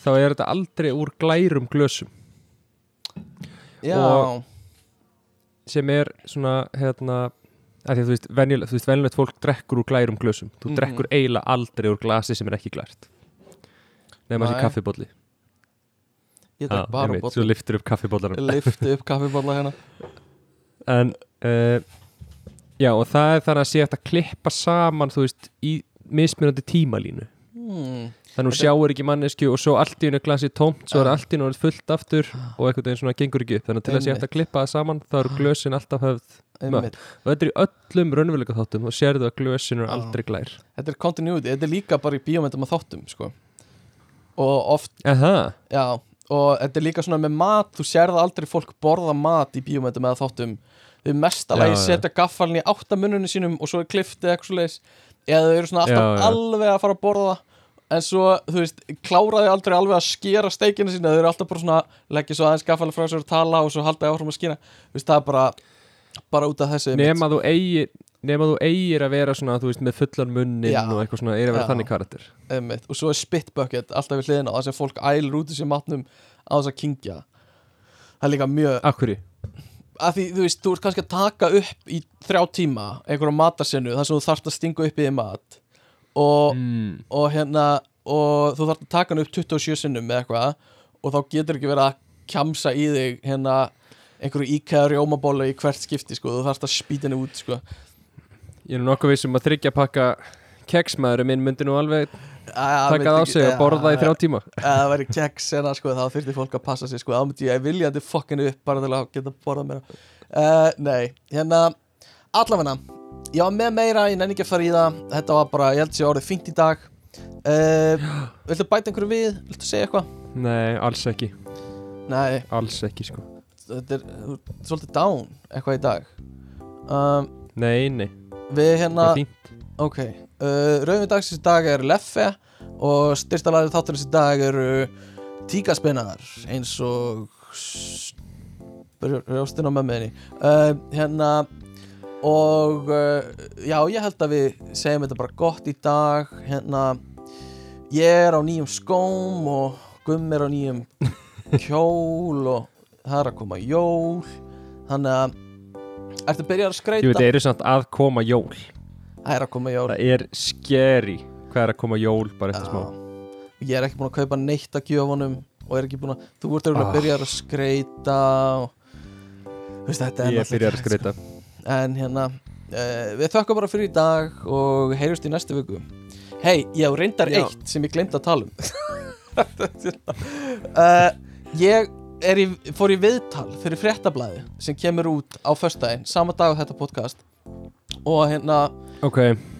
Þá er þetta aldrei úr glærum glösum. Já. Og- sem er svona hérna því þú veist, venjulegt, þú veist, venjulegt fólk drekkur úr glærum glösum. Þú Mhm. drekkur eiginlega aldrei úr glasi sem er ekki glært. Þessi Nei. kaffibólli ég drekk bara svo botn liftur upp kaffibóllar lifti upp kaffibólla hérna. En uh, já og það er þannig að sé hægt að klippa saman þú veist í mismunandi tímalínu. Hmm. Þannig að Þetta- sjáur ekki mannesku og svo allt í hennu glasi tómt svo er Já. allt í hennu fullt aftur og einhvern veginn svona gengur ekki upp þannig að til að sé hægt að klippa það saman þá eru glösin alltaf höfð einmitt. og þetta er í öllum raunveruleika þáttum og sérðu að glösin eru aldrei glær þetta er continuity, þetta er líka bara í bíómyndum og þáttum sko. og oft, Aha, já og þetta er líka svona með mat, þú sérða aldrei fólk borða mat í bíómyndum eða þáttum mestalagi Já, já. setja gaffalinn í áttamununum sínum og svo er kliftið eitthvað eða þau eru svona alltaf Já, já. alveg að fara að borða en svo, þú veist, kláraði aldrei alveg að skera steikina sína, þau eru alltaf bara svona leggja svo aðeins gaffalinn frá sér og tala og svo halda áfram að skýra, þú veist, það er bara bara út af þessu nema þú eigir nema þú eigir að vera svona, þú veist, með fullan munnin og eitthvað svona, er að vera Já. þannig karakter. Einmitt, og svo er spit bucket alltaf við hliðina á þess að fólk ælir út þessi matnum á þess að kingja það er líka mjög Akkurri, að því þú veist, þú ert kannski að taka upp í þrjá tíma einhverja matarsennu þar sem þú þarft að stinga upp í þig mat og, mm. og hérna og þú þarft að taka hann upp 27 sinnum með eitthvað og þá getur ekki verið að kjamsa í þig hérna einhverju íkæða rjómabólu í hvert skipti sko, þú þarft að spýta henni út sko. Ég er nokkuð vissum að þryggja pakka keksmaðurinn minn myndi nú alveg taka það á sig að borða í þrjá tíma. Ef það væri keks hérna sko þá þurfti fólk að passa sig sko. Þá myndi ég viljandi fokkinu upp bara til að geta borðað meira. Uh, nei, hérna allavegna, var með meira ég nenni ekki að fara í það. Þetta var bara, ég held sér orðið fínt í dag. Uh, viltu bæta einhverju við? Viltu segja eitthvað? Nei, alls ekki, nei, alls ekki sko. Þetta er þú ert svolítið down eitthvað í dag. Um, Nei, nei, við það hérna er fínt. Ok, uh, rauðin dagsins í dag er Leffe og styrsta lagið þátturins í dag eru Tíkaspinnar eins og Rjóstin á mömmuðinni uh, Hérna og uh, já, ég held að við segjum þetta bara gott í dag. Hérna ég er á nýjum skóm og Gumm er á nýjum kjól og það er að koma jól. Þannig að Ertu að byrja að skreita? það eru samt að koma jól. Það er að koma jól. Það er scary hvað er að koma jól bara eftir smá. Ég er ekki búin að kaupa neitt að gjöfunum og er ekki búin að, þú ert örugglega að Ah. byrja að skreita og veist þetta er Ég byrjar að ekki hægt, skreita sko. En hérna, uh, við þökkum bara fyrir í dag og heyrjumst í næstu viku. Hei, ég hef reyndar Já. eitt sem ég glemt að tala um. Uh, Ég í, fór í viðtal fyrir fréttablaði sem kemur út á föstudaginn, sama dag á þetta podcast. Og hérna Ok,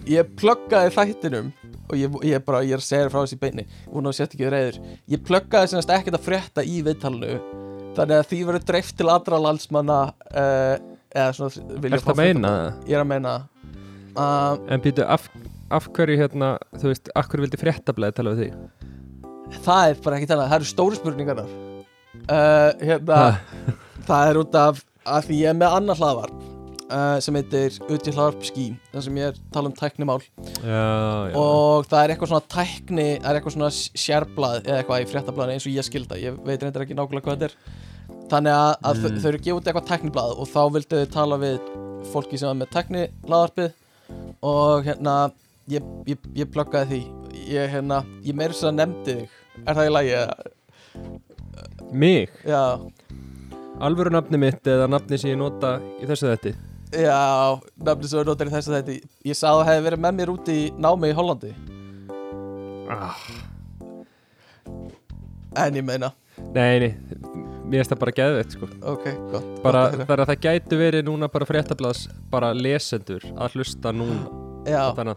ég pluggaði þættinum og ég, ég bara, ég er að segja frá þessi beini hún á sért ekki reyður ég pluggaði semast ekkert að frétta í viðtalinu þannig að því verður dreift til allra landsmanna uh, eða svona vilja fá fréttablaðið. það? ég er að meina uh, En býtu, af, af hverju hérna, þú veist, af hverju vildi fréttablaði tala við þig? það er bara ekki talað, það eru stóru spurningarnar uh, hérna það er út af að því ég er með annar hlaðvarp uh, sem heitir Uti hlaðvarp skí þar sem ég er tala um tæknimál Já, já og það er eitthvað svona tækni það er eitthvað svona sérblað eða eitthvað í fréttablaðinu eins og ég skilda, ég veit reyndar ekki nákvæmlega hvað þetta er þannig að, að Mm. þau eru gefa út eitthvað tækniblað og þá vildu þau tala við fólki sem er með tæknihlaðarpið og hérna ég, ég, ég pluggaði því ég, hérna, ég meiri svo að nefndi þig er það í lagi? eða? Mig? Já, Alvöru nafni mitt eða nafni sem ég nota í þessu þetti? já, nafnir sem er notar í þess að þetta ég sagði að það hefði verið með mér út í námi í Hollandi Ah. en ég meina, Nei, nei, mér finnst það bara geðveitt sko. Ok, gott bara, gott bara það gæti verið núna bara fréttablaðs bara lesendur að hlusta núna Já, það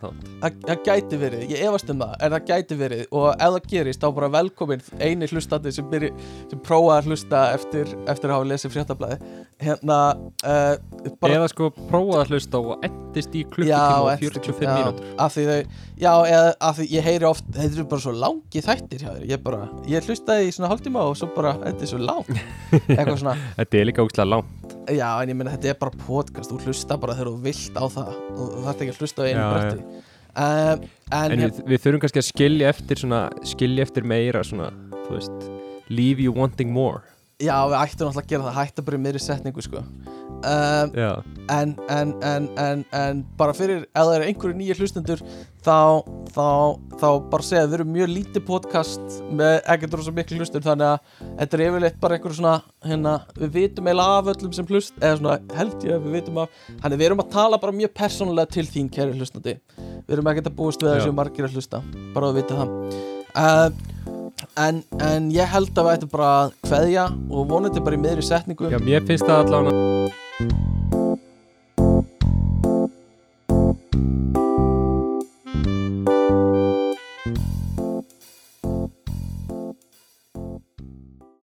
það gæti verið, ég efast um það en það gæti verið. Og ef það gerist þá bara velkomin eini hlustandi sem, byrji, sem prófa að hlusta eftir, eftir að hafa lesið fréttablaði hérna uh, bara, eða sko prófa að hlusta og endist í já, klukkutíma og eftir- 45 já, mínútur. af því þau, já, eða af því ég heyri oft þetta eru bara svo langi þættir hjá þér. Ég bara, ég hlustaði í svona hálftíma og svo bara, þetta er svo langt. Eitthvað svona, þetta er líka ógslag langt. Já, en ég meina þetta er bara podcast, þú hlusta bara þegar þú vilt á það. Þú þarf ekki að hlusta á einu Já, bretti. Um, en, en hérna- við, við þurfum kannski að skilja eftir svona skilja eftir meira svona þú veist leave you wanting more Já, við ættum náttúrulega að gera það, hætta bara í miðri setningu sko. Um, en, en, en, en, en bara fyrir, ef það eru einhverju nýja hlustendur þá, þá, þá bara segja við erum mjög lítið podcast með ekkert rosa miklu hlustun þannig að þetta er yfirleitt bara einhverju svona hérna, við vitum eiginlega af öllum sem hlust eða svona held ég að við vitum af þannig við erum að tala bara mjög persónulega til þín kæri hlustandi, við erum ekkert að búast við Já. þessu margir að hlusta, bara að vita það. Uh, en, en ég held að við ættum bara að kveðja og vonandi bara í miðri setningu. Já, mér finnst það allavega